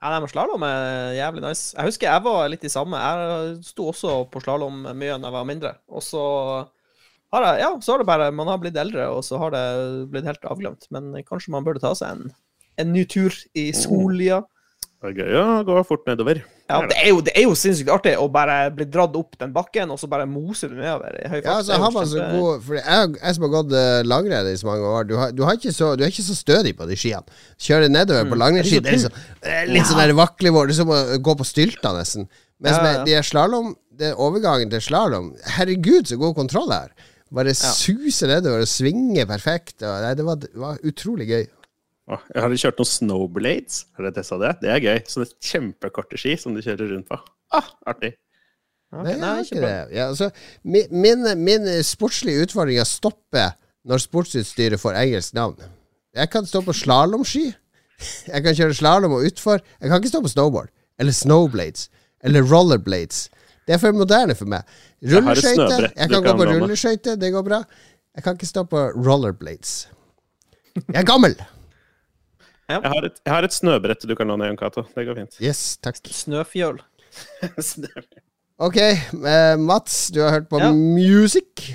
Ja, det med Slalåm er jævlig nice. Jeg husker jeg var litt i samme. Jeg sto også på slalåm mye da jeg var mindre. Og så har jeg, ja, så har det bare Man har blitt eldre, og så har det blitt helt avglemt. Men kanskje man burde ta seg en, en ny tur i Solia. Det er gøy å gå fort nedover. Ja, det er jo, det er jo sinnssykt artig å bare bli dratt opp den bakken, og så bare mose du nedover i høy fart. Ja, altså, han man så god For jeg, jeg som har gått eh, langrenn i så mange år, du, har, du, har ikke så, du er ikke så stødig på de skiene. Kjører nedover på langrennsski, det er liksom, litt sånn der vaklevår. Det er som å gå på stylter, nesten. Mens Ja, med ja. de her slalåm, overgangen til slalåm Herregud, så god kontroll her. Bare suser nedover og svinger perfekt. Og, nei, det, var, det var utrolig gøy. Åh, Har kjørt noen snowblades? Har dere testa det? Det er gøy. Sånne kjempekorte ski som du kjører rundt på. Ah, artig. Okay, Nei, nei, ikke det. Ja, altså, min, min, min sportslige utfordring er å stoppe når sportsutstyret får engelsk navn. Jeg kan stå på slalåmski. Jeg kan kjøre slalåm og utfor. Jeg kan ikke stå på snowboard. Eller snowblades. Eller rollerblades. Det er for moderne for meg. Rulleskøyter. Jeg du kan gå på rulleskøyter. Det går bra. Jeg kan ikke stå på rollerblades. Jeg er gammel. Jeg har et, jeg har et snøbrett du kan låne, Jon Cato. Det går fint. Yes, takk. Snøfjøl. Ok, uh, Mats, du har hørt på Ja. music.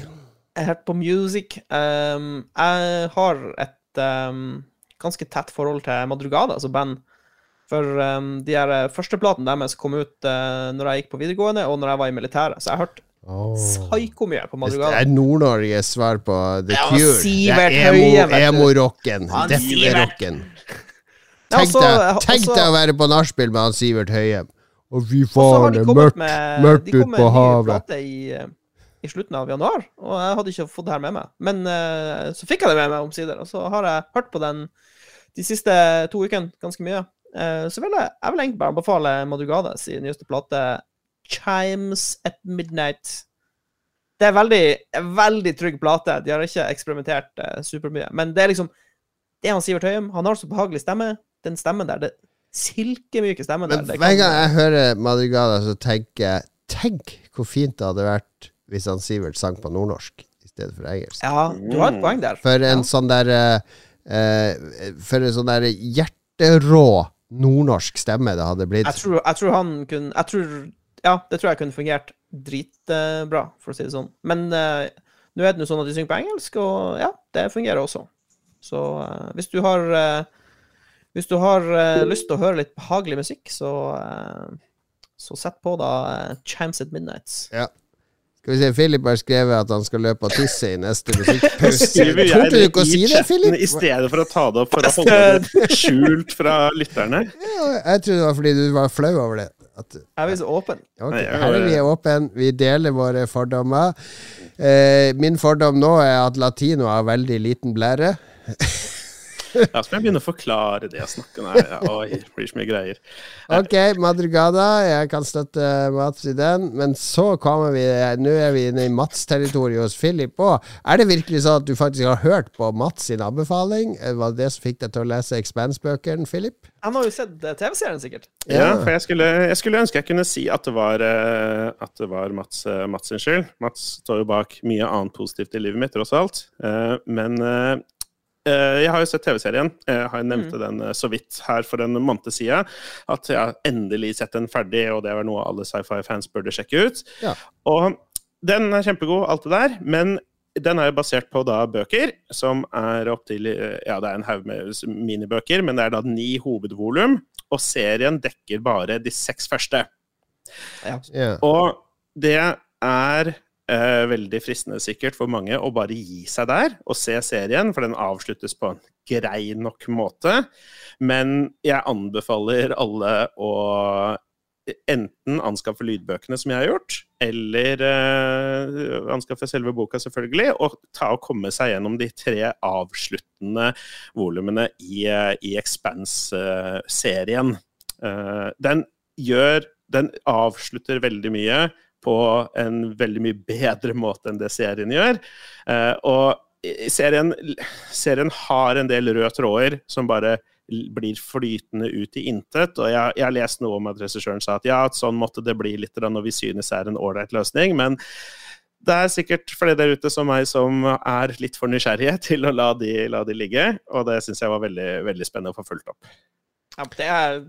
Jeg har hørt på music. Um, jeg har et um, ganske tett forhold til Madrugada, altså band. For um, de her eh, førsteplatene deres kom ut uh, når jeg gikk på videregående, og når jeg var i militæret. Så jeg har hørt Oh. psyko mye på Madrugada. det er Nord-Norges svar på The Ja, Cure. Sivert det er Høie, Emo-rocken. Emo rocken. Ja, så- deg tenk deg å være på nachspiel med han Sivert Høyem. Og fy faen, det er mørkt, mørkt, ute på havet. de kom med en ny plate i, eh, i slutten av januar, og jeg hadde ikke fått det her med meg. Men uh, så fikk jeg det med meg omsider, og så har jeg hørt på den de siste to ukene ganske mye. Uh, så vil jeg, jeg vil egentlig bare anbefale Madrugades sin nyeste plate, 'Chimes at Midnight'. Det er veldig, veldig trygg plate. De har ikke eksperimentert uh, supermye. Men det er liksom Det er han Sivert Høyem. Han har så behagelig stemme. Den stemmen der, det silkemyke stemmen der. Men hver gang jeg hører Madrigada, så tenker jeg Tenk hvor fint det hadde vært hvis han Sivert sang på nordnorsk i stedet for engelsk. Ja, du har et poeng der. For en Ja. sånn der eh, eh, For en sånn der hjerterå nordnorsk stemme det hadde blitt. Jeg tror, jeg tror han kunne jeg tror, Ja, det tror jeg kunne fungert dritbra, for å si det sånn. Men eh, nå er det jo sånn at de synger på engelsk, og ja, det fungerer også. Så eh, hvis du har eh, Hvis du har uh, lyst til å høre litt behagelig musikk, så uh, så sett på da uh, Chimes at Midnights. Skal vi se, Philip har skrevet at han skal løpe og tisse i neste musikkpause. Torde du ikke å si det, Philip? I stedet for å ta det opp for å holde det skjult fra lytterne. Ja, jeg trodde det var fordi du var flau over det. At, er vi så åpen. Okay, her er vi åpne, vi deler våre fordommer. Eh, min fordom nå er at latino har veldig liten blære. Ja, så må jeg begynne å forklare det jeg snakker om. ja, oi, det blir så mye greier. Ok, Madrugada, jeg kan støtte Mats i den. Men så kommer vi Nå er vi inne i Mats-territoriet hos Philip òg. Er det virkelig sånn at du faktisk har hørt på Mats sin anbefaling? Var det det som fikk deg til å lese Expanse-bøkene, Philip? Han har jo sett TV-serien, sikkert. Ja, for jeg skulle, jeg skulle ønske jeg kunne si at det var, eh, at det var Mats, eh, Mats sin skyld. Mats står jo bak mye annet positivt i livet mitt, tross alt. Eh, Men jeg har jo sett TV-serien. Jeg har mm. den eh, så vidt her for en måned siden. At jeg har endelig sett den ferdig, og det er noe alle sci-fi-fans burde sjekke ut. Ja. Og den er kjempegod, alt det der. Men den er jo basert på da bøker, som er opptil Ja, det er en haug med minibøker, men det er da ni hovedvolum. Og serien dekker bare de seks første. Ja. Og det er eh, veldig fristende sikkert for mange å bare gi seg der og se serien, for den avsluttes på en grei nok måte. Men jeg anbefaler alle å enten anskaffe lydbøkene, som jeg har gjort, eller eh, anskaffe selve boka, selvfølgelig, og ta og komme seg gjennom de tre avsluttende volumene i, i Expanse-serien. Eh, den gjør Den avslutter veldig mye på en veldig mye bedre måte enn det serien gjør. Eh, og serien, serien har en del røde tråder som bare blir flytende ut i intet. Og jeg, jeg har lest noe om at regissøren sa at ja, sånn måtte det bli litt når vi synes er en ålreit løsning. Men det er sikkert flere der ute som meg som er litt for nysgjerrige til å la de, la de ligge. Og det syns jeg var veldig, veldig spennende å få fulgt opp. Ja, det er,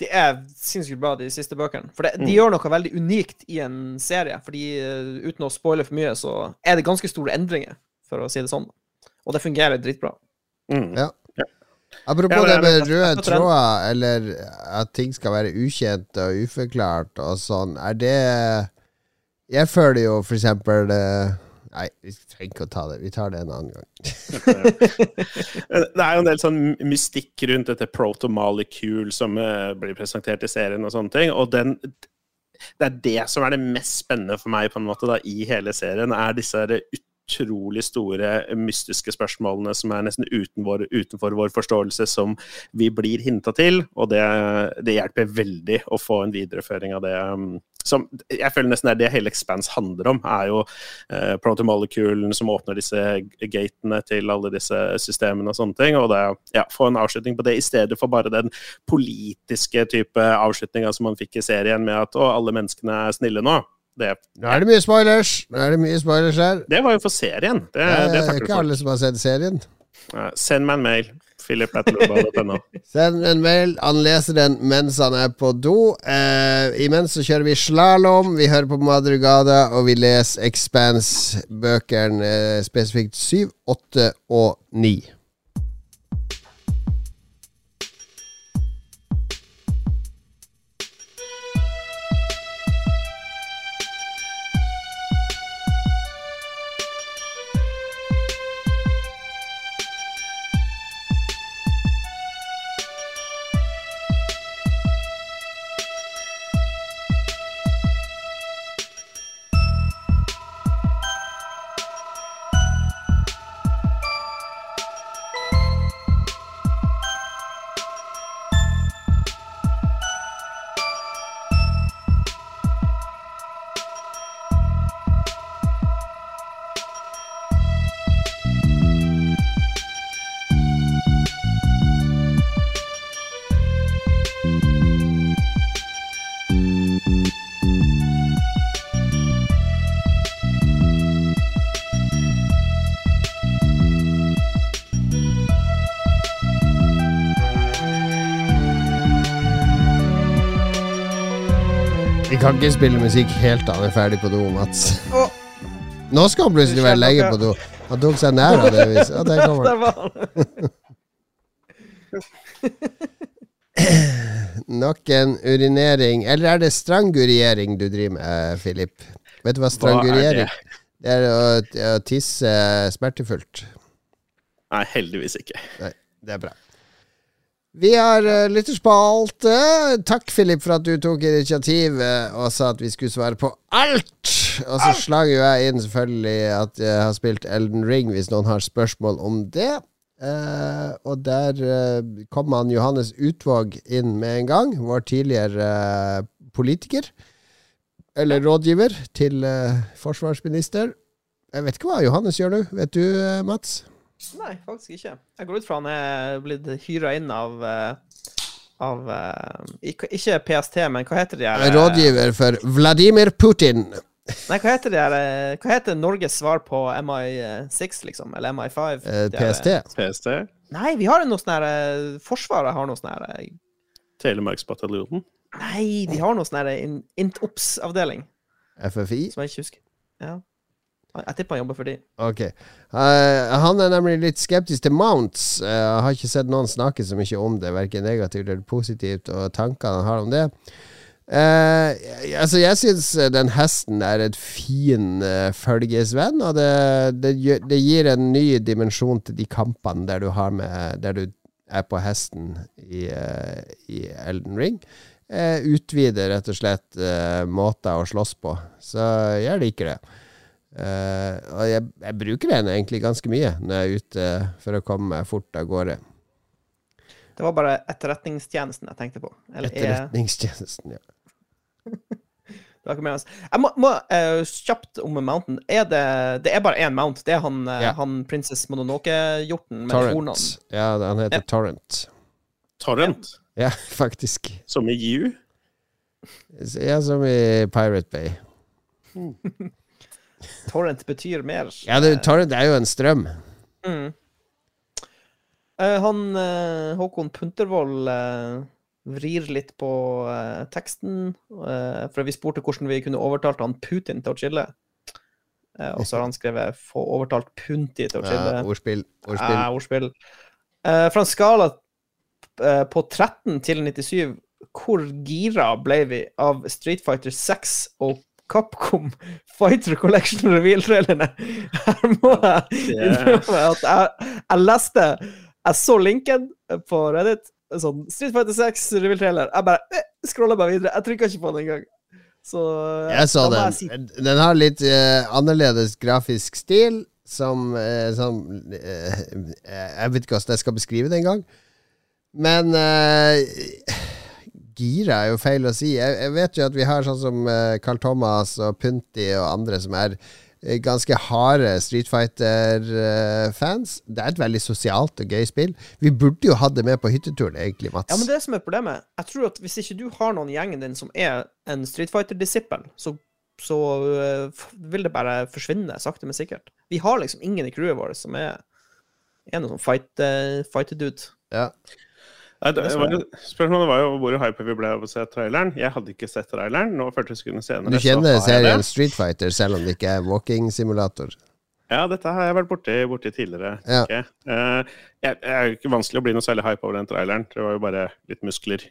det er sinnssykt bra, de siste bøkene. For det, de Mm. gjør noe veldig unikt i en serie. Fordi uh, uten å spoile for mye, så er det ganske store endringer, for å si det sånn. Og det fungerer dritbra. Mm. Ja. Apropos Ja, det det med røde tråder, eller at ting skal være ukjent og uforklart og sånn, er det Jeg føler jo for eksempel eh, Nei, vi trenger ikke å ta det. Vi tar det en annen gang. Det er jo en del sånn mystikk rundt dette proto-molecule som eh, blir presentert i serien og sånne ting. Og den, det er det som er det mest spennende for meg på en måte da, i hele serien, er disse utrolig store mystiske spørsmålene som er nesten uten utenfor vår forståelse, som vi blir hinta til. Og det, det hjelper veldig å få en videreføring av det. um, Som jeg føler nesten er det hele Expanse handler om, er jo eh, protomoleculen som åpner disse gatene til alle disse systemene og sånne ting. Og det, ja, få en avslutning på det, i stedet for bare den politiske type avslutninga som man fikk i serien med at å, alle menneskene er snille nå. Det, Nå er det mye spoilers! Nå er det mye spoilers her. det var jo for serien. Det, Det det er ikke alle som har sett serien. Send meg en mail. Philip.loba.no. Send en mail. Han leser den mens han er på do. Eh, imens så kjører vi slalåm, vi hører på Madrugada, og vi leser Expanse-bøkene, eh, spesifikt 7, 8 og 9. ikke spille musikk helt til han er ferdig på do, Mats. Nå skal han plutselig være lenge på do. Han tok seg nær av det. Hvis. Ja, der kommer han. Nok en urinering. Eller er det stranguriering du driver med, Filip? Vet du hva stranguriering Hva er Det er å, å tisse smertefullt. Nei, heldigvis ikke. Nei, det er bra. Vi har uh, lytterspalte. Takk, Philip, for at du tok initiativet og sa at vi skulle svare på alt. Og så slager jo jeg inn selvfølgelig at jeg har spilt Elden Ring, hvis noen har spørsmål om det. Uh, og der uh, kom han Johannes Utvåg inn med en gang, vår tidligere uh, politiker. Eller rådgiver til eh, forsvarsminister. Jeg vet ikke hva Johannes gjør nå. Vet du, eh, Mats? Nei, faktisk ikke. Jeg går ut fra han er blitt hyra inn av eh, av eh, ikke, PST, men hva heter de her eh, Rådgiver for Vladimir Putin. Nei, hva heter de her Hva heter Norges svar på MI6, liksom? Eller MI5? Eh, PST. PST, Nei, vi har noe sånn her Forsvaret har noe sånn her Telemarksbataljonen. Nei, de har noe sånn her in- Int-Ops-avdeling, FFI. som jeg ikke husker. Ja. Jeg tipper han jobber for de. Ok. Uh, han er nemlig litt skeptisk til mounts. Uh, har ikke sett noen snakke så mye om det, verken negativt eller positivt, og tankene han har om det. Uh, altså, jeg syns den hesten er et fin uh, følgesvenn, og det, det, det gir en ny dimensjon til de kampene der du med Der du er på hesten i, uh, i Elden Ring. Utvider rett og slett måter å slåss på. Så jeg liker det. Eh, og jeg, jeg bruker den egentlig ganske mye når jeg er ute for å komme meg fort av gårde. Det var bare etterretningstjenesten jeg tenkte på. Eller er Etterretningstjenesten, ja. Det var ikke med oss. Jeg må, må uh, kjapt om Mountain. Er det, det er bare én Mount. Det er han, eh, Ja. han Princess Mononoke-hjorten med hornene. Ja, han heter Ja. Torrent. Torrent, Ja, faktisk. som i You. Ja, som i Pirate Bay. Torrent betyr mer. Ja, det, Torrent er jo en strøm. Mm. Uh, han uh, Håkon Puntervold uh, vrir litt på teksten, for vi spurte hvordan vi kunne overtalt han Putin til å chille. Og så har han skrevet 'få overtalt Punti til å chille'. Ja, ordspill. Ordspill. Eh, ordspill. Fra en skala på 13 til 97, hvor gira ble vi av Street Fighter 6 og Capcom Fighter Collection Reveal-trailerne? Her må jeg innrømme at jeg, jeg leste Jeg så linken på Reddit. Sånn Street Fighter 6 Reveal-trailer. Jeg bare eh, scrolla meg videre. Jeg trykka ikke på den engang. Så eh, Jeg så den. si- Den har litt uh, annerledes grafisk stil, som uh, som uh, Jeg vet ikke hvordan jeg skal beskrive det engang. Men eh, gira er jo feil å si. Jeg, jeg vet jo at vi har sånn som eh, Carl Thomas og Punti og andre som er eh, ganske harde Street Fighter-fans. det er et veldig sosialt og gøy spill. Vi burde jo hatt det med på hytteturen, egentlig, Mats. Ja, men det er som er problemet. Jeg tror at hvis ikke du har noen i gjengen din som er en Street Fighter-disippel, så, så vil det bare forsvinne sakte, men sikkert. Vi har liksom ingen i crewet vårt som er, er noen sånn fight, uh, fighter-dude. Ja. Nei, det, Det var, spørsmålet var jo hvor hype vi ble av å se traileren. Jeg hadde ikke sett traileren. Nå 40 sekunder senere Du kjenner serien. Street Fighter, selv om det ikke er walking-simulator. Ja, dette har jeg vært borti, borti tidligere. Ja. Okay. jeg. Eh, jeg, jeg er jo ikke vanskelig å bli noe særlig hype over den traileren. Det var jo bare litt muskler.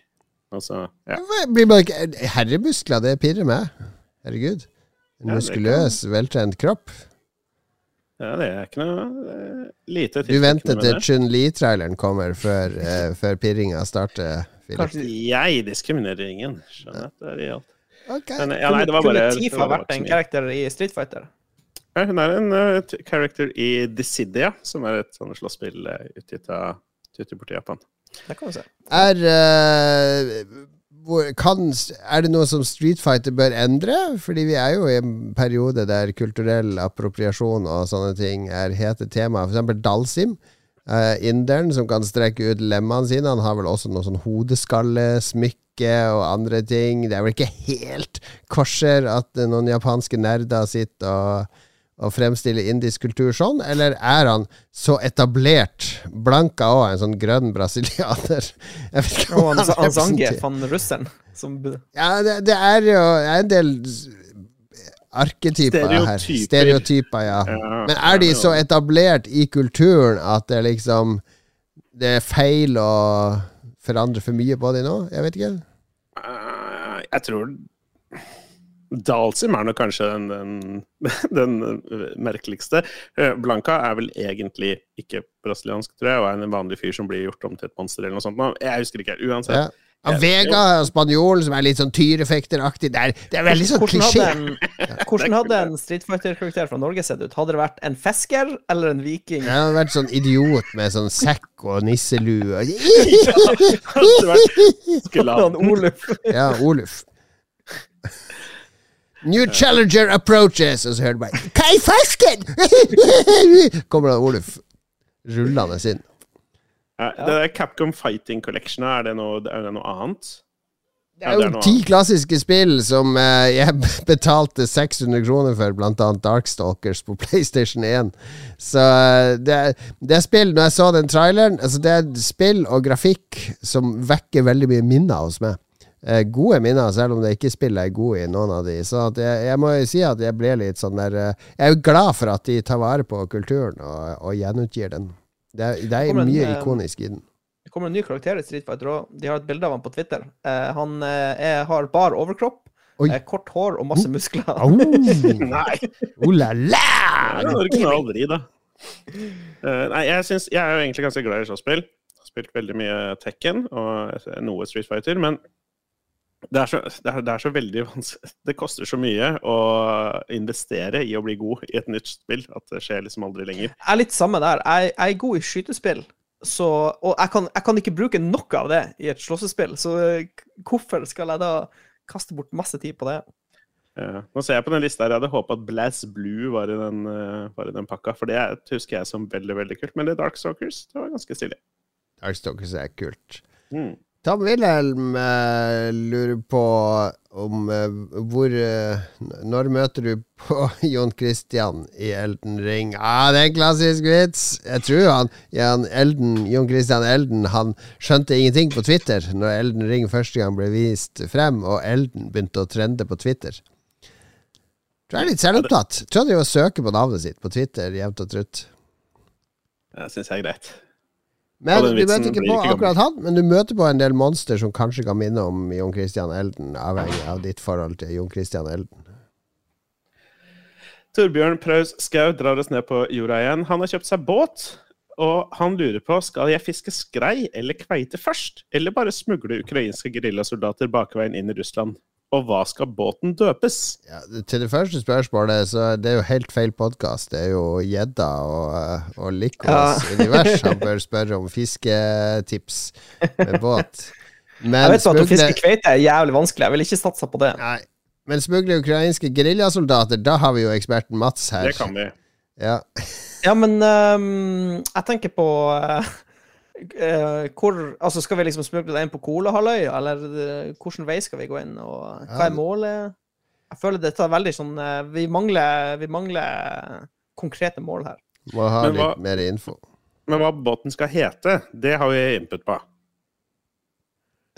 Altså, ja. Herremuskler, det pirrer meg. Herregud. En muskuløs, veltrent kropp. Ja, det er ikke noe er lite Du venter til. Chun-Li-traileren kommer før, uh, før pirringa starter. Kanskje Jeg diskriminerer ingen. Skjønner at det er realt. Ok. Men, ja, nei, det var Kunne bare det Tifa vært en karakter i Street Fighter? Ja, Hun er en uh, character i Dissidia, som er et sånn slåsspill uh, utgitt av ute borti Japan. Det kan vi se. Er, eh, hvor, kan, er det noe som Street Fighter bør endre? Fordi vi er jo i en periode der kulturell appropriasjon og sånne ting er hete tema. For eksempel Dalsim. Uh, Inderen som kan strekke ut lemmene sine. Han har vel også noe sånn hodeskallesmykke og andre ting. Det er vel ikke helt korser at noen japanske nerder sitter og og fremstille indisk kultur sånn, eller er han så etablert, blanka òg, en sånn grønn brasilianer? Jeg vet ikke om han, han Zangief, representerer- han russeren. Som, Ja, det, det er jo det er en del arketyper her. Stereotyper. Stereotyper, ja. Ja, Men er de så etablert i kulturen at det liksom Det er feil å forandre for mye på de nå? Jeg vet ikke. Eh, Jeg tror Dalsim er nok kanskje den, den, den merkeligste. Eh, Blanca er vel egentlig ikke brasiliansk, tror jeg, og er en vanlig fyr som blir gjort om til et monster eller noe sånt. Jeg husker ikke, uansett. Ja. Ja, Vega og spanjolen som er litt sånn tyrefekteraktig. Det er, det er veldig sånn klisjé. hvordan hadde en Street Fighter-karakter fra Norge sett ut? Hadde det vært en fisker eller en viking? Jeg hadde vært sånn idiot med sånn sekk og nisselue. ja, Skulle ha Han Oluf. Ja, Oluf. New challenger approaches, og så hører du bare Hva i fasken?! Kommer da Oluf rullende inn. Ja, Det der Capcom Fighting Collection, er det noe, er det noe annet? Det er jo ti klassiske spill som eh, jeg betalte 600 kroner for, blant annet Darkstalkers på PlayStation 1. Så eh, det, er- det er spill Når jeg så den traileren altså Det er spill og grafikk som vekker veldig mye minner hos meg. Eh, gode minner, selv om det ikke spillet er god i noen av de. Så at jeg, jeg må jo si at jeg ble litt sånn der eh, Jeg er jo glad for at de tar vare på kulturen og, og gjenutgir den. Det er, det er Kommer en, mye eh, ikonisk i den. Det kommer en ny karakter i Street Fighter òg. De har et bilde av han på Twitter. Eh, han er, har bar overkropp, Oi. kort hår og masse muskler. Oh. Nei! Oh la la! Det er original vri, da. Uh, nei, jeg, synes, jeg er jo egentlig ganske glad i slåsspill. Har spilt veldig mye Tekken og noe Street Fighter, men det er, så, det, er, det er så veldig vanskelig Det koster så mye å investere i å bli god i et nytt spill at det skjer liksom aldri lenger. Jeg er litt samme der. Jeg, jeg er god i skytespill, så, og jeg kan, jeg kan ikke bruke noe av det i et slåssespill. Så eh, hvorfor skal jeg da kaste bort masse tid på det? Ja. nå ser jeg på den lista her, jeg hadde håpa at Blaz Blue var i den, eh, var i den pakka, for det er- husker jeg som veldig veldig kult. Men det er Darkstalkers, det var ganske stilig. Darkstalkers er kult. Mm. Tom Wilhelm eh, lurer på om eh, hvor eh, Når møter du på Jon Christian i Elden Ring? Ah, det er en klassisk vits! Jeg tror han, Jan Elden, Jon Christian Elden Han skjønte ingenting på Twitter når Elden Ring første gang ble vist frem, og Elden begynte å trende på Twitter. Tror jeg er litt selvopptatt. Tror og søker på navnet sitt på Twitter jevnt og trutt. Det syns jeg er greit. Men du møter ikke på ikke akkurat han, men du møter på en del monster som kanskje kan minne om Jon Christian Elden, avhengig av ditt forhold til Jon Christian Elden. Torbjørn Praus Skau drar oss ned på jorda igjen. Han har kjøpt seg båt, og han lurer på skal jeg fiske skrei eller kveite først, eller bare smugle ukrainske geriljasoldater bakveien inn i Russland. Og hva skal båten døpes? Ja, til det første spørsmålet, så det er jo helt feil podkast. Det er jo gjedda og, eh, og Likos univers han bør spørre om fisketips med båt. Men Jeg vet smugle... at å fiske kveite er jævlig vanskelig. Jeg vil ikke satse på det. Nei, men smugle ukrainske geriljasoldater, da har vi jo eksperten Mats her. Det kan vi. Ja. Ja, men um, jeg tenker på eh, eh, hvor Altså, skal vi liksom smugle deg inn på Kolahalvøya, eller uh, hvilken vei skal vi gå inn, og hva er målet? Jeg føler dette er veldig sånn uh, Vi mangler, vi mangler konkrete mål her. Må ha Men hva- litt mer info. Men hva båten skal hete, det har vi input på.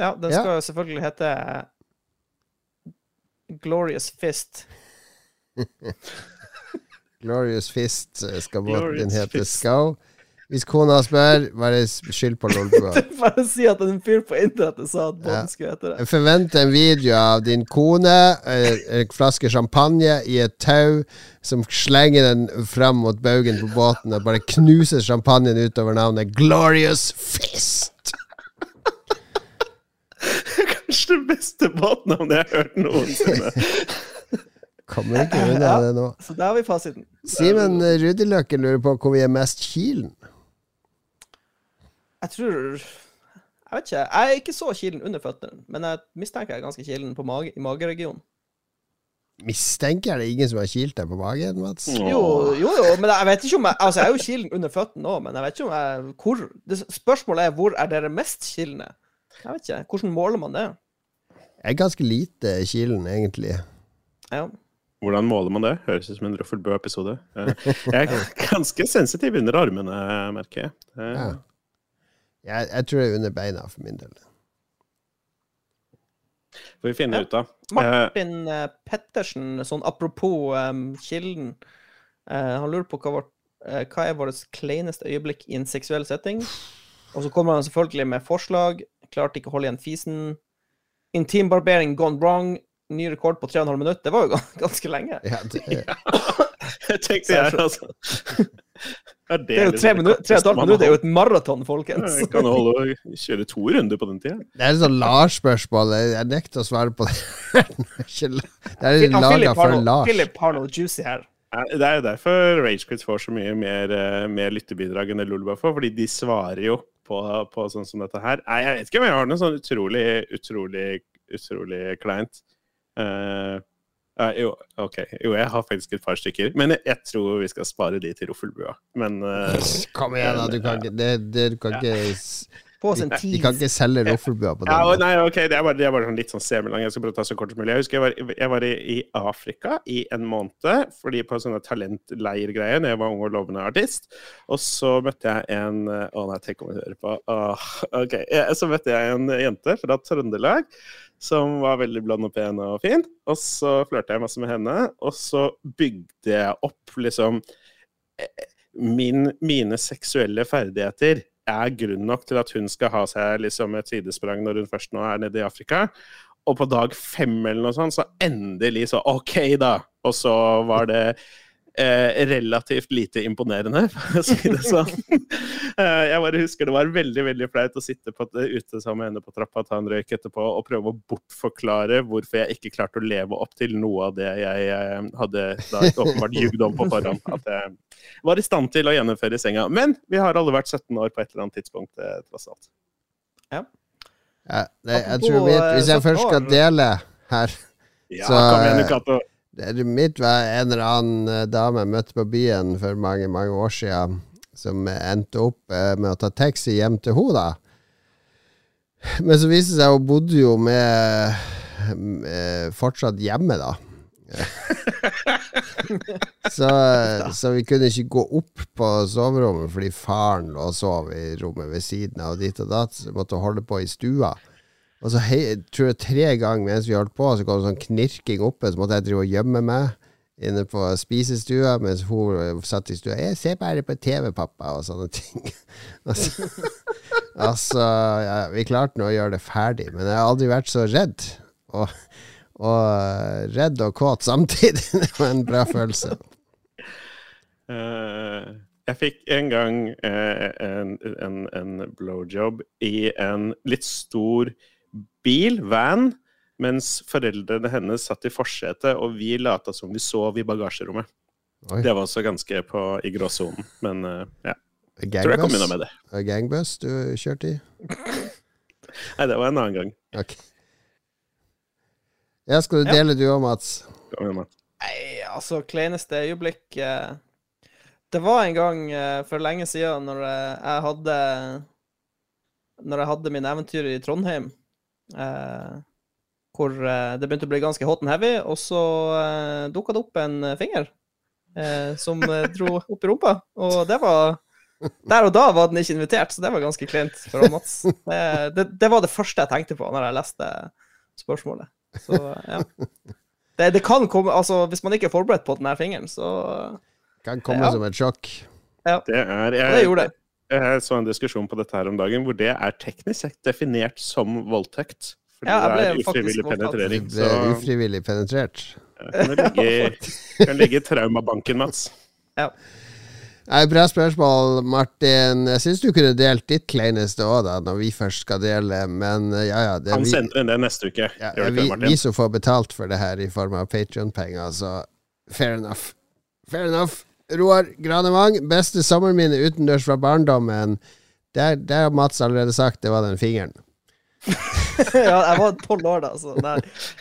Ja, den skal ja. selvfølgelig hete Glorious Fist. Glorious Fist eh, skal båten hete. Skau. Hvis kona spør, bare skyld på Lolbua. Bare si at en fyr på internettet sa at båten Ja. skulle hete det. Jeg forventer en video av din kone, eh, en flaske champagne i et tau, som slenger den fram mot baugen på båten og bare knuser champagnen utover navnet Glorious Fist. Kanskje det beste båtnavnet jeg har hørt noensinne. Kommer ikke unna det nå. Så der har vi fasiten. Simen Rudiløkken lurer på hvor vi er mest kilen. Jeg tror Jeg vet ikke. Jeg er ikke så kilen under føttene, men jeg mistenker jeg er ganske kilen på mage, i mageregionen. Mistenker det ingen som har kilt deg på magen, Mats? Jo, jo, jo, men jeg vet ikke om jeg Altså, jeg er jo kilen under føttene òg, men jeg vet ikke om jeg hvor det, Spørsmålet er hvor er dere mest kilende? Jeg vet ikke. Hvordan måler man det? Jeg er ganske lite kilen, egentlig. Ja. Hvordan måler man det? Høres ut som en Ruffel Bø-episode. Eh, Jeg er ganske sensitiv under armene, merker jeg. Eh, Ja. Jeg, jeg tror det er under beina, for min del. får vi finne Ja. ut av. Martin uh, Pettersen, sånn apropos um, kilden Uh, Han lurer på hva, vårt, uh, hva er vårt kleineste øyeblikk i en seksuell setting. Og så kommer han selvfølgelig med forslag. Klarte ikke å holde igjen fisen. Intimbarbering gone wrong. Ny rekord på 3,5 minutter. Det var jo ganske lenge. Ja, det, jeg tenkte jeg, altså. Er Det er jo tre minutter, tre og et halvt minutt. Det er jo et maraton, folkens. Vi kan holde og kjøre to runder på den tida. det er et sånt Lars-spørsmål. Jeg nekter å svare på det. Det er laga for Lars. Philip har noe juicy her. Det er jo derfor Ragequit får så mye mer, eh, mer lyttebidrag enn det Lulba får, fordi de svarer jo på, på sånn som dette her. Nei, jeg vet ikke om jeg har noe sånn utrolig, utrolig, utrolig kleint. Eh, ja, jo, OK. Jo, jeg har faktisk et par stykker, men jeg, jeg tror vi skal spare de til Roffelbua. Men uh, Kom igjen, da. Du kan ikke, det, det, du kan ikke s- Få oss en De kan ikke selge Roffelbua på Ja, nei, ok, det er bare, det er bare sånn litt sånn semilang. Jeg skal prøve å ta så kort som mulig. Jeg husker jeg var, jeg var i, i Afrika i en måned fordi på sånne talentleirgreier når jeg var ung og lovende artist. Og så møtte jeg en Å nei, tenk om jeg hører på. Åh, ok. Så møtte jeg en jente fra Trøndelag som var veldig blond og pen og fin. Og så flørta jeg masse med henne, og så bygde jeg opp liksom eh, min, mine seksuelle ferdigheter er grunn nok til at hun skal ha seg liksom et sidesprang når hun først nå er nede i Afrika. Og på dag fem eller noe sånt, så endelig så OK, da. Og så var det eh, relativt lite imponerende, for å si det sånn. Eh, jeg bare husker det var veldig veldig flaut å sitte på, ute sammen med henne på trappa, ta en røyk etterpå og prøve å bortforklare hvorfor jeg ikke klarte å leve opp til noe av det jeg eh, hadde da åpenbart jugd om på forhånd. At jeg var i stand til å gjennomføre i senga. Men vi har alle vært 17 år på et eller annet tidspunkt, eh, tross alt. Ja, det, jeg tror vi, hvis jeg eh, først skal dele her Ja, Så, eh. Det mitt var en eller annen eh, dame jeg møtte på byen for mange mange år siden, som endte opp eh, med å ta taxi hjem til henne, da. Men så viste det seg hun bodde jo med, med fortsatt hjemme, da. så, så vi kunne ikke gå opp på soverommet fordi faren lå og sov i rommet ved siden av, og dit og datt, så vi måtte holde på i stua. Og så hei, tror jeg tre ganger mens vi holdt på, så kom det sånn knirking oppe, så måtte jeg drive og gjemme meg inne på spisestua, mens hun eh, satt i stua. 'Jeg ser bare på TV, pappa', og sånne ting. altså, altså ja, vi klarte nå å gjøre det ferdig, men jeg har aldri vært så redd. Og, og eh, redd og kåt samtidig. det var en bra følelse. Uh, jeg fikk en gang uh, en, en, en blowjob i en litt stor bil, van, mens foreldrene hennes satt i forsetet, og vi lata som vi sov i bagasjerommet. Oi. Det var også ganske på, i gråsonen, men ja. ja. Tror jeg kom unna med det. gangbuss du kjørte i? Nei, det var en annen gang. Okay. Ja, skal du Ja. dele du òg, Mats? Kom igjen, Matt. Nei, altså, kleineste øyeblikk eh, Det var en gang eh, for lenge siden når jeg, jeg hadde Når jeg hadde mine eventyr i Trondheim, eh, hvor eh, det begynte å bli ganske hot and heavy, og så eh, dukka det opp en eh, finger eh, som eh, dro opp i rumpa, og det var Der og da var den ikke invitert, så det var ganske kleint for Mats. Det, det, det var det første jeg tenkte på når jeg leste spørsmålet. Så ja. Det, det kan komme Altså, hvis man ikke er forberedt på den her fingeren, så Kan komme Ja. som et sjokk. Det er jeg, det gjorde det. Jeg så en diskusjon på dette her om dagen hvor det er teknisk sett definert som voldtekt. Fordi Ja, det er ufrivillig. Du penetrering. ble er ufrivillig penetrert. kan det ligge, kan ligge i traumabanken, Mats. Nei, Bra spørsmål, Martin. Jeg syns du kunne delt ditt kleineste òg, da, når vi først skal dele, men eh, ja ja. Det Han vi, sender inn det neste uke. ja, det vi, vi som får betalt for det her i form av Patrion-penger, så fair enough. Fair enough. Roar Granevang, beste sommerminne utendørs fra barndommen. Der har Mats allerede sagt det var den fingeren. ja, jeg var tolv år da, så nei.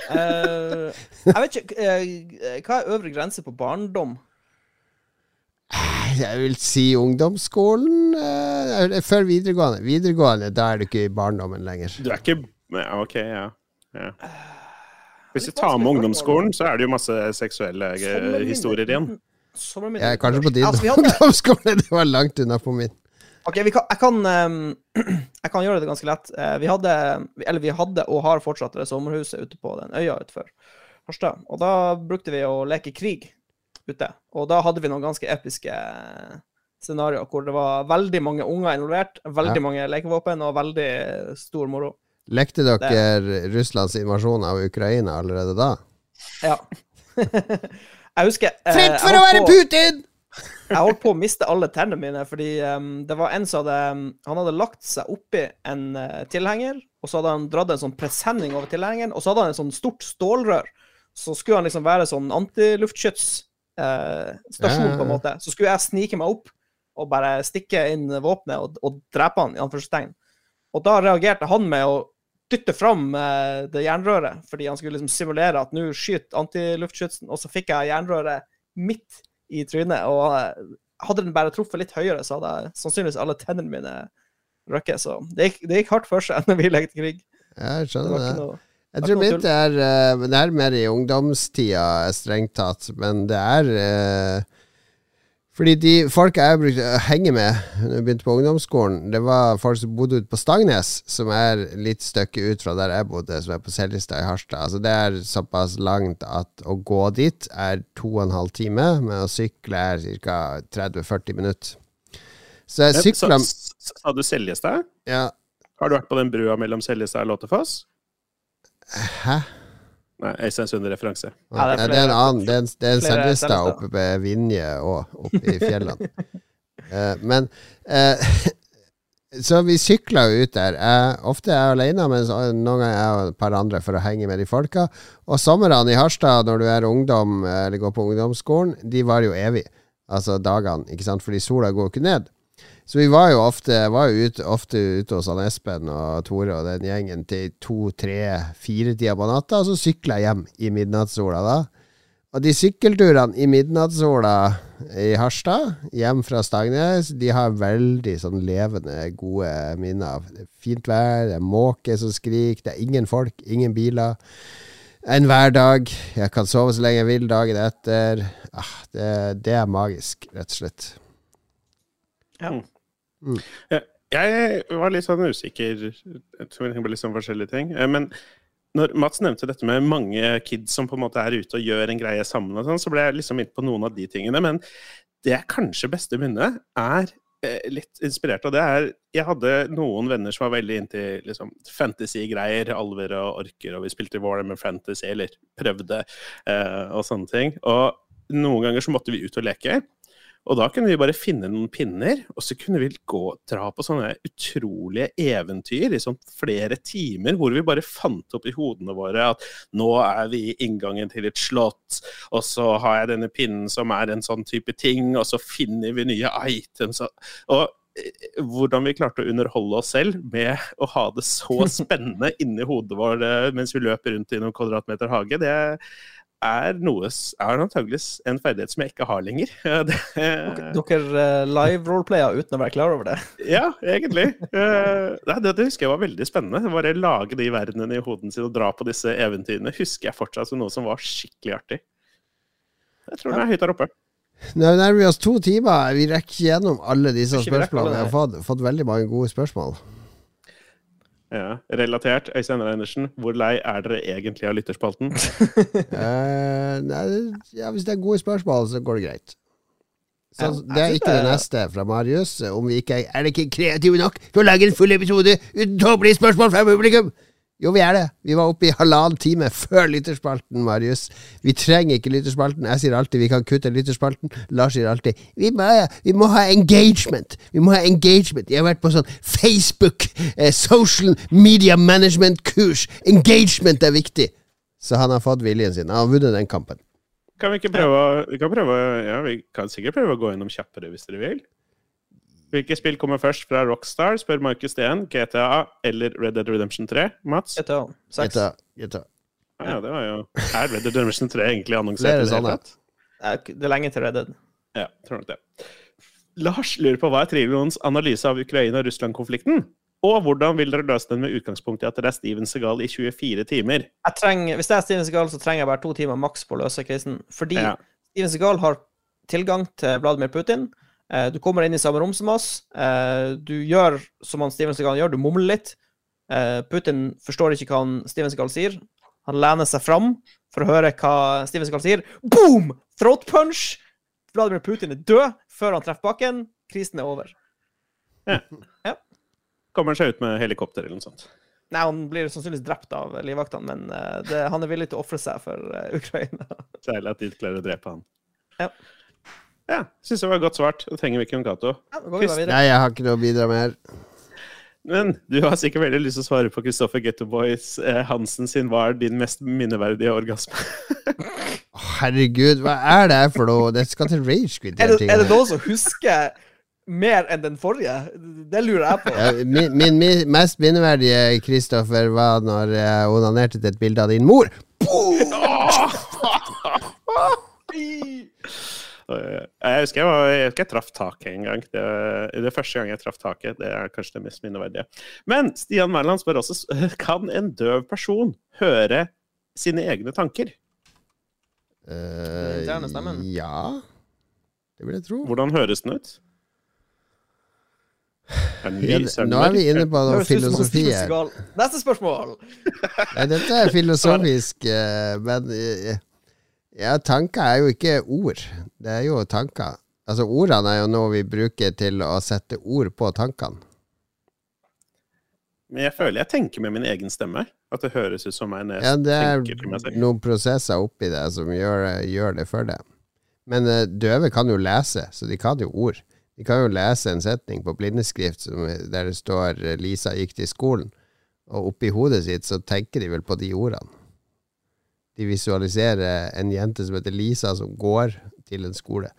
Uh, jeg vet ikke uh, Hva er øvre grense på barndom? Jeg vil si ungdomsskolen. Uh, før videregående. Videregående, da er du ikke i barndommen lenger. Du er ikke OK, ja. ja. Hvis vi tar med ungdomsskolen, så er det jo masse seksuelle historier igjen. Uten- min Jeg er kanskje på din Altså, hadde, ungdomsskole. Det var langt unna på min. OK, vi kan, jeg, kan, ehm, jeg kan gjøre det ganske lett. Eh, vi hadde, eller vi hadde og har fortsatt det sommerhuset ute på den øya utenfor Harstad. Og da brukte vi å leke krig ute. Og da hadde vi noen ganske episke scenarioer hvor det var veldig mange unger involvert, veldig Ja. mange lekevåpen og veldig stor moro. Lekte dere Russlands invasjon av Ukraina allerede da? Ja. jeg husker eh, Fritt jeg for å være på- Putin! Jeg holdt på å miste alle tennene mine, fordi um, det var en som hadde um, Han hadde lagt seg oppi en uh, tilhenger, og så hadde han dratt en sånn presenning over tilhengeren, og så hadde han en sånn stort stålrør. Så skulle han liksom være sånn antiluftskytsstasjon, uh, ja, på en måte. Så skulle jeg snike meg opp og bare stikke inn våpenet og, og drepe han, i anførselstegn. Og da reagerte han med å dytte fram eh, det jernrøret, fordi han skulle liksom simulere at nå skyter antiluftskytsen, og så fikk jeg jernrøret midt i trynet. Og eh, hadde den bare truffet litt høyere, så hadde jeg sannsynligvis alle tennene mine røkket. Så det gikk, det gikk hardt for seg når vi lekte krig. Jeg skjønner det. noe Jeg tror mitt er eh, Det er mer i ungdomstida, strengt tatt. Men det er Fordi de folka jeg brukte å henge med Når jeg begynte på ungdomsskolen, det var folk som bodde ute på Stangnes, som er litt stykke ut fra der jeg bodde, som er på Seljestad i Harstad. Altså Det er såpass langt at å gå dit er to og en halv time, men å sykle er ca. 30-40 minutter. Så jeg sykla sa du Seljestad? ja, Har du vært på den brua mellom Seljestad og Låtefoss? Hæ? Nei, Øystein Sunde-referanse. Ja, det er det er en annen. Det er en, det er en Seljestad oppe ved Vinje og oppe i fjellene. uh, men uh, Så vi sykla jo ut der. Jeg, ofte er jeg alene, men noen ganger er jeg og et par andre for å henge med de folka. Og somrene i Harstad, når du er ungdom eh, eller går på ungdomsskolen, de var jo evig. Altså dagene, ikke sant, fordi sola går jo ikke ned. Så vi var jo ofte, var jo ute, ofte ute hos han Espen og Tore og den gjengen til to, tre, fire-tida på natta, og så sykla jeg hjem i midnattssola da. Og de sykkelturene i midnattssola i Harstad, hjem fra Stangnes, de har veldig sånn levende, gode minner. Er fint vær, det er måke som skriker, det er ingen folk, ingen biler. En hverdag. Jeg kan sove så lenge jeg vil dagen etter. Ah, det, det er magisk, rett og slett. Jeg var litt sånn usikker Jeg tror det ble litt sånn forskjellige ting. Eh, Men når Mats nevnte dette med mange kids som på en måte er ute og gjør en greie sammen, og sånn, så ble jeg liksom inne på noen av de tingene. Men det jeg kanskje beste minnet er eh, litt inspirert av det. er Jeg hadde noen venner som var veldig inntil liksom, fantasy-greier. Alver og orker, og vi spilte Warhammer Fantasy, eller prøvde, eh, og sånne ting. Og noen ganger så måtte vi ut og leke. Og da kunne vi bare finne noen pinner, og så kunne vi gå dra på sånne utrolige eventyr i sånn flere timer, hvor vi bare fant opp i hodene våre at nå er vi i inngangen til et slott, og så har jeg denne pinnen som er en sånn type ting, og så finner vi nye items. Og, og eh, hvordan vi klarte å underholde oss selv med å ha det så spennende inni hodet vårt mens vi løper rundt i noen kvadratmeter hage, det er noe er antageligvis en ferdighet som jeg ikke har lenger. Det, Dere uh, live-roleplaya uten å være klar over det. ja, egentlig. det, det, det husker jeg var veldig spennende. Bare lage de verdenene i hodet sitt og dra på disse eventyrene husker jeg fortsatt som noe som var skikkelig artig. Jeg tror den er høyt der oppe. Nå nærmer vi oss to timer. Vi rekker gjennom alle disse spørsmålene. Vi har fått, fått veldig mange gode spørsmål. Ja, relatert, Øystein Reinersen, hvor lei er dere egentlig av lytterspalten? uh, nei, ja, hvis det er gode spørsmål, så går det greit. Så, Ja, det er ikke det det- neste fra Marius. Om vi ikke er, er det ikke kreative nok til å lage en full episode uten tåpelige spørsmål fra publikum? Jo, vi er det. Vi var oppe i halvannen time før lytterspalten, Marius. Vi trenger ikke lytterspalten. Jeg sier alltid vi kan kutte lytterspalten. Lars sier alltid vi må, vi må ha engagement. Vi må ha engagement. Jeg har vært på sånn Facebook eh, social media management-kurs. Engagement er viktig. Så han har fått viljen sin. Han har vunnet den kampen. Kan vi ikke prøve vi ja, vi kan sikkert prøve å gå gjennom kjappere hvis dere vil. Hvilke spill kommer først fra Rockstar, spør Markus Steen. GTA eller Red Dead Redemption 3? Mats? GTA 6. GTA. GTA. Ah, ja, det var jo Er Red Dead Redemption 3 egentlig annonsert? det er, det, Det er lenge til Red Dead. Ja, tror nok det. Lars lurer på hva er Trivions analyse av Ukraina-Russland-konflikten? Og hvordan vil dere løse den med utgangspunkt i at det er Steven Segal i 24 timer? Jeg trenger, hvis det er Steven Segal, så trenger jeg bare to timer maks på å løse krisen. Fordi Ja. Steven Segal har tilgang til Vladimir Putin. Eh, du kommer inn i samme rom som oss. Eh, du gjør som han Steven Segal gjør, du mumler litt. Eh, Putin forstår ikke hva han Steven Segal sier. Han lener seg fram for å høre hva Steven Segal sier. Boom! Throat punch! Vladimir Putin er død før han treffer bakken. Krisen er over. Ja. Kommer han seg ut med helikopter eller noe sånt. Nei, han blir sannsynligvis drept av livvaktene, men det, han er villig til å ofre seg for Ukraina. Særlig at de klarer å drepe han. Ja. Ja, syns det var godt svart. Da trenger vi ikke Jon Cato. Ja. Nei, jeg har ikke noe å bidra med her. Men du har sikkert veldig lyst til å svare på Kristoffer Getto Boys eh, Hansen sin Hva er din mest minneverdige orgasme? Herregud, hva er det her for noe? Det skal til Ragequit. Er det, er det noen som husker mer enn den forrige? Det lurer jeg på. Ja, min, min, min mest minneverdige, Kristoffer, var når jeg onanerte til et bilde av din mor. Og Jeg husker jeg, var, jeg, husker jeg traff taket en gang. Det, det første gang jeg traff taket. Det er kanskje det mest minneverdige. Men Stian Mæland spør også kan en døv person høre sine egne tanker. Eh, interne ja, det vil jeg tro. Hvordan høres den ut? Nå er vi inne på noe filosofi her. Neste spørsmål! Nei, dette er filosofisk, eh, men eh, ja, tanker er jo ikke ord. Det er jo tanker. Altså, ordene er jo noe vi bruker til å sette ord på tankene. Men jeg føler jeg tenker med min egen stemme. At det høres ut som meg når jeg Ja, det er tenker til meg selv. noen prosesser oppi det som gjør, gjør det for deg. Men eh, døve kan jo lese, så de kan jo ord. De kan jo lese en setning på blindeskrift som, der det står eh, 'Lisa gikk til skolen', og oppi hodet sitt så tenker de vel på de ordene. De visualiserer en jente som heter Lisa, som går til en skole.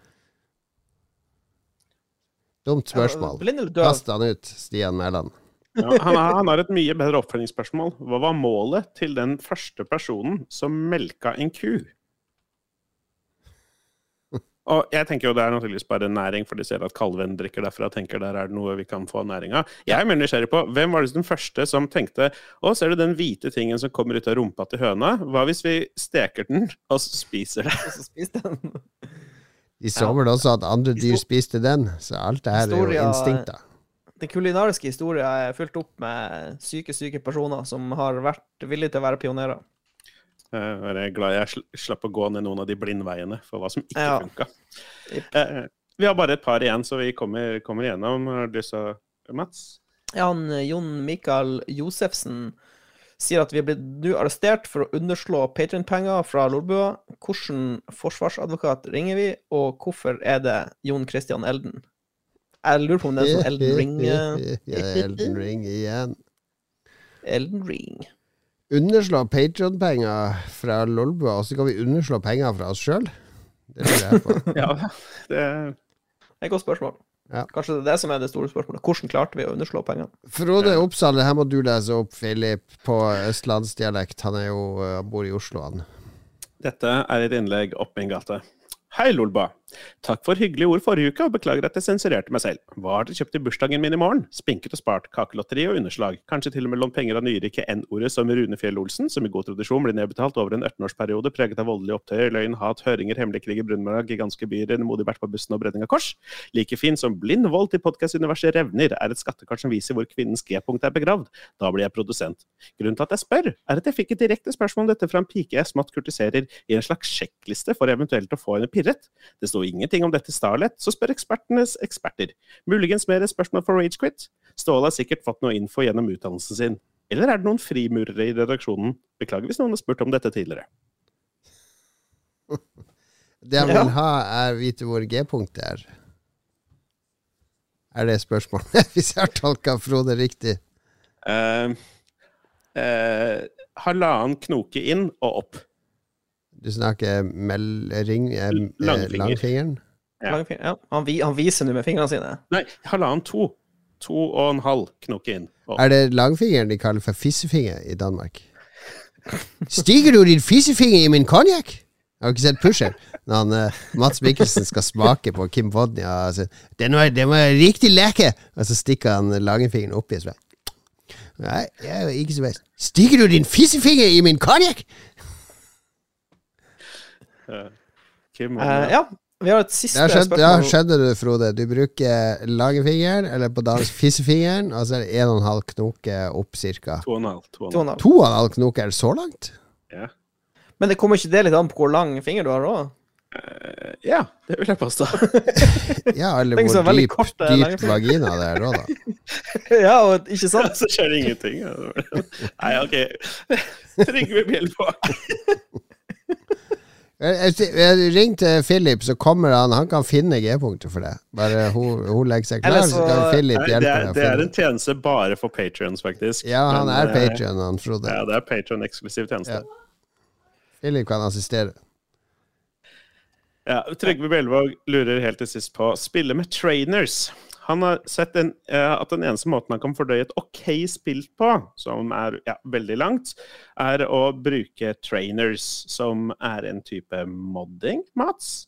Dumt spørsmål. Kast han ut, Stian Mæland. Ja, han, har, han har et mye bedre oppfølgingsspørsmål. Hva var målet til den første personen som melka en ku? Og jeg tenker jo Det er naturligvis bare næring, for de ser at kalven drikker derfra. tenker Der er det noe vi kan få næring av. Jeg er mer nysgjerrig på hvem var det den første som tenkte Å, ser du den hvite tingen som kommer ut av rumpa til høna? Hva hvis vi steker den og så spiser det? Og så spiser den. De så vel også at andre dyr spiste den, så alt det her er jo instinkter. Den kulinariske historien er fylt opp med syke, syke personer som har vært villige til å være pionerer. Jeg er glad jeg sl- slapp å gå ned noen av de blindveiene for hva som ikke Ja. funka. Jepp. Eh, vi har bare et par igjen, så vi kommer, kommer igjennom. Har du lyst til å Mats? Ja, han, eh, Jon Mikael Josefsen sier at vi er blitt nå arrestert for å underslå Patrion-penger fra Lolbua. Hvilken forsvarsadvokat ringer vi, og hvorfor er det Jon Christian Elden? Jeg lurer på om det er sånn Elden Ring eh, ja, Elden Ring igjen. Elden Ring. Underslå Patrion-penger fra Lolbua, og så kan vi underslå penger fra oss sjøl? Det lurer jeg på. Ja, det er et godt spørsmål. Ja. Kanskje det er det som er det store spørsmålet. Hvordan klarte vi å underslå pengene? Frode Oppsal, det her må du lese opp, Philip, på østlandsdialekt. Han er jo han bor i Oslo, han. Dette er et innlegg opp min gate. Hei, Lolba. Takk for hyggelige ord forrige uke, og beklager at jeg sensurerte meg selv. Hva har dere kjøpt til bursdagen min i morgen? Spinket og spart, kakelotteri og underslag. Kanskje til og med lånt penger av nyrike N-ordet som Rune Fjell Olsen, som i god tradisjon blir nedbetalt over en 18-årsperiode preget av voldelige opptøyer, løgn, hat, høringer, hemmelige krig i Brunmarag, gigantiske byer, en modig bært på bussen og brenning av kors. Like fin som blind vold til podkastuniverset Revner er et skattekart som viser hvor kvinnens G-punkt er begravd. Da blir jeg produsent. Grunnen til at jeg spør, er at jeg fikk et direkte spørsmål om dette fra en pike jeg smått kurtiserer i en slags sjekkliste for eventuelt å få henne pirret. Det sto ingenting om dette Starlet, så spør ekspertenes eksperter. Muligens mer et spørsmål for Ragequit? Ståle har sikkert fått noe info gjennom utdannelsen sin. Eller er det noen frimurere i redaksjonen? Beklager hvis noen har spurt om dette tidligere. Det han vil ha, er vite hvor G-punktet er. Er det spørsmålet? Hvis jeg har tolka Frode riktig. Uh, uh, halvannen knoke inn og opp. Du snakker mellring eh, eh, Langfinger. langfingeren? Ja. Langfinger, Ja. Han, vi, han viser nå med fingrene sine. Nei, halvannen to. To og en halv knoke inn. og. Er det langfingeren de kaller for fissefinger i Danmark? Stiger du din fissefinger i min konjakk? Jeg har ikke sett Pusher. Når han, eh, Mats Mikkelsen skal smake på Kim Vodnia og sier, den, var, 'Den var riktig lekker!' Og så stikker han langfingeren oppi. Nei, jeg er jo ikke så best. Stikker du din fissefinger i min konjakk? Kim, uh, ja. Vi har et siste skjønt, spørsmål. ja, skjønner du, Frode. Du bruker langfingeren, eller på dansk fissefingeren, og så er det en og en halv knoke opp knoke, er det så langt? Ja. Men det kommer ikke det litt an på hvor lang finger du har òg? Uh, ja, det vil jeg påstå. Ja, eller hvor dyp, kort, dyp vagina det er da, da. ja, og ikke sant? Så skjer det ingenting. Nei, OK. Trygve Bjellbakk. Jeg- Ring til Philip, så kommer han. Han kan finne G-punktet for det. Bare hun, hun legger seg klar, så så- kan Philip det, hjelpe deg. det er en tjeneste bare for patrions, faktisk. Ja, han Men, er eh, Patrion, han Frode. Ja, det er Patron-eksklusiv tjeneste. Ja. Philip kan assistere. Ja, Trygve Bjellvåg lurer helt til sist på spille med trainers. Han har sett en, eh, at den eneste måten han kan fordøye et OK spill på, som er ja, veldig langt, er å bruke trainers, som er en type modding, Mats?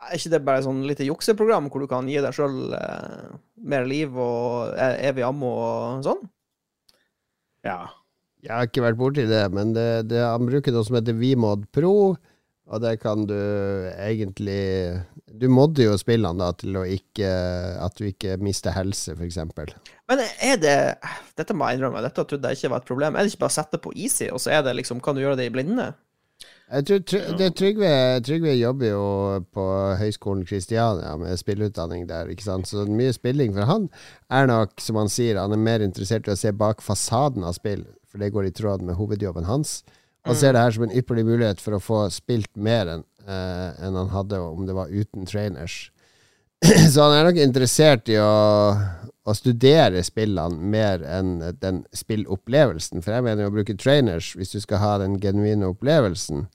Er ikke det bare sånn lite jukseprogram hvor du kan gi deg sjøl eh, mer liv og e- evig ammo og sånn? Ja. Jeg har ikke vært borti det, men det, det, han bruker noe som heter Vmod Pro. Og det kan du egentlig Du modder jo spillene da til å ikke At du ikke mister helse, f.eks. Men er det Dette må jeg innrømme, dette trodde jeg ikke var et problem. Er det ikke bare å sette på easy, og så er det liksom Kan du gjøre det i blinde? Jeg tror det Trygve, Trygve jobber jo på Høgskolen Kristiania med spillutdanning der, ikke sant. Så mye spilling for han er nok, som han sier, han er mer interessert i å se bak fasaden av spill, for det går i tråd med hovedjobben hans. Han ser det her som en ypperlig mulighet for å få spilt mer enn eh, en han hadde om det var uten trainers. Så han er nok interessert i å, å studere spillene mer enn den spillopplevelsen. For jeg mener å bruke trainers, hvis du skal ha den genuine opplevelsen,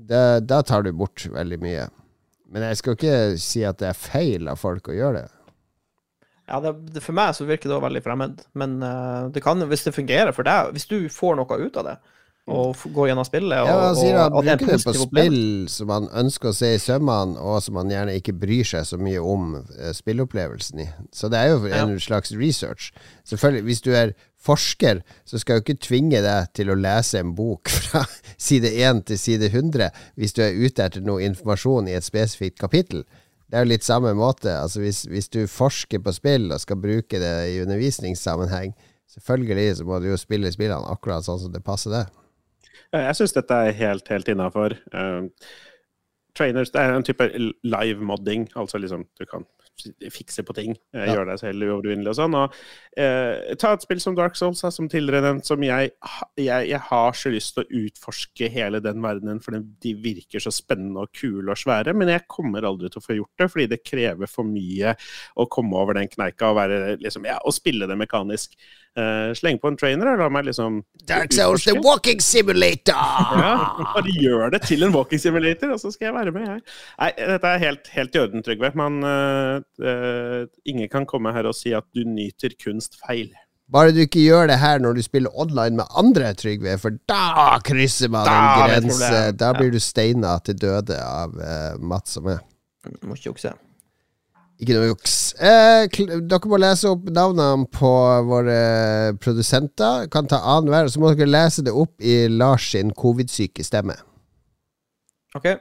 det, da tar du bort veldig mye. Men jeg skal ikke si at det er feil av folk å gjøre det. Ja, det, For meg så virker det også veldig fremmed, men uh, det kan, hvis det fungerer for deg, hvis du får noe ut av det, og gå går gjennom spillet og, Ja, han sier han er bruker det på spill som han ønsker å se i sømmene, og som han gjerne ikke bryr seg så mye om eh, spillopplevelsen i. Så det er jo en slags research. Selvfølgelig, hvis du er forsker, så skal jo ikke tvinge deg til å lese en bok fra side 1 til side 100 hvis du er ute etter noe informasjon i et spesifikt kapittel. Det er jo litt samme måte. Altså hvis, hvis du forsker på spill og skal bruke det i undervisningssammenheng, selvfølgelig så må du jo spille spillene akkurat sånn som det passer deg. Eh, Jeg syns dette er helt, helt innafor. trainers det er en type live modding, altså liksom du kan fikse på ting. eh, Ja. Gjøre deg selv uovervinnelig og sånn. Og, eh, ta et spill som Dark Souls, som tidligere nevnt, som jeg, jeg, jeg har så lyst til å utforske hele den verdenen, for de virker så spennende og kule og svære, men jeg kommer aldri til å få gjort det, fordi det krever for mye å komme over den kneika og være liksom, ja, og spille det mekanisk. Eh, sleng på en trainer og la meg liksom Dark Souls, the walking simulator! Ja, bare gjør det til en walking simulator, og så skal jeg være med, jeg. Nei, dette er helt, helt i orden, Trygve. Man, uh, eh, ingen kan komme her og si at du nyter kunst feil. Bare du ikke gjør det her når du spiller online med andre, Trygve, for da krysser man Da en grense. Da blir du steina til døde av uh, Mats og meg. Må ikke jukse. Ikke noe juks. Eh, dere må lese opp navnene på våre produsenter. Kan ta annenhver, så må dere lese det opp i Lars sin covid-syke stemme. OK.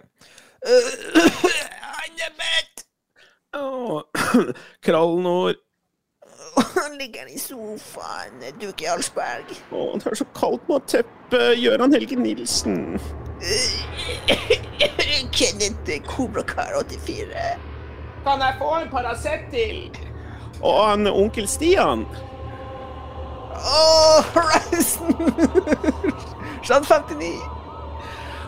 Anne-Beth! Åh, Krallnord. Han ligger i sofaen, Duke Jarlsberg. Å, det er så kaldt med teppe. Gøran Helge Nilsen. Kenneth Kobrakar 84. Kan jeg få en Paracet til? Og han onkel Stian. Åh, Horizon! Jean 59.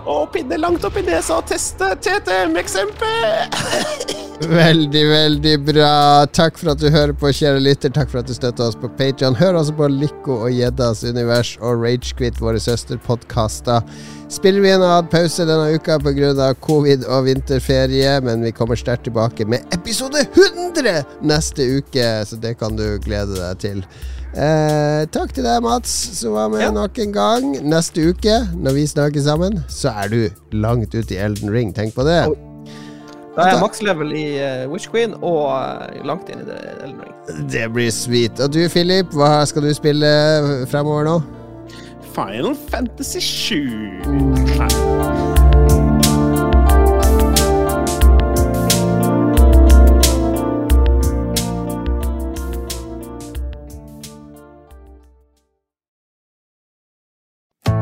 Og pinne langt opp i nesa og teste TTM-eksempel. Veldig, veldig bra. Takk for at du hører på, kjære lytter. Takk for at du støtter oss på Patreon Hør også på Lykke og Gjeddas univers og Ragequit, våre søsterpodkaster. Spiller vi en annen pause denne uka pga. covid og vinterferie, men vi kommer sterkt tilbake med episode 100 neste uke, så det kan du glede deg til. Eh, takk til deg, Mats, som var med Ja. nok en gang. Neste uke, når vi snakker sammen, så er du langt ute i Elden Ring. Tenk på det. Da er jeg maks level i uh, Witch Queen og uh, langt inn i det Elden Ring. Det blir sweet. Og du, Philip, hva skal du spille fremover nå? Final Fantasy 7. Nei.